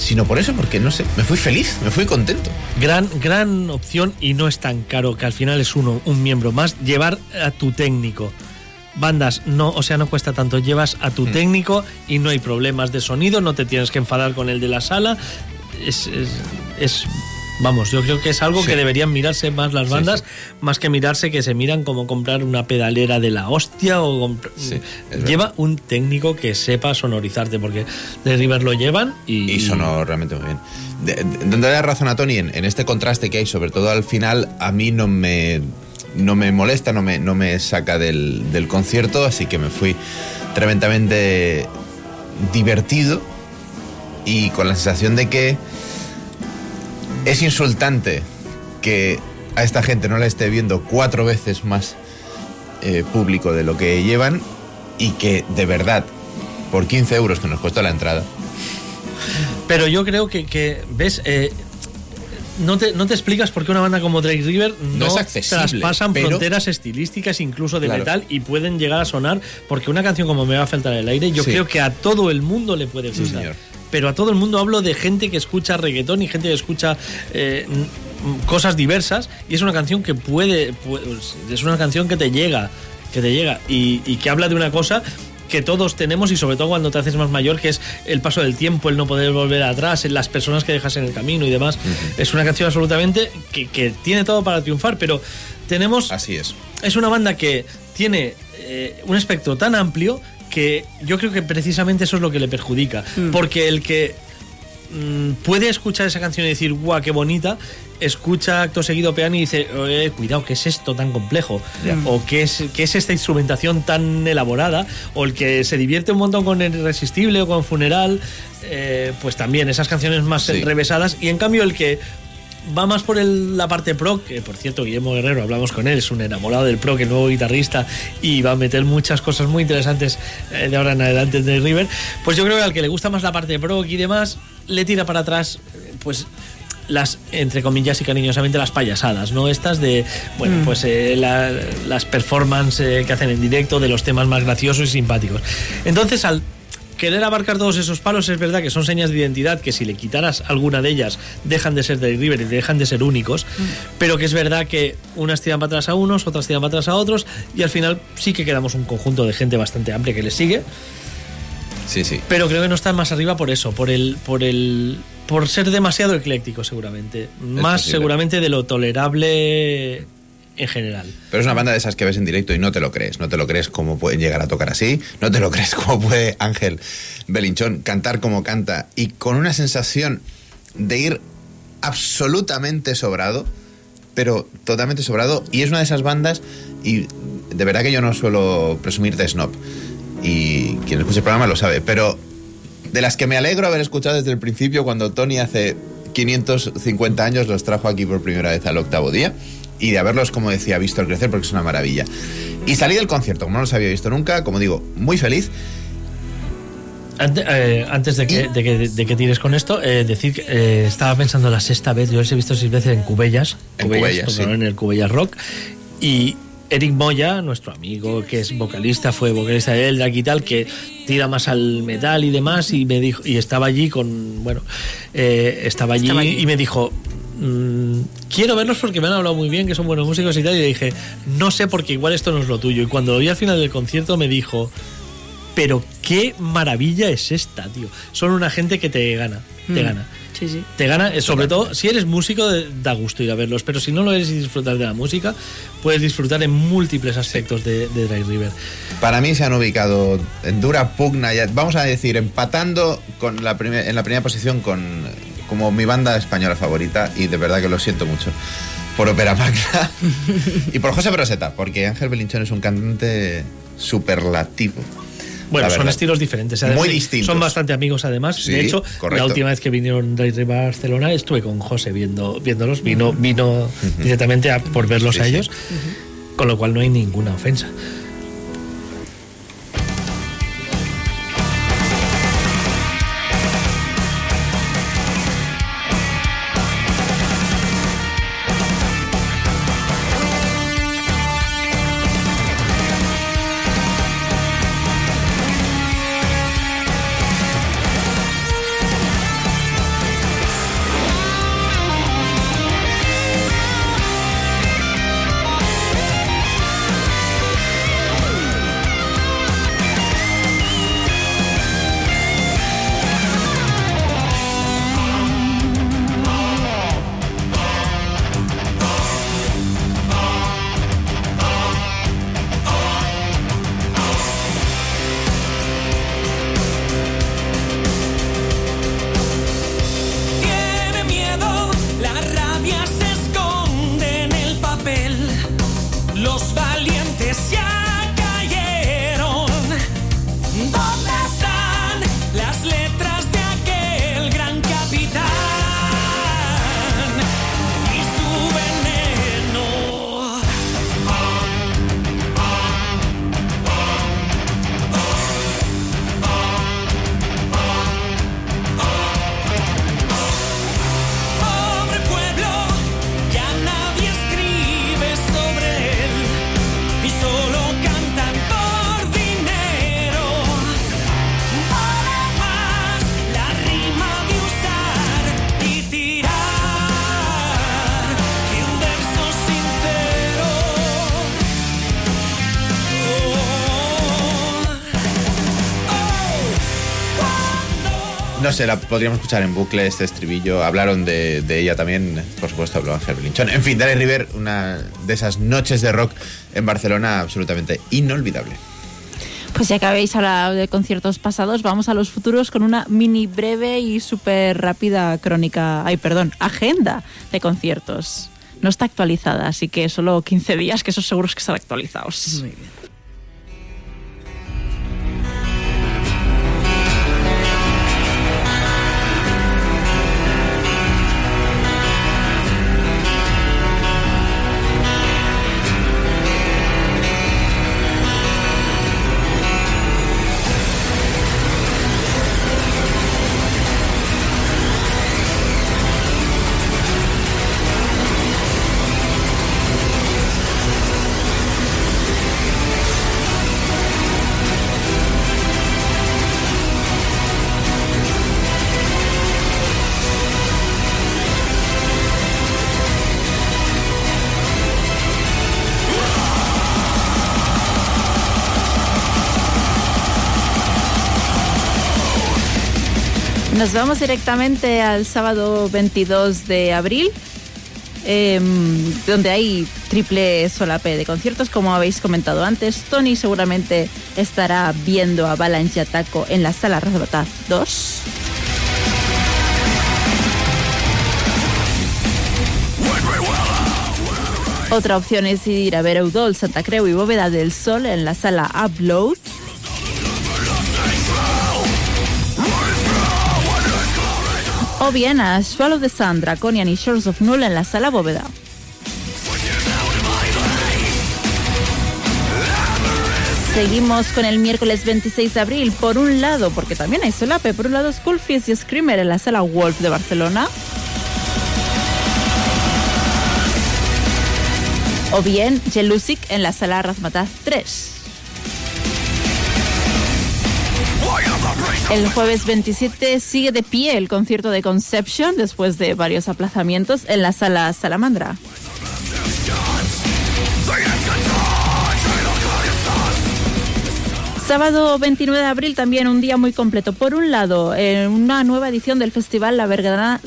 sino por eso, porque no sé, me fui feliz, me fui contento. Gran, gran opción y no es tan caro, que al final es uno, un miembro más. Llevar a tu técnico. Bandas, no, o sea, no cuesta tanto. Llevas a tu Mm. técnico y no hay problemas de sonido, no te tienes que enfadar con el de la sala. Es, es, es- vamos, yo creo que es algo Sí. que deberían mirarse más las bandas, sí. más que mirarse que se miran como comprar una pedalera de la hostia o verdad. lleva un técnico que sepa sonorizarte, porque de River lo llevan y, Y sonó realmente muy bien. De, de- dándole la razón a Tony en, en este contraste que hay, sobre todo al final, a mí no me, no me molesta, no me, no me saca del, del concierto, así que me fui tremendamente divertido y con la sensación de que es insultante que a esta gente no la esté viendo cuatro veces más eh, público de lo que llevan y que de verdad, por 15 euros que nos costó la entrada, Pero yo creo que, que ¿ves? Eh, no te, no te explicas por qué una banda como Drake River no, No es accesible, traspasan pero- fronteras estilísticas, incluso de Claro. metal, y pueden llegar a sonar, porque una canción como Me va a faltar el aire, yo Sí. creo que a todo el mundo le puede gustar. Pero a todo el mundo hablo de gente que escucha reggaetón y gente que escucha eh, cosas diversas, y es una canción que puede, pu- es una canción que te llega, que te llega, y, y que habla de una cosa que todos tenemos y sobre todo cuando te haces más mayor, que es el paso del tiempo, el no poder volver atrás, en las personas que dejas en el camino y demás. Es una canción absolutamente que, que tiene todo para triunfar, pero tenemos... así es. Es una banda que tiene eh, un espectro tan amplio que yo creo que precisamente eso es lo que le perjudica. Porque el que mm, puede escuchar esa canción y decir, guau, qué bonita, escucha acto seguido piano y dice, "Eh, cuidado, ¿qué es esto tan complejo? O ¿qué es, ¿qué es esta instrumentación tan elaborada? O el que se divierte un montón con el Irresistible o con Funeral, eh, pues también esas canciones más Sí. enrevesadas. Y en cambio el que va más por el- la parte pro, que por cierto Guillermo Guerrero, hablamos con él, es un enamorado del pro, que nuevo guitarrista, y va a meter muchas cosas muy interesantes eh, de ahora en adelante de River, pues yo creo que al que le gusta más la parte pro y demás, le tira para atrás, eh, pues las, entre comillas y cariñosamente, las payasadas, ¿no? Estas de, bueno, pues eh, la- las performances eh, que hacen en directo de los temas más graciosos y simpáticos. Entonces, al querer abarcar todos esos palos es verdad que son señas de identidad que si le quitaras alguna de ellas dejan de ser de River y dejan de ser únicos, pero que es verdad que unas tiran para atrás a unos, otras tiran para atrás a otros y al final sí que quedamos un conjunto de gente bastante amplia que les sigue, Sí, sí. pero creo que no están más arriba por eso, por el por el por ser demasiado ecléctico seguramente, más seguramente de lo tolerable en general. Pero es una banda de esas que ves en directo y no te lo crees. No te lo crees cómo pueden llegar a tocar así. No te lo crees cómo puede Ángel Belinchón cantar como canta. Y con una sensación de ir absolutamente sobrado. Pero totalmente sobrado. Y es una de esas bandas. Y de verdad que yo no suelo presumir de snob. Y quien escuche el programa lo sabe. Pero de las que me alegro haber escuchado desde el principio cuando Tony hace 550 años los trajo aquí por primera vez al octavo día y de haberlos, como decía, visto al crecer porque es una maravilla. Y salí del concierto, como no los había visto nunca, como digo, muy feliz. Ante- eh, antes de que, de, que, de que tires con esto, eh, decir que eh, estaba pensando la sexta vez, yo los he visto seis veces en Cubellas, En Cubellas, tocaron sí. en el Cubellas Rock, y Eric Moya, nuestro amigo que es vocalista, fue vocalista de Eldrack y tal, que tira más al metal y demás, y me dijo, y estaba allí con, bueno, eh, estaba, allí Estaba allí. y me dijo, "Mm, quiero verlos porque me han hablado muy bien, que son buenos músicos y tal, y le dije, no sé porque igual esto no es lo tuyo, y cuando lo vi al final del concierto me dijo, pero qué maravilla es esta, tío. Son una gente que te gana, te Mm. gana. Sí, sí. Te gana, eh, sobre todo, si eres músico, da gusto ir a verlos, pero si no lo eres y disfrutar de la música, puedes disfrutar en múltiples aspectos de, de Dry River. Para mí se han ubicado en dura pugna, ya, vamos a decir, empatando con la primer- en la primera posición con, como mi banda española favorita y de verdad que lo siento mucho. Por Opera Magna y por José Broseta, porque Ángel Belinchón es un cantante superlativo. Bueno, son estilos diferentes. Muy distintos. Son bastante amigos además. Sí, de hecho, correcto. la última vez que vinieron de Barcelona estuve con José viendo, viéndolos. Vino, vino directamente a, por verlos Sí, a sí. ellos. Con lo cual no hay ninguna ofensa. No sé, la podríamos escuchar en bucle este estribillo. Hablaron de, de ella también, por supuesto, habló Ángel Belinchón. En fin, Dale River, una de esas noches de rock en Barcelona absolutamente inolvidable. Pues ya que habéis hablado de conciertos pasados, vamos a los futuros con una mini breve y súper rápida crónica, ay, perdón, agenda de conciertos. No está actualizada, así que solo 15 días, que esos seguros que están actualizados. Muy bien. Vamos directamente al sábado 22 de abril, em, donde hay triple solape de conciertos, como habéis comentado antes. Tony seguramente estará viendo a Avalanche Ataco en la sala Razbataz 2. Otra opción es ir a ver Eudol, Santa Creu y Bóveda del Sol en la sala Upload. O bien a Swallow the Sun, Draconian y Shores of Null en la sala Bóveda. Seguimos con el miércoles 26 de abril. Por un lado, porque también hay solape, por un lado Skullfist y Screamer en la sala Wolf de Barcelona. O bien Jelusic en la sala Razmataz 3. El jueves 27 sigue de pie el concierto de Conception después de varios aplazamientos en la sala Salamandra. Sábado 29 de abril también un día muy completo. Por un lado, en una nueva edición del festival La Bergadana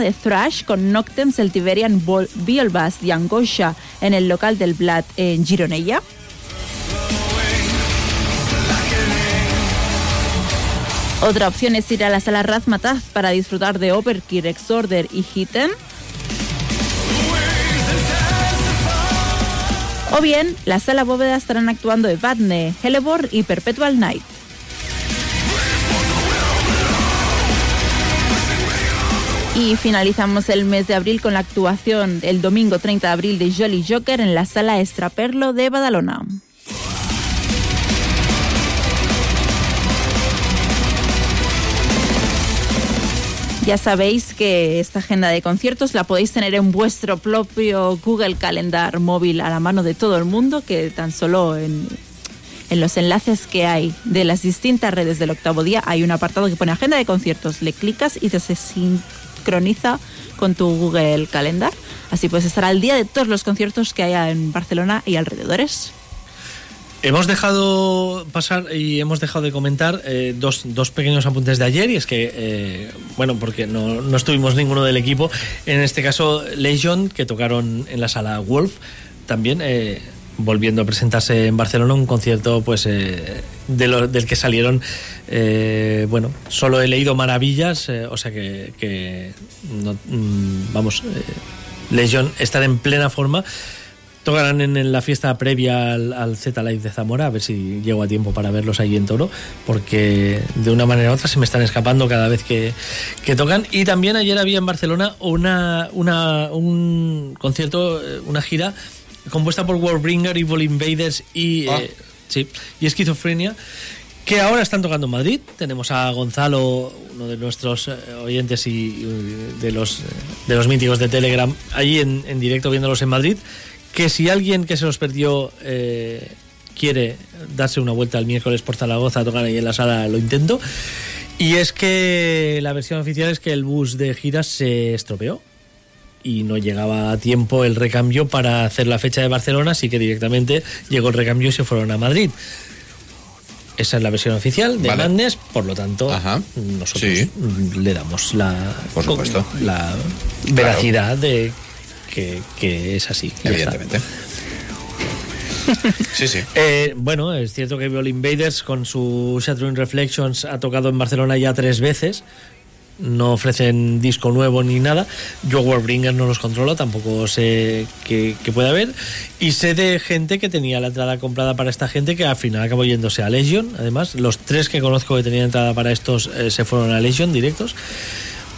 de Thrash con Noctem, Celtiberian, Bielbas y Angosha en el local del Blat en Gironella. Otra opción es ir a la sala Razmataz para disfrutar de Overkill, Exorder y Hitten. O bien, la sala bóveda estarán actuando Evadne, Hellebor y Perpetual Night. Y finalizamos el mes de abril con la actuación el domingo 30 de abril de Jolly Joker en la sala Estraperlo de Badalona. Ya sabéis que esta agenda de conciertos la podéis tener en vuestro propio Google Calendar móvil a la mano de todo el mundo, que tan solo en, los enlaces que hay de las distintas redes del octavo día hay un apartado que pone agenda de conciertos. Le clicas y te se sincroniza con tu Google Calendar. Así puedes estar al día de todos los conciertos que haya en Barcelona y alrededores. Hemos dejado pasar y hemos dejado de comentar eh, dos, dos pequeños apuntes de ayer y es que, eh, bueno, porque no, no estuvimos ninguno del equipo, en este caso Legion, que tocaron en la sala Wolf, también eh, volviendo a presentarse en Barcelona un concierto pues del que salieron, bueno, solo he leído maravillas, o sea que, no, mm, vamos, Legion estar en plena forma. Tocarán en, en la fiesta previa al, al Z Live de Zamora, a ver si llego a tiempo para verlos ahí en Toro, porque de una manera u otra se me están escapando cada vez que, que tocan. Y también ayer había en Barcelona una, una, un concierto, eh, una gira compuesta por Warbringer, Evil Invaders y, Ah. eh, sí, y Esquizofrenia, que ahora están tocando en Madrid. Tenemos a Gonzalo, uno de nuestros eh, oyentes y de los, de los míticos de Telegram, allí en, en directo viéndolos en Madrid. Que si alguien que se los perdió eh, quiere darse una vuelta el miércoles por Zaragoza a tocar ahí en la sala, lo intento. Y es que la versión oficial es que el bus de giras se estropeó y no llegaba a tiempo el recambio para hacer la fecha de Barcelona, así que directamente llegó el recambio y se fueron a Madrid. Esa es la versión oficial de Vale. Madness, por lo tanto, Ajá. nosotros Sí. le damos la, Por supuesto. la veracidad de que, que es así. Evidentemente. Sí, sí. Eh, bueno, es cierto que Viol Invaders con su Shattering Reflections ha tocado en Barcelona ya tres veces. No ofrecen disco nuevo ni nada. Yo Warbringer no los controlo, tampoco sé qué, qué puede haber. Y sé de gente que tenía la entrada comprada para esta gente que al final acabó yéndose a Legion. Además, los tres que conozco que tenían entrada para estos eh, se fueron a Legion directos.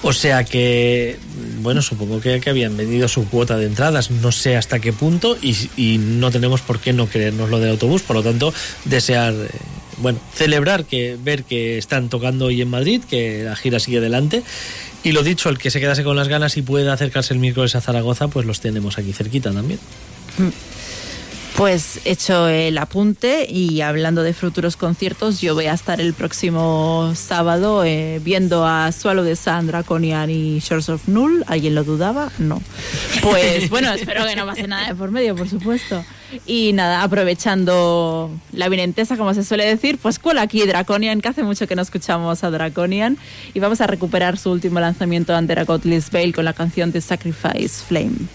O sea que, bueno, supongo que, habían vendido su cuota de entradas, no sé hasta qué punto, y, no tenemos por qué no creernos lo del autobús, por lo tanto, desear, eh, bueno, celebrar que ver que están tocando hoy en Madrid, que la gira sigue adelante, y lo dicho, el que se quedase con las ganas y pueda acercarse el miércoles a Zaragoza, pues los tenemos aquí cerquita también. Pues hecho el apunte y hablando de futuros conciertos, yo voy a estar el próximo sábado eh, viendo a Swallow de Sun, Draconian y Shores of Null. ¿Alguien lo dudaba? No. Pues bueno, espero que no pase nada de por medio, por supuesto. Y nada, aprovechando la vinentesa, como se suele decir, pues cuela aquí Draconian, que hace mucho que no escuchamos a Draconian. Y vamos a recuperar su último lanzamiento ante Godless Veil con la canción de Sacrifice Flame.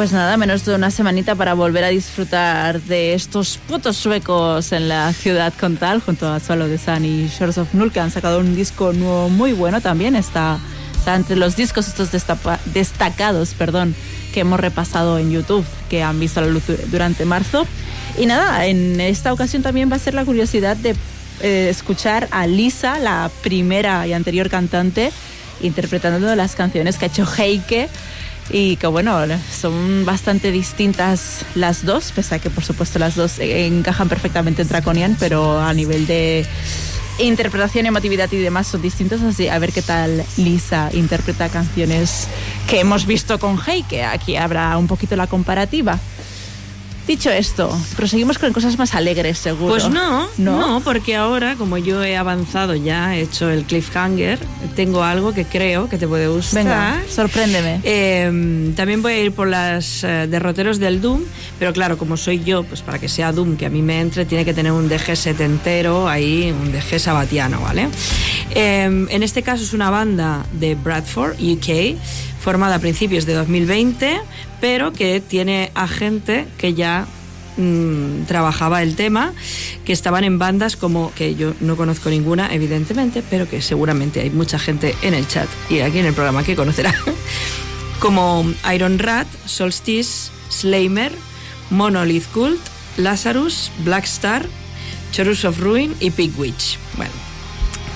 Pues nada, menos de una semanita para volver a disfrutar de estos putos suecos en la ciudad Contal, junto a Swallow the Sun y Shores of Null, que han sacado un disco nuevo muy bueno también. Está, entre los discos estos destacados, perdón, que hemos repasado en YouTube, que han visto la luz du- durante marzo. Y nada, en esta ocasión también va a ser la curiosidad de eh, escuchar a Lisa, la primera y anterior cantante, interpretando las canciones que ha hecho Heike y que bueno, son bastante distintas las dos, pese a que por supuesto las dos encajan perfectamente en Draconian, pero a nivel de interpretación, emotividad y demás son distintos, así a ver qué tal Lisa interpreta canciones que hemos visto con Heike, aquí habrá un poquito la comparativa. Dicho esto, proseguimos con cosas más alegres, seguro. Pues no, no, porque ahora, como yo he avanzado ya, he hecho el cliffhanger, tengo algo que creo que te puede gustar. Venga, sorpréndeme. Eh, también voy a ir por las eh, derroteros del Doom, pero claro, como soy yo, pues para que sea Doom que a mí me entre, tiene que tener un DG setentero ahí, un DG sabatiano, ¿vale? Eh, en este caso es una banda de Bradford, UK, formada a principios de 2020, pero que tiene a gente que ya mm, trabajaba el tema, que estaban en bandas como, que yo no conozco ninguna, evidentemente, pero que seguramente hay mucha gente en el chat y aquí en el programa que conocerá, como Iron Rat, Solstice, Slayer, Monolith Cult, Lazarus, Black Star, Chorus of Ruin y Pig Witch. Bueno,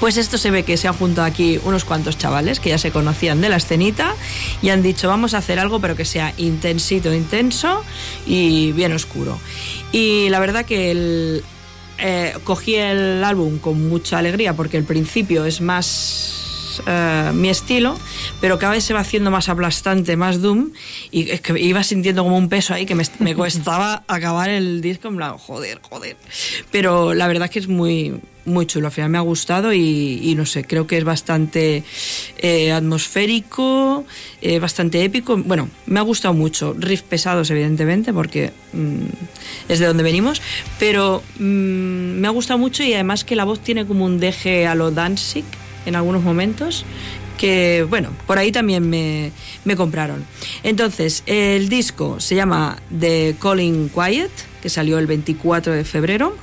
pues esto se ve que se han juntado aquí unos cuantos chavales que ya se conocían de la escenita y han dicho vamos a hacer algo pero que sea intensito, intenso y bien oscuro. Y la verdad que eh, cogí el álbum con mucha alegría porque el principio es más eh, mi estilo, pero cada vez se va haciendo más aplastante, más doom y es que iba sintiendo como un peso ahí que me, me costaba acabar el disco en plan, joder, joder. Pero la verdad que es muy muy chulo, al final me ha gustado y, y no sé, creo que es bastante eh, atmosférico, eh, bastante épico. Bueno, me ha gustado mucho. Riff pesados, evidentemente, porque mm, es de donde venimos, pero mm, me ha gustado mucho y además que la voz tiene como un deje a lo Danzig en algunos momentos que bueno, por ahí también me, me compraron. Entonces, el disco se llama The Calling Quiet, que salió el 24 de febrero.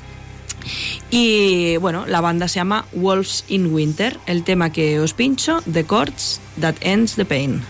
Y bueno, la banda se llama Wolves in Winter. El tema que os pincho, The Chords That Ends the Pain.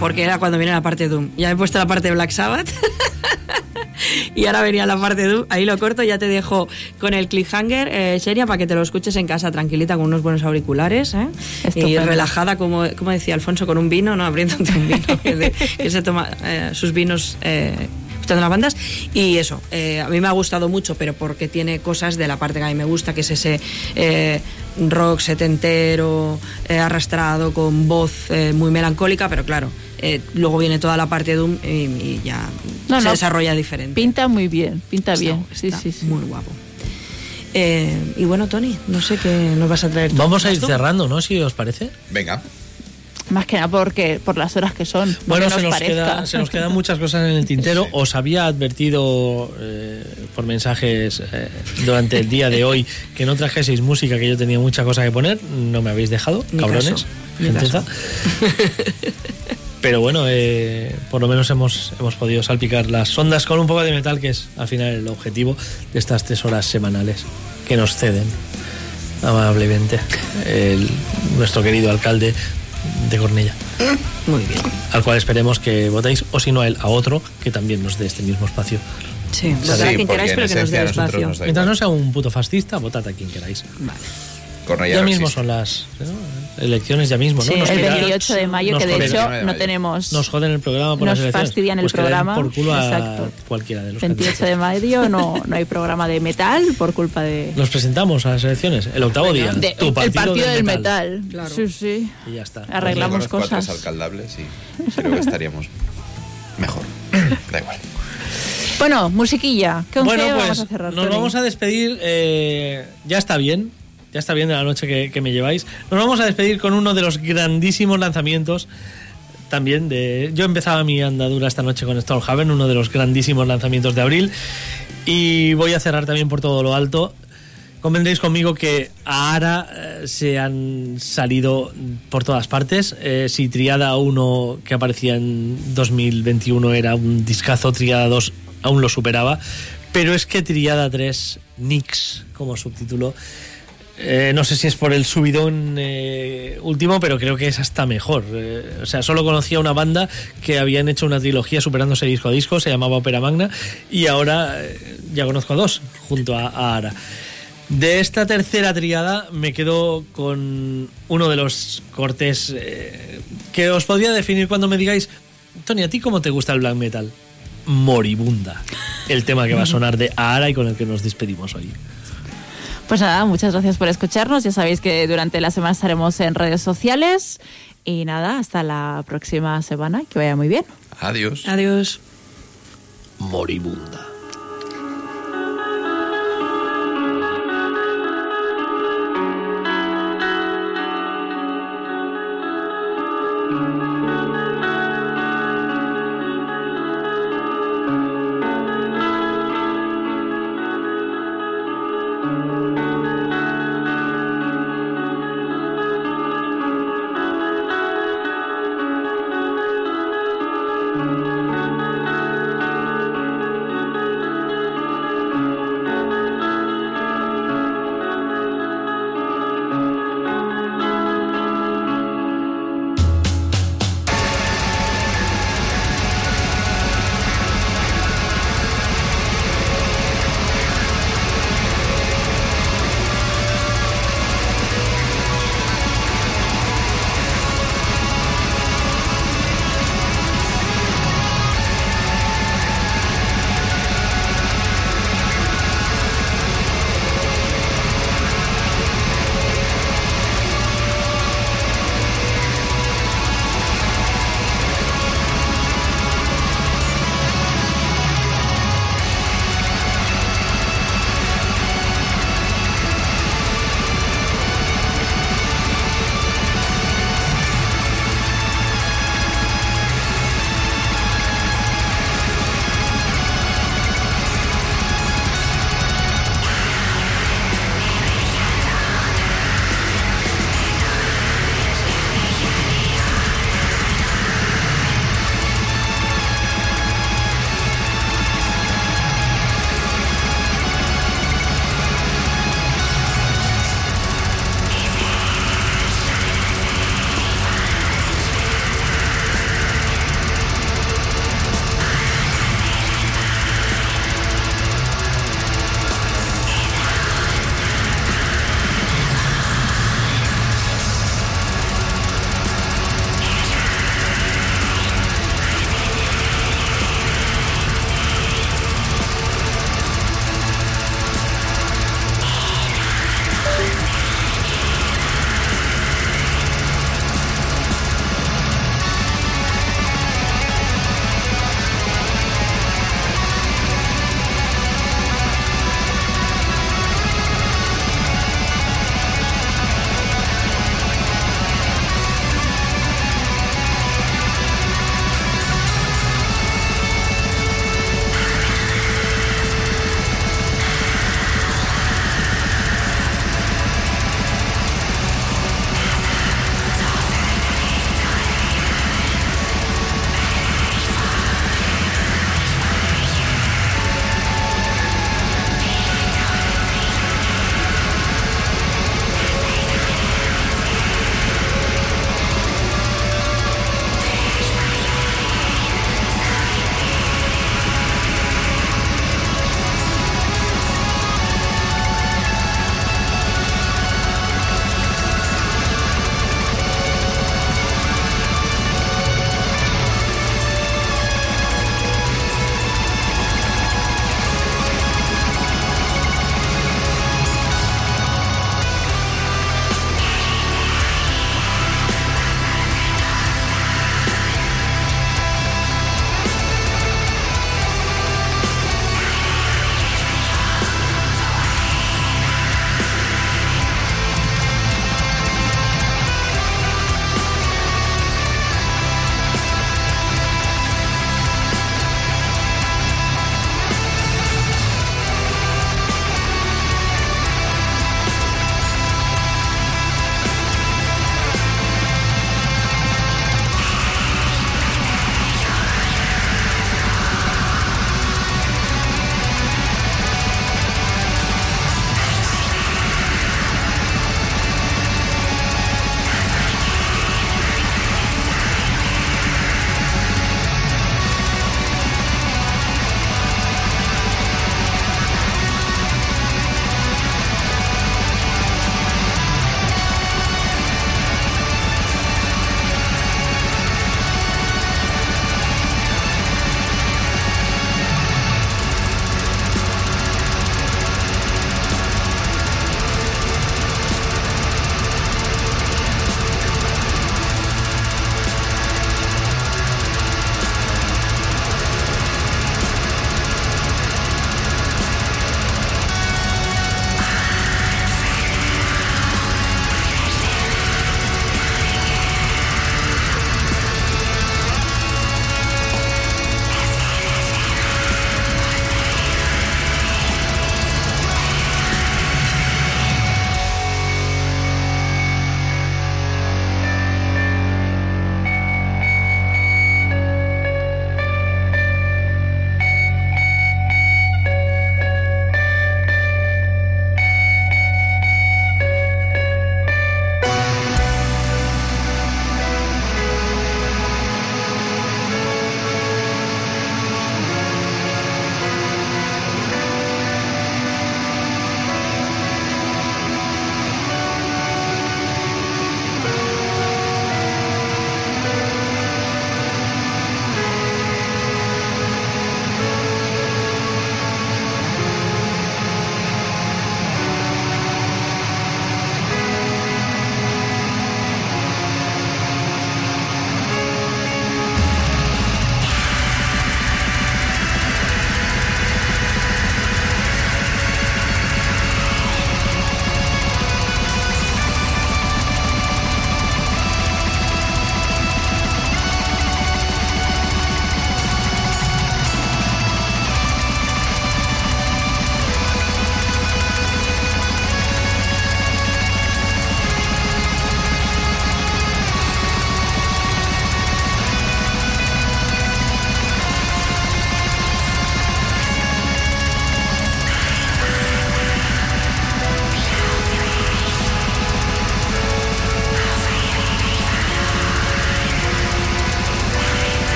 Porque era cuando viene la parte Doom. Ya he puesto la parte de Black Sabbath. y ahora venía la parte Doom. Ahí lo corto, ya te dejo con el cliffhanger, eh, Sheria, para que te lo escuches en casa tranquilita con unos buenos auriculares. ¿eh? Y relajada, como, como decía Alfonso, con un vino, ¿no? Abriéndote un vino. que, se toma eh, sus vinos. Eh, escuchando las bandas y eso, eh, a mí me ha gustado mucho, pero porque tiene cosas de la parte que a mí me gusta, que es ese eh, rock setentero, eh, arrastrado, con voz eh, muy melancólica, pero claro, eh, luego viene toda la parte Doom y, y ya No, se no, desarrolla diferente. Pinta muy bien, pinta Está- bien. Sí, está sí, sí. Muy guapo. Eh, y bueno, Tony, no sé qué nos vas a traer. tú. Vamos a ¿Vas ir tú? cerrando, ¿no? Si os parece. Venga. Más que nada porque por las horas que son. no Bueno, que se nos, queda, se nos quedan muchas cosas en el tintero. Os había advertido eh, por mensajes eh, durante el día de hoy que no trajeseis música, que yo tenía mucha cosa que poner. No me habéis dejado, Ni cabrones. caso, ni gentuza. Pero bueno, eh, por lo menos hemos, hemos podido salpicar las ondas con un poco de metal, que es al final el objetivo de estas tres horas semanales que nos ceden amablemente el- nuestro querido alcalde de Cornella Muy bien. al cual esperemos que votéis, o si no a él, a otro que también nos dé este mismo espacio. Sí, Sí, votad a quien queráis, pero que nos dé espacio. nos Mientras no sea un puto fascista, votad a quien queráis. Vale. Cornellá Ya no mismo existe. son las ¿no? elecciones, ya mismo, ¿no? Sí, Nos El tira- 28 de mayo, que de joden- hecho 29 de no tenemos. Nos joden el programa por Nos las fastidian el Pues programa. por culo a Exacto. cualquiera de los 28 de mayo no, no hay programa de metal por culpa de. Nos presentamos a las elecciones, el octavo día. de- tu el partido del del metal. Claro. Sí, sí. Y ya está. Arreglamos a cosas. alcaldables y creo que estaríamos mejor. Da igual. Bueno, musiquilla. ¿Con Bueno, qué pues vamos a cerrar? nos Tony? vamos a despedir. eh, ya está bien. Ya está bien de la noche que, me lleváis. Nos vamos a despedir con uno de los grandísimos lanzamientos. También de. Yo empezaba mi andadura esta noche con Stormhaven, uno de los grandísimos lanzamientos de abril. Y voy a cerrar también por todo lo alto. Convendréis conmigo que a Ara eh, se han salido por todas partes. Eh, si Triada 1, que aparecía en 2021, era un discazo, Triada 2 aún lo superaba. Pero es que Triada 3, Nix, como subtítulo, eh, no sé si es por el subidón eh, último, pero creo que es hasta mejor. Eh, o sea, solo conocía una banda que habían hecho una trilogía superándose disco a disco, se llamaba Opera Magna, y ahora ya conozco a dos, junto a, a Ara. De esta tercera triada me quedo con uno de los cortes que os podría definir cuando me digáis, Tony, ¿a ti cómo te gusta el black metal? Moribunda. El tema que va a sonar de Ara y con el que nos despedimos hoy. Pues nada, muchas gracias por escucharnos. Ya sabéis que durante la semana estaremos en redes sociales. Y nada, hasta la próxima semana. Que vaya muy bien. Adiós. Adiós. Moribunda.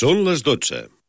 Són les 12.